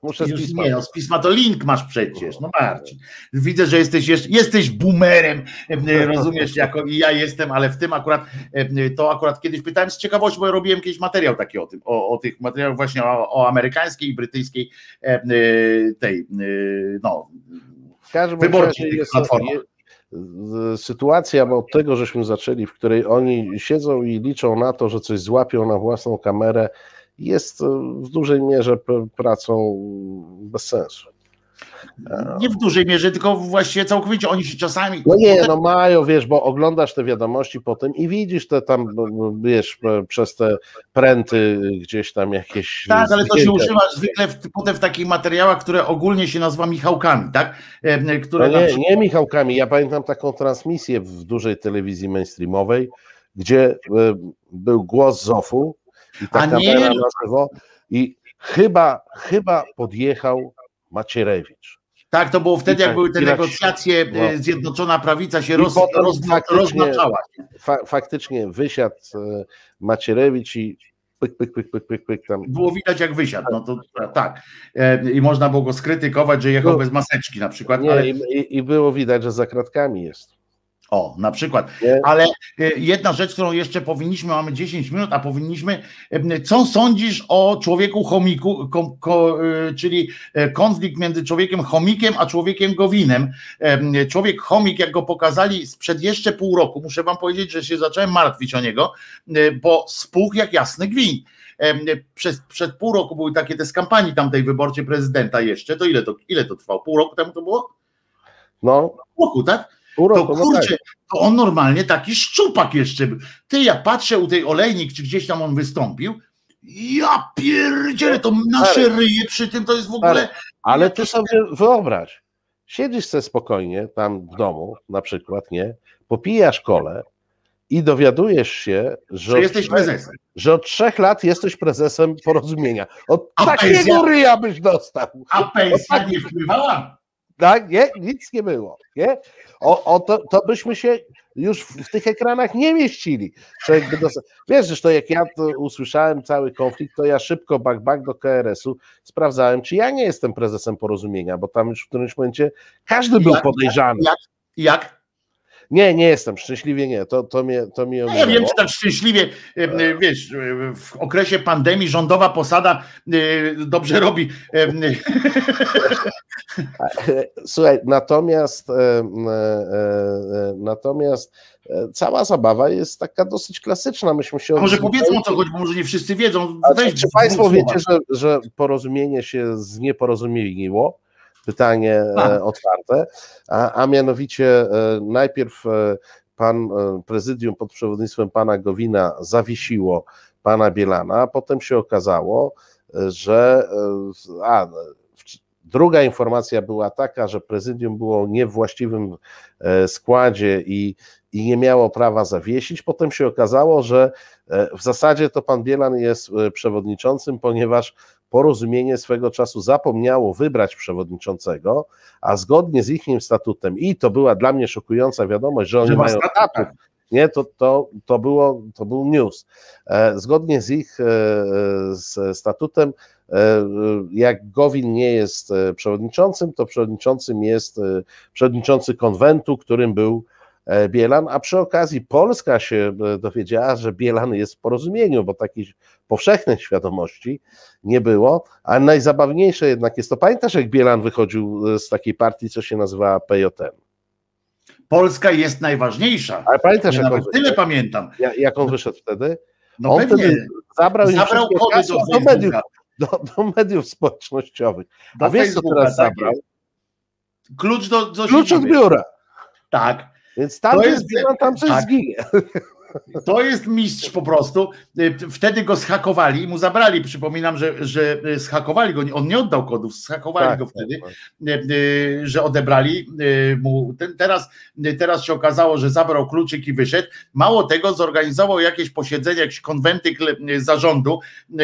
Muszę z pisma. Nie, no, z pisma to link masz przecież, no Marcin. Widzę, że jesteś jeszcze, jesteś boomerem, rozumiesz, jako i ja jestem, ale w tym akurat, to akurat kiedyś pytałem z ciekawości, bo ja robiłem kiedyś materiał taki o tym, o, o tych materiałach właśnie o, o amerykańskiej i brytyjskiej tej, no, wyborczej jest, sytuacja, bo od tego żeśmy zaczęli, w której oni siedzą i liczą na to, że coś złapią na własną kamerę, jest w dużej mierze pracą bez sensu. Nie w dużej mierze, tylko właściwie całkowicie oni się czasami. No nie, no mają, wiesz, bo oglądasz te wiadomości potem i widzisz te tam, wiesz, przez te pręty gdzieś tam jakieś. Tak, ale to się używa zwykle w, potem w takich materiałach, które ogólnie się nazywa Michałkami, tak? Które no nie, przykład... nie Michałkami. Ja pamiętam taką transmisję w dużej telewizji mainstreamowej, gdzie był głos Zofu i ta A kamera nie. na żywo i chyba, chyba podjechał Macierewicz. Tak, to było wtedy, jak były te negocjacje, no. E, Zjednoczona Prawica się roz. Fa, faktycznie wysiadł e, Macierewicz i pyk, pyk, pyk, pyk, pyk, pyk tam. Było widać, jak wysiadł. No to tak. E, I można było go skrytykować, że jechał no, bez maseczki na przykład. Nie, ale... i, i było widać, że za kratkami jest. O, na przykład. Ale e, jedna rzecz, którą jeszcze powinniśmy, mamy 10 minut, a powinniśmy, e, co sądzisz o człowieku chomiku, ko, ko, e, czyli konflikt między człowiekiem chomikiem a człowiekiem gowinem. Człowiek chomik, jak go pokazali sprzed jeszcze pół roku, muszę wam powiedzieć, że się zacząłem martwić o niego, bo spuch jak jasny gwint. Przez, przed pół roku były takie te z kampanii tamtej wyborczej prezydenta jeszcze, to ile to, ile to trwało? Pół roku temu to było? No. Pół roku, tak? To kurczę, to on normalnie taki szczupak jeszcze był. Ty, ja patrzę u tej olejnik, czy gdzieś tam on wystąpił, ja pierdzielę, to nasze ryje przy tym to jest w ogóle... Ale ty sobie wyobraź, siedzisz sobie spokojnie tam w domu na przykład, nie, popijasz kole i dowiadujesz się, że, Że jesteś prezesem. że od trzech lat jesteś prezesem porozumienia. Od A takiego pensja? ryja byś dostał. A pensja nie wpływała? Tak, nie? Nic nie było. Nie? O, o to, to byśmy się już w, w tych ekranach nie mieścili. Człowiek by dostał... Wiesz, zresztą jak ja usłyszałem cały konflikt, to ja szybko back, back do KRS-u sprawdzałem, czy ja nie jestem prezesem porozumienia, bo tam już w którymś momencie każdy był podejrzany. Jak? Jak? Nie, nie jestem, szczęśliwie nie. To, to mnie, to mnie No ja wiem, ominęło. czy tak szczęśliwie, e, e, wiesz, e, w okresie pandemii rządowa posada dobrze robi. Słuchaj, natomiast, natomiast cała zabawa jest taka dosyć klasyczna. Myśmy się A może powiedzmy o co chodzi, bo może nie wszyscy wiedzą. Weź czy, Państwo wiecie, że, że porozumienie się znieporozumieniło? Pytanie Tak. e, otwarte, a, a mianowicie e, najpierw e, pan prezydium pod przewodnictwem pana Gowina zawiesiło pana Bielana, a potem się okazało, że a, druga informacja była taka, że prezydium było nie w właściwym składzie i, i nie miało prawa zawiesić. Potem się okazało, że w zasadzie to pan Bielan jest przewodniczącym, ponieważ porozumienie swego czasu zapomniało wybrać przewodniczącego, a zgodnie z ich statutem, i to była dla mnie szokująca wiadomość, że oni Że mają statut, tak. nie, to, to, to, było, to był news. E, Zgodnie z ich e, z statutem, e, jak Gowin nie jest przewodniczącym, to przewodniczącym jest przewodniczący konwentu, którym był Bielan, a przy okazji Polska się e, dowiedziała, że Bielan jest w porozumieniu, bo takiej powszechnej świadomości nie było, a najzabawniejsze jednak jest to, pamiętasz jak Bielan wychodził e, z takiej partii, co się nazywała PJN? Polska jest najważniejsza. Ale pamiętasz Ja jak on, nawet tyle wyszedł? pamiętam. Ja- jak on wyszedł wtedy? No on pewnie. wtedy zabrał, Zabrał kody do do mediów, do, do mediów społecznościowych. Do A wiesz co teraz tak zabrał? Klucz do, do Klucz od biura. Tak. Więc tam jest- Bielan, tam coś tak. zginie. To jest mistrz po prostu. Y, Wtedy go schakowali i mu zabrali. Przypominam, że, że y, schakowali go. On nie oddał kodów, schakowali Tak, go tak, wtedy, tak. y, że odebrali mu. Ten- Teraz, teraz się okazało, że zabrał kluczyk i wyszedł. Mało tego, zorganizował jakieś posiedzenie, jakiś konwentyk zarządu,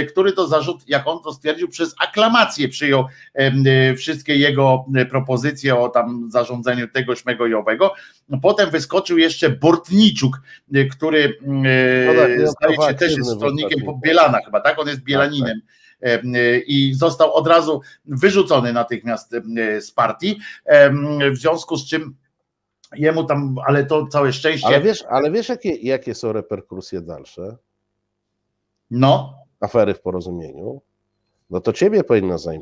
który to zarzut, jak on to stwierdził, przez aklamację przyjął wszystkie jego propozycje o tam zarządzaniu tego śmego i owego. Potem wyskoczył jeszcze Bortniczuk, y, który y, No tak, zdaje się też jest stronnikiem. Bielana chyba, tak? On jest Bielaninem. E, y, I został od razu wyrzucony natychmiast z partii, w związku z czym jemu tam, ale to całe szczęście, Ale wiesz, ale wiesz jakie, jakie są reperkusje dalsze no, afery w porozumieniu? No to ciebie powinno za,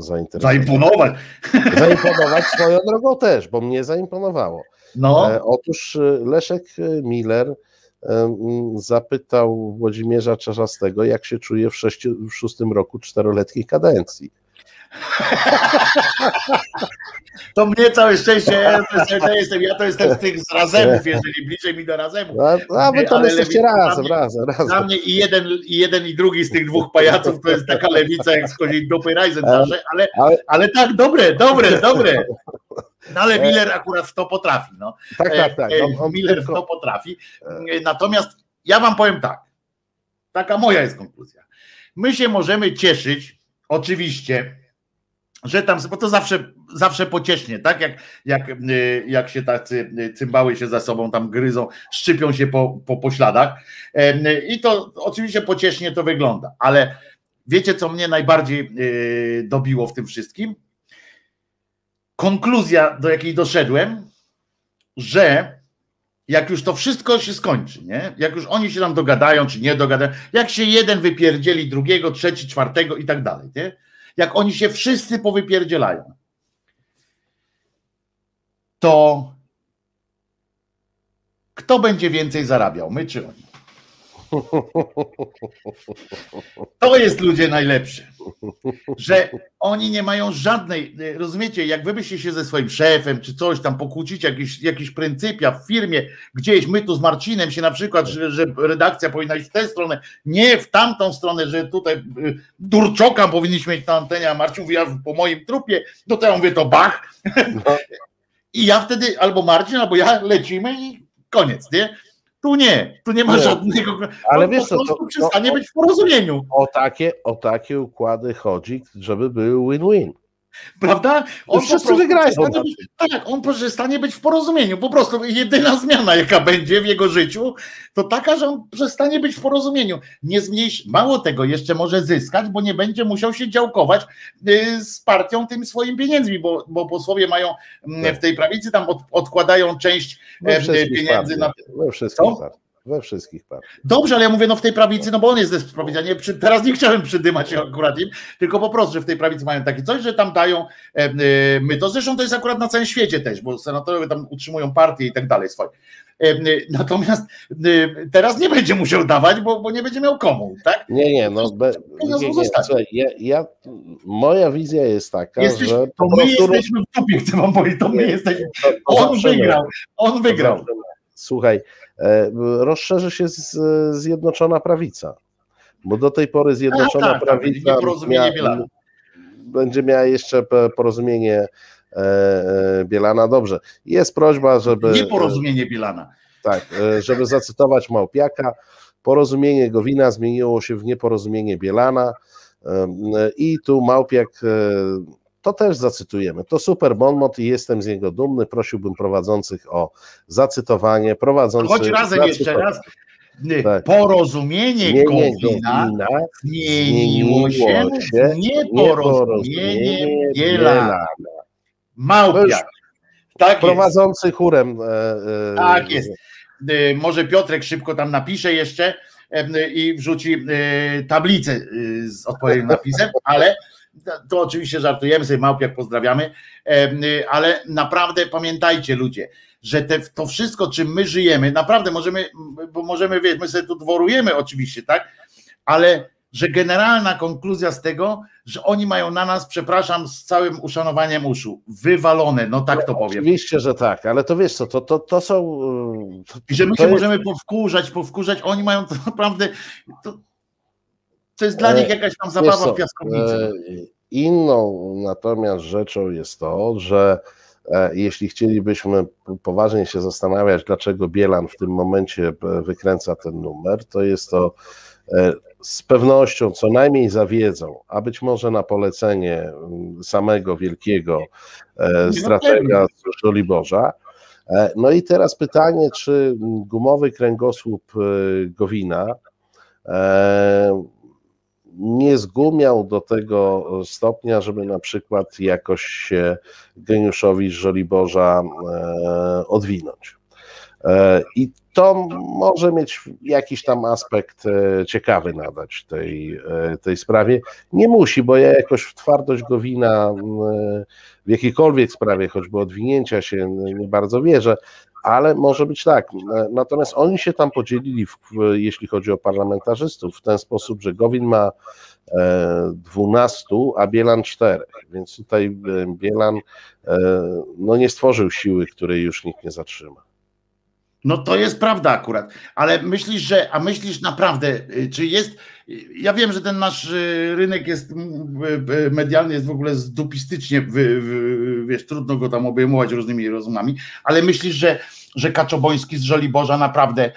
zainteresować. zaimponować. Zaimponować swoją drogą też, bo mnie zaimponowało. No, E, otóż e, Leszek e, Miller e, zapytał Włodzimierza Czarzastego, jak się czuje w, sześciu, w szóstym roku czteroletniej kadencji. to mnie całe szczęście, ja to, jestem, ja to jestem z tych z razemów, jeżeli bliżej mi do razemu. A, a wy tam jesteście razem, razem, razem. Dla mnie i jeden, i jeden i drugi z tych dwóch pajaców to jest taka lewica jak schodzi dupy Reisendarze, ale, Ale- ale tak, dobre, dobre, dobre. No ale Miller akurat w to potrafi. No. Tak, tak, tak. E, On, on Miller w tylko- to potrafi. E, Natomiast ja wam powiem tak. Taka moja jest konkluzja. My się możemy cieszyć, oczywiście, że tam, bo to zawsze, zawsze pociesznie, tak? Jak, jak, y, jak się tacy y, cymbały się za sobą tam gryzą, szczypią się po, po I to oczywiście pociesznie to wygląda, ale wiecie, co mnie najbardziej y, dobiło w tym wszystkim? Konkluzja, do jakiej doszedłem, że jak już to wszystko się skończy, nie? Jak już oni się tam dogadają, czy nie dogadają, jak się jeden wypierdzieli drugiego, trzeci, czwartego i tak dalej, nie? Jak oni się wszyscy powypierdzielają, to kto będzie więcej zarabiał, my czy oni? To jest ludzie najlepszy, że oni nie mają żadnej, rozumiecie, jak wy byście się ze swoim szefem czy coś tam pokłócić, jakieś, jakieś pryncypia w firmie, gdzieś my tu z Marcinem się na przykład, że, że redakcja powinna iść w tę stronę, nie w tamtą stronę, że tutaj y, Durczoka powinniśmy mieć na antenie, a Marcin mówi, ja po moim trupie, no to ja mówię, to bach. I ja wtedy, albo Marcin, albo ja lecimy i koniec, nie? Tu nie, tu nie ma Nie. żadnego. Ale wiesz po co, prostu to- przestanie to- być w porozumieniu, O takie, o takie układy chodzi, żeby były win-win. Prawda? On po wszyscy prostu wygrają tak, on przestanie być w porozumieniu. Po prostu jedyna zmiana, jaka będzie w jego życiu, to taka, że on przestanie być w porozumieniu. Nie zmniejsz, mało tego, jeszcze może zyskać, bo nie będzie musiał się działkować y, z partią tymi swoimi pieniędzmi, bo, bo posłowie mają mm, Tak. w tej prawicy tam od, odkładają część pieniędzy na. We wszystkich. We wszystkich partiach. Dobrze, ale ja mówię no w tej prawicy, no bo on jest ze przy, teraz nie chciałem przydymać akurat im, tylko po prostu, że w tej prawicy mają takie coś, że tam dają e, e, my to. Zresztą to jest akurat na całym świecie też, bo senatorowie tam utrzymują partie i tak dalej swoje. E, e, natomiast e, teraz nie będzie musiał dawać, bo, bo nie będzie miał komu, tak? Nie, nie, no be, nie, nie, słuchaj, ja, ja, moja wizja jest taka, Jesteś, że to my prostu jesteśmy w dupie, chcę wam powiedzieć, to my Nie, jesteśmy. to- to On zawsze my. wygrał, on wygrał. Słuchaj, e, rozszerzy się z, Zjednoczona Prawica, bo do tej pory Zjednoczona tak, tak, Prawica porozumienie Bielana. będzie miała jeszcze porozumienie e, e, Bielana. Dobrze, jest prośba, żeby... Nieporozumienie Bilana. Tak, e, żeby zacytować Małpiaka, porozumienie Gowina zmieniło się w nieporozumienie Bielana i tu Małpiak, to też zacytujemy, to super bonmot i jestem z niego dumny, prosiłbym prowadzących o zacytowanie, prowadzący... Chodź razem jeszcze raz. Tak. Porozumienie Nie, Gowina zmieniło się w nieporozumienie Bielana. Małpiak. Tak jest. Prowadzący chórem. e, e, Tak jest. Może Piotrek szybko tam napisze jeszcze em, i wrzuci y, tablicę y, z odpowiednim napisem, ale to oczywiście żartujemy sobie, Małpiak pozdrawiamy, y, ale naprawdę pamiętajcie ludzie, że te, to wszystko, czym my żyjemy, naprawdę możemy, bo możemy, wiesz, my sobie tu dworujemy oczywiście, tak, ale że generalna konkluzja z tego, że oni mają na nas, przepraszam, z całym uszanowaniem uszu, wywalone, no tak to powiem. Oczywiście, że tak, ale to wiesz co, to, to, to są. To, I że my się jest- możemy powkurzać, powkurzać, oni mają to naprawdę. To, to jest dla E, nich jakaś tam zabawa co, w piaskownicy. e, Inną natomiast rzeczą jest to, że e, jeśli chcielibyśmy poważnie się zastanawiać, dlaczego Bielan w tym momencie e, wykręca ten numer, to jest to e, z pewnością co najmniej za wiedzą, a być może na polecenie samego wielkiego e, no stratega Żoliborza. E, No i teraz pytanie, czy gumowy kręgosłup e, Gowina e, nie zgumiał do tego stopnia, żeby na przykład jakoś się geniuszowi z Żoliborza e, odwinąć. E, I to może mieć jakiś tam aspekt e, ciekawy nadać tej, tej sprawie. Nie musi, bo ja jakoś w twardość Gowina w jakiejkolwiek sprawie, choćby odwinięcia się, nie bardzo wierzę, ale może być tak. E, Natomiast oni się tam podzielili, w, jeśli chodzi o parlamentarzystów, w ten sposób, że Gowin ma e, 12, a Bielan 4. Więc tutaj e, Bielan e, no, nie stworzył siły, której już nikt nie zatrzyma. No to jest prawda akurat, ale myślisz, że, a myślisz naprawdę, y, czy jest, ja wiem, że ten nasz y, rynek jest medialny, jest w ogóle zdupistycznie, wiesz, trudno go tam obejmować różnymi rozumami, ale myślisz, że, że Kaczoboński z Żoliborza naprawdę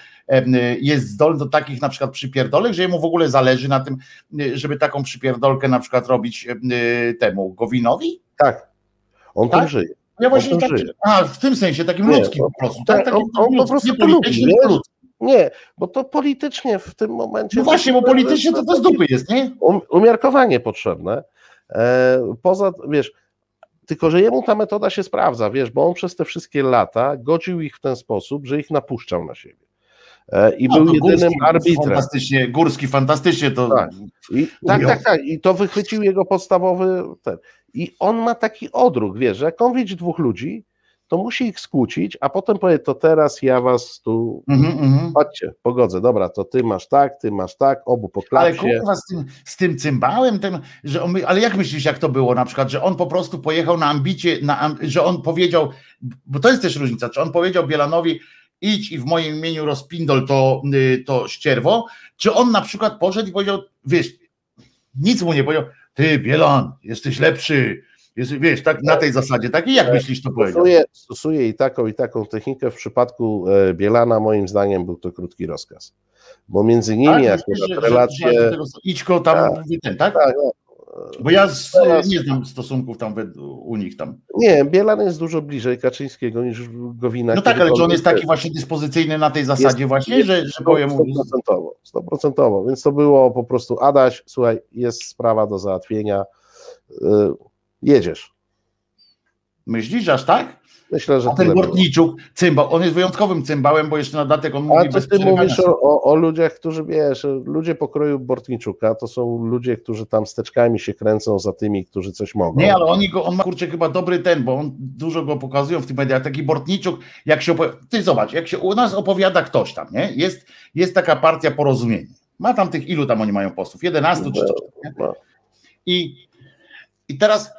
jest zdolny do takich na przykład przypierdolek, że jemu w ogóle zależy na tym, żeby taką przypierdolkę na przykład robić y, temu Gowinowi? Tak, on Tak? tym żyje. Ja właśnie tak, a w tym sensie, takim Nie, ludzkim on- po prostu, tak, tak? On- on po prostu nie lubi, politycznym, tylko ludzkim. Nie, bo to politycznie w tym momencie. No właśnie, bo politycznie to to z dupy jest, nie? Um, umiarkowanie potrzebne. E, poza, wiesz, tylko że jemu ta metoda się sprawdza, wiesz, bo on przez te wszystkie lata godził ich w ten sposób, że ich napuszczał na siebie. E, I No, był jedynym Górski arbitrem. Fantastycznie, Górski fantastycznie to. Tak. I, tak, tak, tak. I to wychwycił jego podstawowy ten. I on ma taki odruch, wiesz, że jak on widzi dwóch ludzi, to musi ich skłócić, a potem powie, to teraz ja was tu Mhm, mhm. Chodźcie, pogodzę. Dobra, to ty masz tak, ty masz tak, obu po Ale kurwa z tym, z tym cymbałem, tym, że on, ale jak myślisz, jak to było na przykład, że on po prostu pojechał na ambicie, na, że on powiedział, bo to jest też różnica, czy on powiedział Bielanowi, idź i w moim imieniu rozpindol to, y, to ścierwo, czy on na przykład poszedł i powiedział, wiesz, nic mu nie powiedział, ty Bielan, jesteś lepszy, Jest, wiesz, tak na tej zasadzie, tak? I jak myślisz, to powiedział? Stosuje, stosuje i taką, i taką technikę. W przypadku e, Bielana, moim zdaniem, był to krótki rozkaz. Bo między Tak, nimi myślisz, akurat relacje. że tego- Idź go tam, Tak. ten, tak? Tak, no. Bo ja z, nie znam stosunków tam u nich tam. Nie, Bielan jest dużo bliżej Kaczyńskiego niż Gowina. No tak, ale czy on jest taki właśnie dyspozycyjny na tej zasadzie Jest- właśnie, jest że, że powie mu... Stoprocentowo, stoprocentowo. Więc to było po prostu Adaś, słuchaj, jest sprawa do załatwienia. Jedziesz. Myślisz, że aż tak? Myślę, że A ten. Bortniczuk, cymbał, on jest wyjątkowym cymbałem, bo jeszcze na datek on mówi A to ty mówisz o, o, o ludziach, którzy wiesz, ludzie pokroju Bortniczuka to są ludzie, którzy tam steczkami się kręcą za tymi, którzy coś mogą. Nie, ale oni go, on ma kurczę chyba dobry ten, bo on dużo go pokazują w tych mediach. Taki Bortniczuk, jak się opowiada, ty zobacz, jak się u nas opowiada ktoś tam, nie? Jest, jest taka partia porozumienie. Ma tam tych, ilu tam oni mają posłów? 11 czy coś. Nie? No. I, I teraz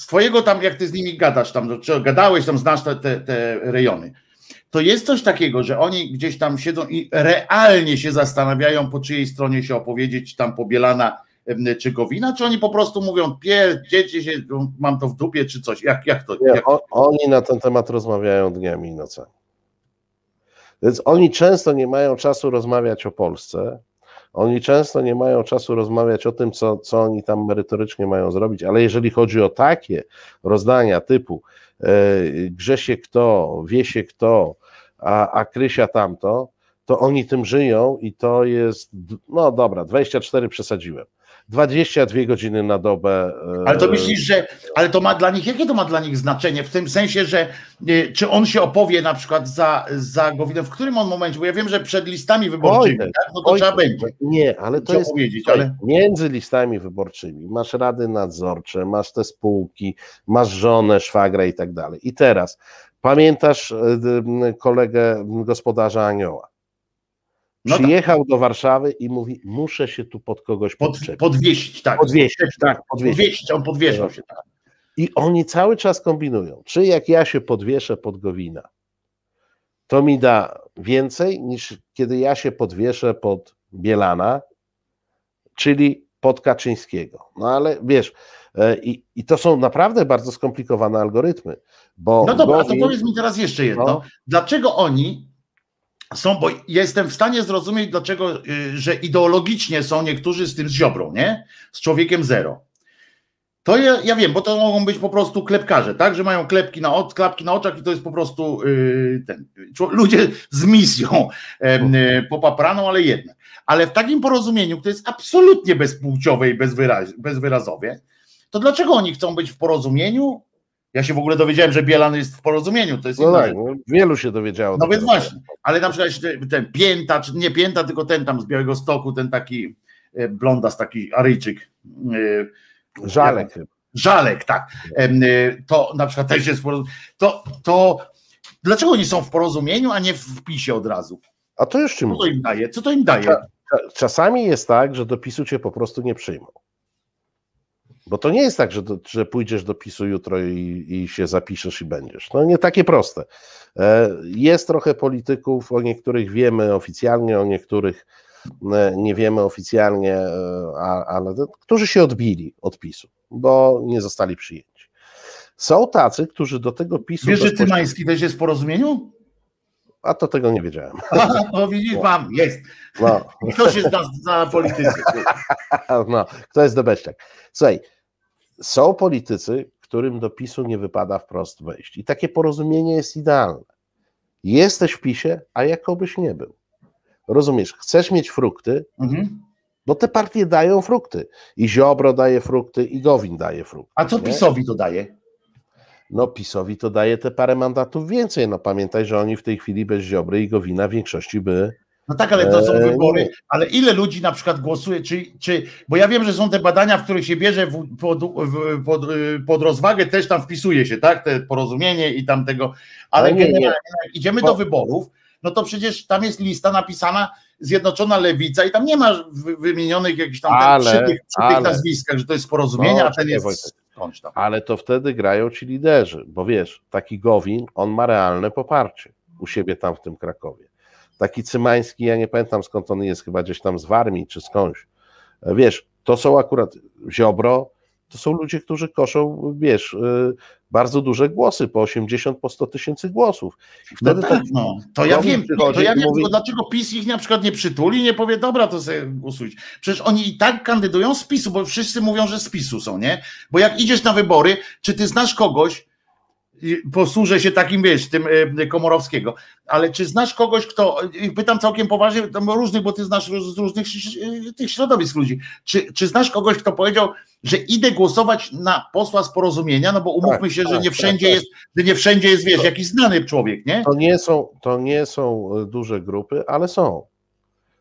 z twojego tam, jak ty z nimi gadasz, tam, czy gadałeś, tam znasz te, te, te rejony, to jest coś takiego, że oni gdzieś tam siedzą i realnie się zastanawiają, po czyjej stronie się opowiedzieć, czy tam pobielana czy Gowina, czy oni po prostu mówią, pierdziecie się, mam to w dupie, czy coś, jak, jak to? Nie, Jak, oni na ten temat rozmawiają dniami i nocami. Więc oni często nie mają czasu rozmawiać o Polsce. Oni często nie mają czasu rozmawiać o tym, co, co oni tam merytorycznie mają zrobić, ale jeżeli chodzi o takie rozdania typu e, grze się kto, wie się kto, a, a Krysia tamto, to oni tym żyją i to jest, no dobra, 24 przesadziłem. 22 godziny na dobę. e, ale to myślisz, że, ale to ma dla nich, jakie to ma dla nich znaczenie, w tym sensie, że y, czy on się opowie na przykład za, za Gowinem, w którym on momencie, bo ja wiem, że przed listami wyborczymi, Wojtek, tak? no to Wojtek, trzeba będzie Nie, ale to jest ale... Między listami wyborczymi masz rady nadzorcze, masz te spółki, masz żonę, szwagra i tak dalej. I teraz pamiętasz e, kolegę gospodarza Anioła? No tak. Przyjechał do Warszawy i mówi: Muszę się tu pod kogoś Pod, podczepić. podwieścić, tak. Podwieścić, tak, podwieścić. Podwieścić, on podwieszał się. Tak. I oni cały czas kombinują, czy jak ja się podwieszę pod Gowina, to mi da więcej niż kiedy ja się podwieszę pod Bielana, czyli pod Kaczyńskiego. No ale wiesz, e, i, i to są naprawdę bardzo skomplikowane algorytmy, bo No dobra, a to Gowin- powiedz mi teraz jeszcze jedno. No. Dlaczego oni są, bo jestem w stanie zrozumieć, dlaczego, y, że ideologicznie są niektórzy z tym z Ziobrą, nie? Z człowiekiem zero. To ja, ja wiem, bo to mogą być po prostu klepkarze, tak? Że mają klepki na, klapki na oczach i to jest po prostu y, ten, ludzie z misją em, y, popapraną, ale jednak. Ale w takim porozumieniu, które jest absolutnie bezpłciowe i bezwyraz, bezwyrazowe, to dlaczego oni chcą być w porozumieniu? Ja się w ogóle dowiedziałem, że Bielan jest w porozumieniu, to jest No tak, no, wielu się dowiedziało. No więc właśnie, ale na przykład ten- Pięta, czy nie Pięta, tylko ten tam z Białego Stoku, ten taki e, blondas, taki Aryjczyk, e, Żalek. Żalek, tak, e, to na przykład też jest w porozumieniu. To, to dlaczego oni są w porozumieniu, a nie w PiSie od razu? A to już ci Co to im daje? Co to im daje? Cza- Czasami jest tak, że do PiSu cię po prostu nie przyjmą. Bo to nie jest tak, że, że pójdziesz do PiSu jutro i, i się zapiszesz i będziesz. No nie takie proste. E, Jest trochę polityków, o niektórych wiemy oficjalnie, o niektórych e, nie wiemy oficjalnie, e, ale którzy się odbili od PiSu, bo nie zostali przyjęci. Są tacy, którzy do tego PiSu. Wiesz, że Cymański też jest w porozumieniu? A to tego nie wiedziałem. Aha, no widzisz, mam, jest. No. Kto się zna na polityce? No, kto jest dobeściak? Słuchaj, są politycy, którym do PiSu nie wypada wprost wejść. I takie porozumienie jest idealne. Jesteś w PiSie, a jakobyś nie był. Rozumiesz, chcesz mieć frukty, Mhm. bo te partie dają frukty. I Ziobro daje frukty, i Gowin daje frukty. A co nie? PiSowi to daje? No PiSowi to daje te parę mandatów więcej. No pamiętaj, że oni w tej chwili bez Ziobry i Gowina w większości by No tak, ale to są Eee, wybory. nie. Ale ile ludzi na przykład głosuje, czy, czy bo ja wiem, że są te badania, w których się bierze w, pod, w, pod, y, pod rozwagę, też tam wpisuje się, tak? Te porozumienie i tam tego, ale Ale nie, nie. generalnie jak idziemy do wyborów, no to przecież tam jest lista napisana Zjednoczona Lewica i tam nie ma wy, wymienionych jakichś tam Ale- przy, tych, przy tych ale- nazwiskach, że to jest porozumienie, No, a ten jest skądś tam. ale to wtedy grają ci liderzy, bo wiesz, taki Gowin, on ma realne poparcie u siebie tam w tym Krakowie. Taki Cymański, ja nie pamiętam skąd on jest, chyba gdzieś tam z Warmii czy skądś. Wiesz, to są akurat Ziobro, to są ludzie, którzy koszą, wiesz, y, bardzo duże głosy, po 80, po 100 tysięcy głosów. I No wtedy tak, tak, no. To ja wiem, to ja wiem, mówi- dlaczego PiS ich na przykład nie przytuli, nie powie, dobra, to sobie głosujcie. Przecież oni i tak kandydują z PiSu, bo wszyscy mówią, że z PiSu są, nie? Bo jak idziesz na wybory, czy ty znasz kogoś, posłużę się takim, wiesz, tym e, Komorowskiego, ale czy znasz kogoś, kto, pytam całkiem poważnie, tam różnych, bo ty znasz z różnych e, tych środowisk ludzi, czy, czy znasz kogoś, kto powiedział, że idę głosować na posła z porozumienia, no bo umówmy Tak, się, że tak, nie tak, wszędzie tak. jest, że nie wszędzie jest, wiesz, jakiś znany człowiek, nie? to nie są, to nie są y, duże grupy, ale są.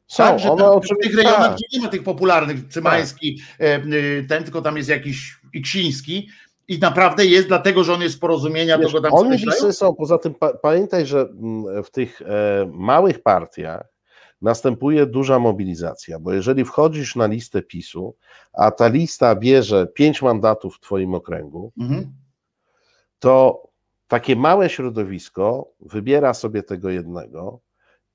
Są, Tak, że one tam, w tych rejonach, tak. nie ma tych popularnych, Cymański, e, e, ten, tylko tam jest jakiś Iksiński i naprawdę jest, dlatego że on jest z porozumienia, Wiesz, to go tam oni listy są, poza tym pa, pamiętaj, że mm, w tych e, małych partiach następuje duża mobilizacja, bo jeżeli wchodzisz na listę PiSu, a ta lista bierze pięć mandatów w twoim okręgu, Mhm. to takie małe środowisko wybiera sobie tego jednego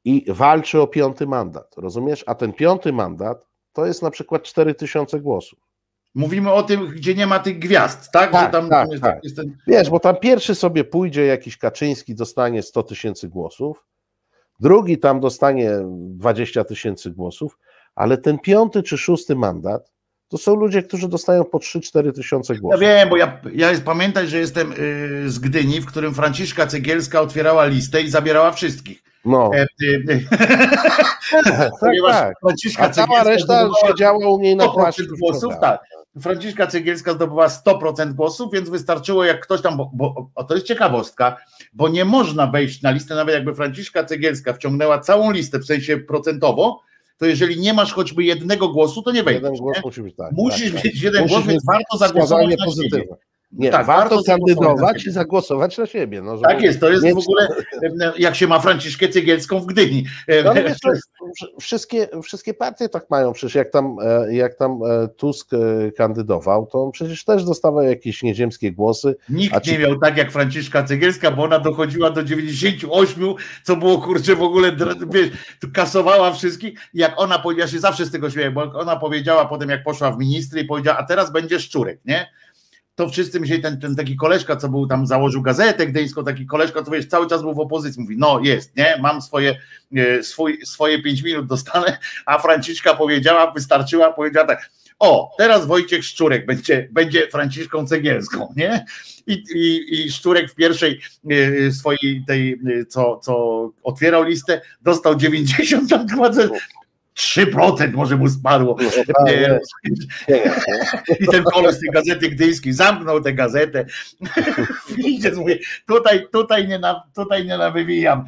i walczy o piąty mandat, rozumiesz? A ten piąty mandat to jest na przykład 4000 głosów. Mówimy o tym, gdzie nie ma tych gwiazd, tak? Tak, tam tak, jest, tak. jest ten... Wiesz, bo tam pierwszy sobie pójdzie jakiś Kaczyński, dostanie 100 tysięcy głosów, drugi tam dostanie 20 tysięcy głosów, ale ten piąty czy szósty mandat to są ludzie, którzy dostają po 3-4 tysiące Ja głosów. wiem, bo ja, ja jest, pamiętaj, że jestem y, z Gdyni, w którym Franciszka Cegielska otwierała listę i zabierała wszystkich. No, E, tak, ponieważ tak. Franciszka A cała reszta siedziała u niej na 100% płaszczu. głosów, tak. Franciszka Cegielska zdobywała 100% głosów, więc wystarczyło jak ktoś tam, bo, bo o, to jest ciekawostka, bo nie można wejść na listę, nawet jakby Franciszka Cegielska wciągnęła całą listę, w sensie procentowo, to jeżeli nie masz choćby jednego głosu, to nie wejdziesz. Jeden głos musi być tak. Musisz tak, tak. mieć jeden Musisz głos, więc warto zagłosować na pozytywne. Nie, Tak, warto kandydować i zagłosować na siebie. No, Tak jest, to jest mieć- w ogóle e, jak się ma Franciszkę Cegielską w Gdyni. E, No, wiesz, wszystkie, wszystkie partie tak mają, przecież jak tam, e, jak tam e, Tusk e, kandydował, to on przecież też dostawał jakieś nieziemskie głosy. Nikt ci- nie miał tak jak Franciszka Cegielska, bo ona dochodziła do 98, co było kurczę w ogóle, wiesz, kasowała wszystkich. Jak ona powiedziała, ja się zawsze z tego śmieję, bo ona powiedziała potem, jak poszła w ministry i powiedziała, a teraz będzie Szczurek, nie? To wszyscy myśleli, ten, ten taki koleżka, co był tam, założył gazetę gdyńską, taki koleżka, co wiesz, cały czas był w opozycji, mówi, no jest, nie, mam swoje, e, swój, swoje pięć minut dostanę, a Franciszka powiedziała, wystarczyła, powiedziała tak, o, teraz Wojciech Szczurek będzie, będzie Franciszką Cegielską, nie? I, i, i Szczurek w pierwszej e, swojej tej, e, co, co otwierał listę, dostał 90, tam chyba 3% może mu nie. I ten koleś z tej gazety gdyńskiej zamknął tę gazetę. Idzie, mówię, tutaj, tutaj, nie na, tutaj nie nawywijam.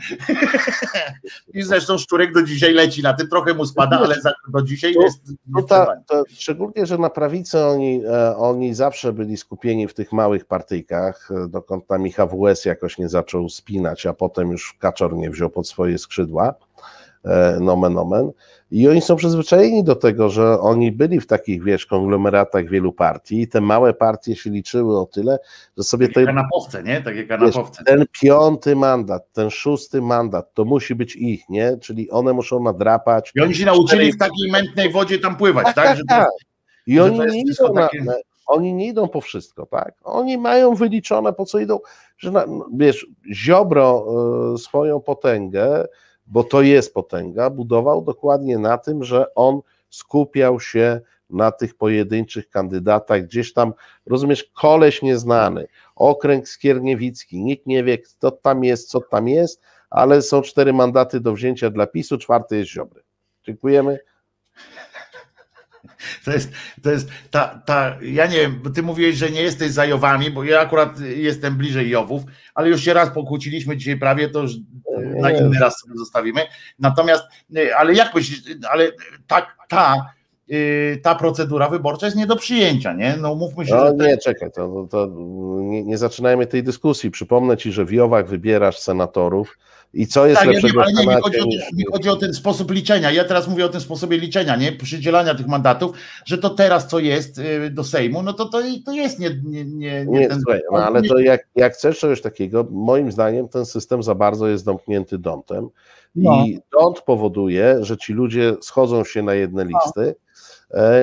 I zresztą Szczurek do dzisiaj leci na tym, trochę mu spada, ale za, do dzisiaj To- jest. No ta, to, szczególnie, że na prawicy oni, e, oni zawsze byli skupieni w tych małych partyjkach, e, dokąd tam ich AWS jakoś nie zaczął spinać, a potem już Kaczor nie wziął pod swoje skrzydła, e, nomen omen. I oni są przyzwyczajeni do tego, że oni byli w takich, wiesz, konglomeratach wielu partii i te małe partie się liczyły o tyle, że sobie Takie kanapowce, nie? Takie kanapowce. ten piąty mandat, ten szósty mandat, to musi być ich, nie? Czyli one muszą nadrapać. I oni się nauczyli w takiej mętnej wodzie tam pływać, tak? tak, to- tak. I że oni nie, idą takie- na, oni nie idą po wszystko, tak? Oni mają wyliczone, po co idą, że na, no, wiesz, Ziobro y, swoją potęgę, bo to jest potęga, budował dokładnie na tym, że on skupiał się na tych pojedynczych kandydatach, gdzieś tam, rozumiesz, koleś nieznany, okręg skierniewicki, nikt nie wie, kto tam jest, co tam jest, ale są cztery mandaty do wzięcia dla PiSu, czwarty jest Ziobry. Dziękujemy. To jest, to jest ta, ta, ja nie wiem, bo ty mówiłeś, że nie jesteś za Jowami, bo ja akurat jestem bliżej Jowów, ale już się raz pokłóciliśmy dzisiaj prawie, to już e, na inny raz sobie zostawimy. Natomiast, e, ale jak myślisz, ale ta, ta, e, ta procedura wyborcza jest nie do przyjęcia, nie? No mówmy się, No że to nie, czekaj, to, to, to nie, nie zaczynajmy tej dyskusji. Przypomnę ci, że w Jowach wybierasz senatorów i co jest Tak, ja lepszego ale nie, w mi Senacie chodzi, o ten, mi chodzi o ten sposób liczenia. Ja teraz mówię o tym sposobie liczenia, nie? Przydzielania tych mandatów, że to teraz co jest y, do Sejmu, no to to, to jest nie, nie, nie, nie, Nie, ten. słuchaj, no, ale to jak, jak chcesz czegoś takiego, moim zdaniem ten system za bardzo jest zamknięty dątem No. i dąt powoduje, że ci ludzie schodzą się na jedne listy, E,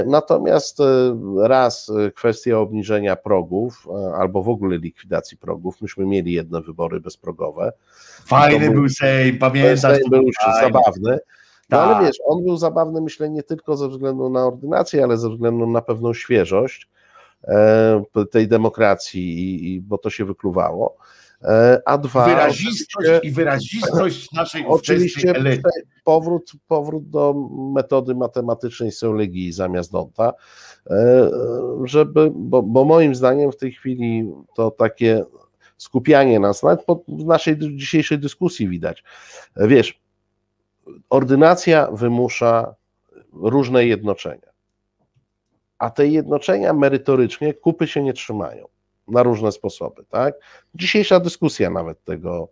natomiast e, raz e, kwestia obniżenia progów albo w ogóle likwidacji progów. Myśmy mieli jedne wybory bezprogowe. Fajny był Sejm, pamiętasz? Sejm był zabawny. No ale Tak. wiesz, on był zabawny myślę nie tylko ze względu na ordynację, ale ze względu na pewną świeżość e, tej demokracji, bo to się wykluwało. E, a dwa, Wyrazistość i wyrazistość naszej Oczywiście powrót, powrót do metody matematycznej Seulegii zamiast Donta, e, żeby, bo, bo moim zdaniem w tej chwili to takie skupianie nas, nawet po w naszej dzisiejszej dyskusji widać, E, wiesz, ordynacja wymusza różne jednoczenia, a te jednoczenia merytorycznie kupy się nie trzymają na różne sposoby, tak? Dzisiejsza dyskusja nawet tego,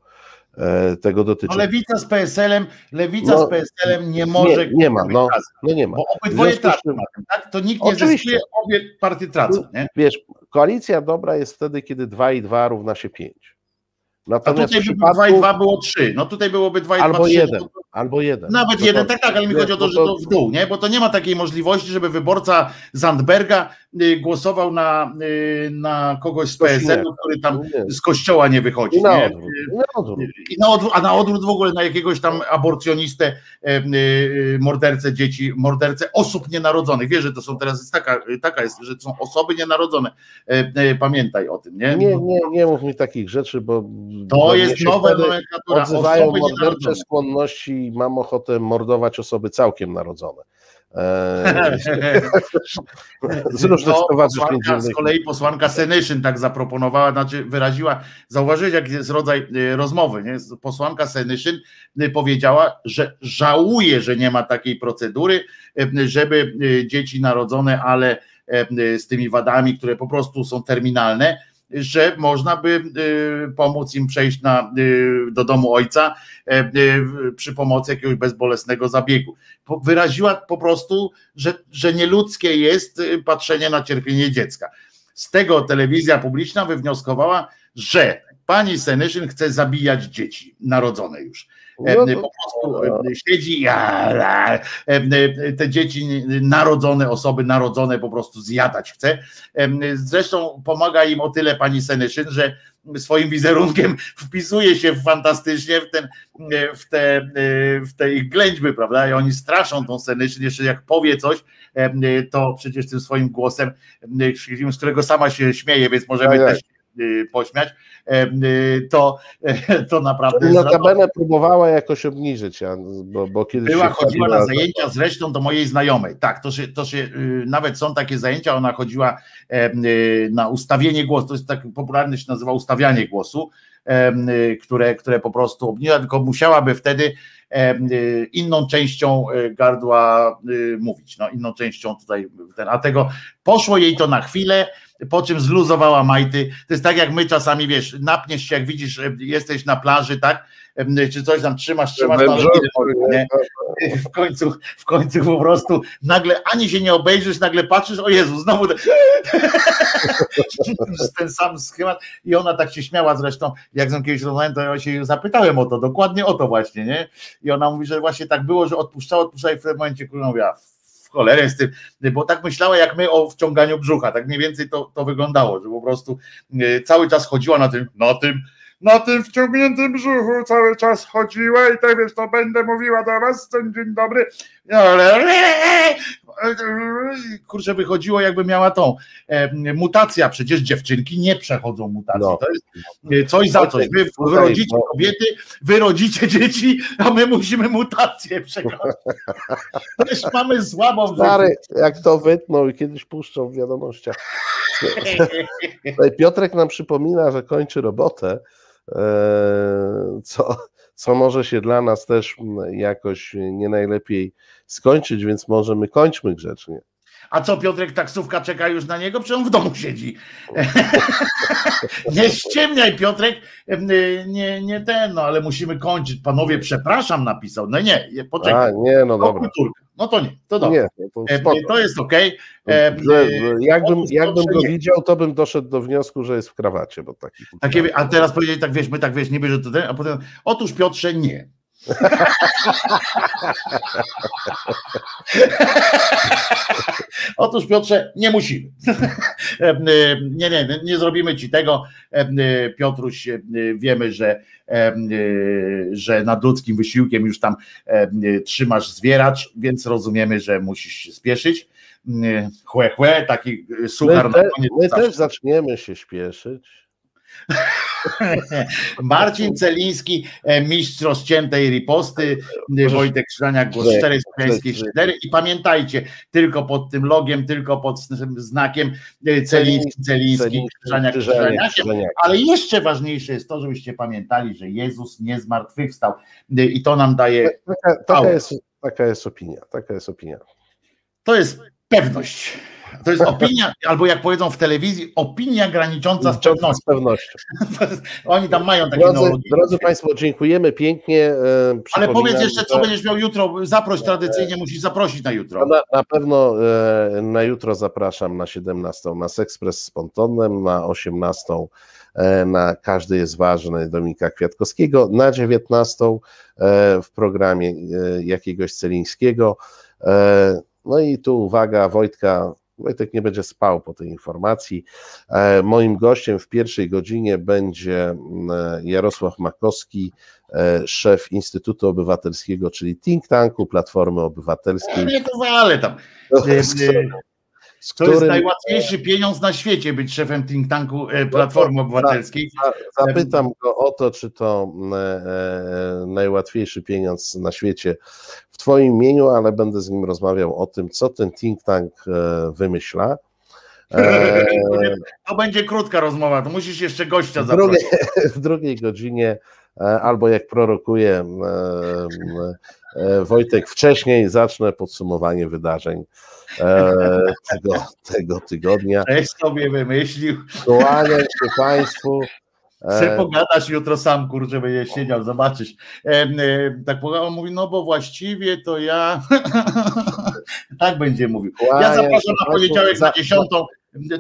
e, tego dotyczy. No lewica z PSL-em, lewica No, z PSL-em nie może nie, nie ma, no, no nie ma. Bo obydwoje tracą tak? To nikt nie Oczywiście. zyskuje, obie partie tracą, nie? Wiesz, koalicja dobra jest wtedy, kiedy 2 i 2 równa się 5. A Natomiast tutaj w by było 2 i przypadku 2 było 3. No tutaj byłoby 2 i 2 albo 3. jeden, albo jeden. Nawet To jeden, to- tak, tak, ale mi wiesz, chodzi o to, że to w dół, nie? Bo to nie ma takiej możliwości, żeby wyborca Zandberga głosował na, y, na kogoś z inny. który tam Nie. z kościoła nie wychodzi. I na nie? odwrót. I na odwrót. I na odwrót, a na odwrót w ogóle na jakiegoś tam aborcjonistę, mordercę dzieci, mordercę osób nienarodzonych. Wiesz, że to są teraz jest taka, taka jest, że to są osoby nienarodzone. Pamiętaj o tym, nie? Nie, nie, nie mów mi takich rzeczy, bo To bo jest wtedy nomenklatura. Odzywają Osoby mordercze skłonności i mam ochotę mordować osoby całkiem narodzone. Eee, z różnych No, stowarzyszeń posłanka, z kolei posłanka Senyszyn tak zaproponowała, znaczy wyraziła, zauważyłeś jaki jest rodzaj y, rozmowy, nie? Posłanka Senyszyn y, powiedziała, że żałuje, że nie ma takiej procedury, y, żeby dzieci narodzone, ale z tymi wadami, które po prostu są terminalne, że można by y, pomóc im przejść na, y, do domu ojca y, y, przy pomocy jakiegoś bezbolesnego zabiegu. Wyraziła po prostu, że, że nieludzkie jest patrzenie na cierpienie dziecka. Z tego telewizja publiczna wywnioskowała, że pani Senyszyn chce zabijać dzieci narodzone już. No to- po prostu siedzi, te dzieci narodzone, osoby narodzone po prostu zjadać chce. Zresztą pomaga im o tyle pani Senyszyn, że swoim wizerunkiem wpisuje się fantastycznie w, ten, w, te, w te ich ględźby, prawda? I oni straszą tą Senyszyn, jeszcze jak powie coś, to przecież tym swoim głosem, z którego sama się śmieje, więc możemy Tak, tak. też e, pośmiać, to, e, to naprawdę Notabene próbowała jakoś obniżyć, bo, bo kiedyś była, chodziła na zajęcia zresztą do mojej znajomej. Tak, to się, to się y, nawet są takie zajęcia, ona chodziła y, na ustawienie głosu, to jest tak popularne się nazywa ustawianie głosu, y, które, które po prostu obniża, tylko musiałaby wtedy y, inną częścią y, gardła y, mówić, no inną częścią tutaj, a tego poszło jej to na chwilę, po czym zluzowała majty, to jest tak jak my czasami, wiesz, napniesz się, jak widzisz, jesteś na plaży, tak, czy coś tam trzymasz, trzymasz, no, ale w końcu, w końcu po prostu nagle ani się nie obejrzysz, nagle patrzysz, o Jezu, znowu ten, ten sam schemat. I ona tak się śmiała zresztą, jak z nią kiedyś rozmawiałem, to ja się zapytałem o to, dokładnie o to właśnie, nie? I ona mówi, że właśnie tak było, że odpuszczała, odpuszczała i w tym momencie kurwa mówiła, w cholerę z tym, bo tak myślała jak my o wciąganiu brzucha, tak mniej więcej to, to wyglądało, że po prostu e, cały czas chodziła na tym, na tym, na tym wciągniętym brzuchu cały czas chodziła i tak wiesz, to będę mówiła do was, ten dzień dobry, no, ale kurczę, wychodziło jakby miała tą e, mutacja, przecież dziewczynki nie przechodzą mutacji, No. to jest e, coś za coś, wy wyrodzicie kobiety, wyrodzicie dzieci, a my musimy mutację przechodzić. Też mamy słabą w Stary, jak to wytnął i kiedyś puszczą w wiadomościach. Tutaj Piotrek nam przypomina, że kończy robotę, co, co może się dla nas też mm, jakoś nie najlepiej skończyć, więc może my kończmy grzecznie. A co Piotrek, taksówka czeka już na niego? Przecież on w domu siedzi. nie ściemniaj Piotrek, nie, nie ten, no ale musimy kończyć. Panowie, przepraszam napisał. No nie, nie, A, poczekaj. nie, no dobra. kulturka. No to nie, to dobrze. Nie, to spoko. To jest e, Jakbym, jakbym go widział, to bym doszedł do wniosku, że jest w krawacie, bo taki. Takie, a teraz powiedzieli tak, wiesz, my tak wiesz, niby, że to ten, a potem, otóż Piotrze nie. Otóż Piotrze, nie musimy. nie, nie, nie zrobimy ci tego. Piotruś, wiemy, że, że nad ludzkim wysiłkiem już tam trzymasz zwieracz, więc rozumiemy, że musisz się spieszyć. Chłe, chłe, taki suchar my, te, my też zaczniemy się śpieszyć. Marcin Celiński, e, mistrz rozciętej riposty, e, Wojtek Krzyżaniak, głos słowiańskiej szydery i pamiętajcie, tylko pod tym logiem, tylko pod znakiem e, Celiński, Celiński, Krzyżaniak, Krzyżaniakiem, ale jeszcze ważniejsze jest to, żebyście pamiętali, że Jezus nie zmartwychwstał. I to nam daje... Taka, taka, jest, taka jest opinia, taka jest opinia. To jest pewność. To jest opinia, albo jak powiedzą w telewizji, opinia granicząca z pewnością. Z pewnością. Oni tam mają takie drodzy. Drodzy Państwo, dziękujemy pięknie. E, Ale powiedz jeszcze, co będziesz miał jutro. Zaproś tradycyjnie, musisz zaprosić na jutro. Na, na pewno e, na jutro zapraszam na 17 na Sexpress z Pontonem, na 18 e, na Każdy jest ważny Dominika Kwiatkowskiego, na 19 w programie jakiegoś Celińskiego. No i tu uwaga, Wojtka Wojtek nie będzie spał po tej informacji. E, moim gościem w pierwszej godzinie będzie Jarosław Makowski, e, szef Instytutu Obywatelskiego, czyli think tanku Platformy Obywatelskiej. Nie to wale tam. Z to jest najłatwiejszy pieniądz na świecie być szefem think tanku Platformy no Obywatelskiej. Zapytam go o to, czy to najłatwiejszy pieniądz na świecie Twoim imieniu, ale będę z nim rozmawiał o tym, co ten think tank e, wymyśla. E, to będzie krótka rozmowa, to musisz jeszcze gościa zaprosić. W drugiej godzinie, e, albo jak prorokuje Wojtek, wcześniej zacznę podsumowanie wydarzeń tego, tego tygodnia. Coś sobie wymyślił. Kłaniam się Państwu. Se pogadasz jutro sam, kurczę, będziesz siedział, zobaczysz. E, e, tak on mówi, no bo właściwie to ja tak będzie mówił. Ja zapraszam na poniedziałek na dziesiątą.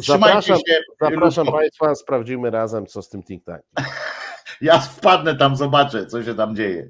Trzymajcie zapraszam, się. Zapraszam Państwa, sprawdzimy razem, co z tym think tankiem. Ja wpadnę tam, zobaczę, co się tam dzieje.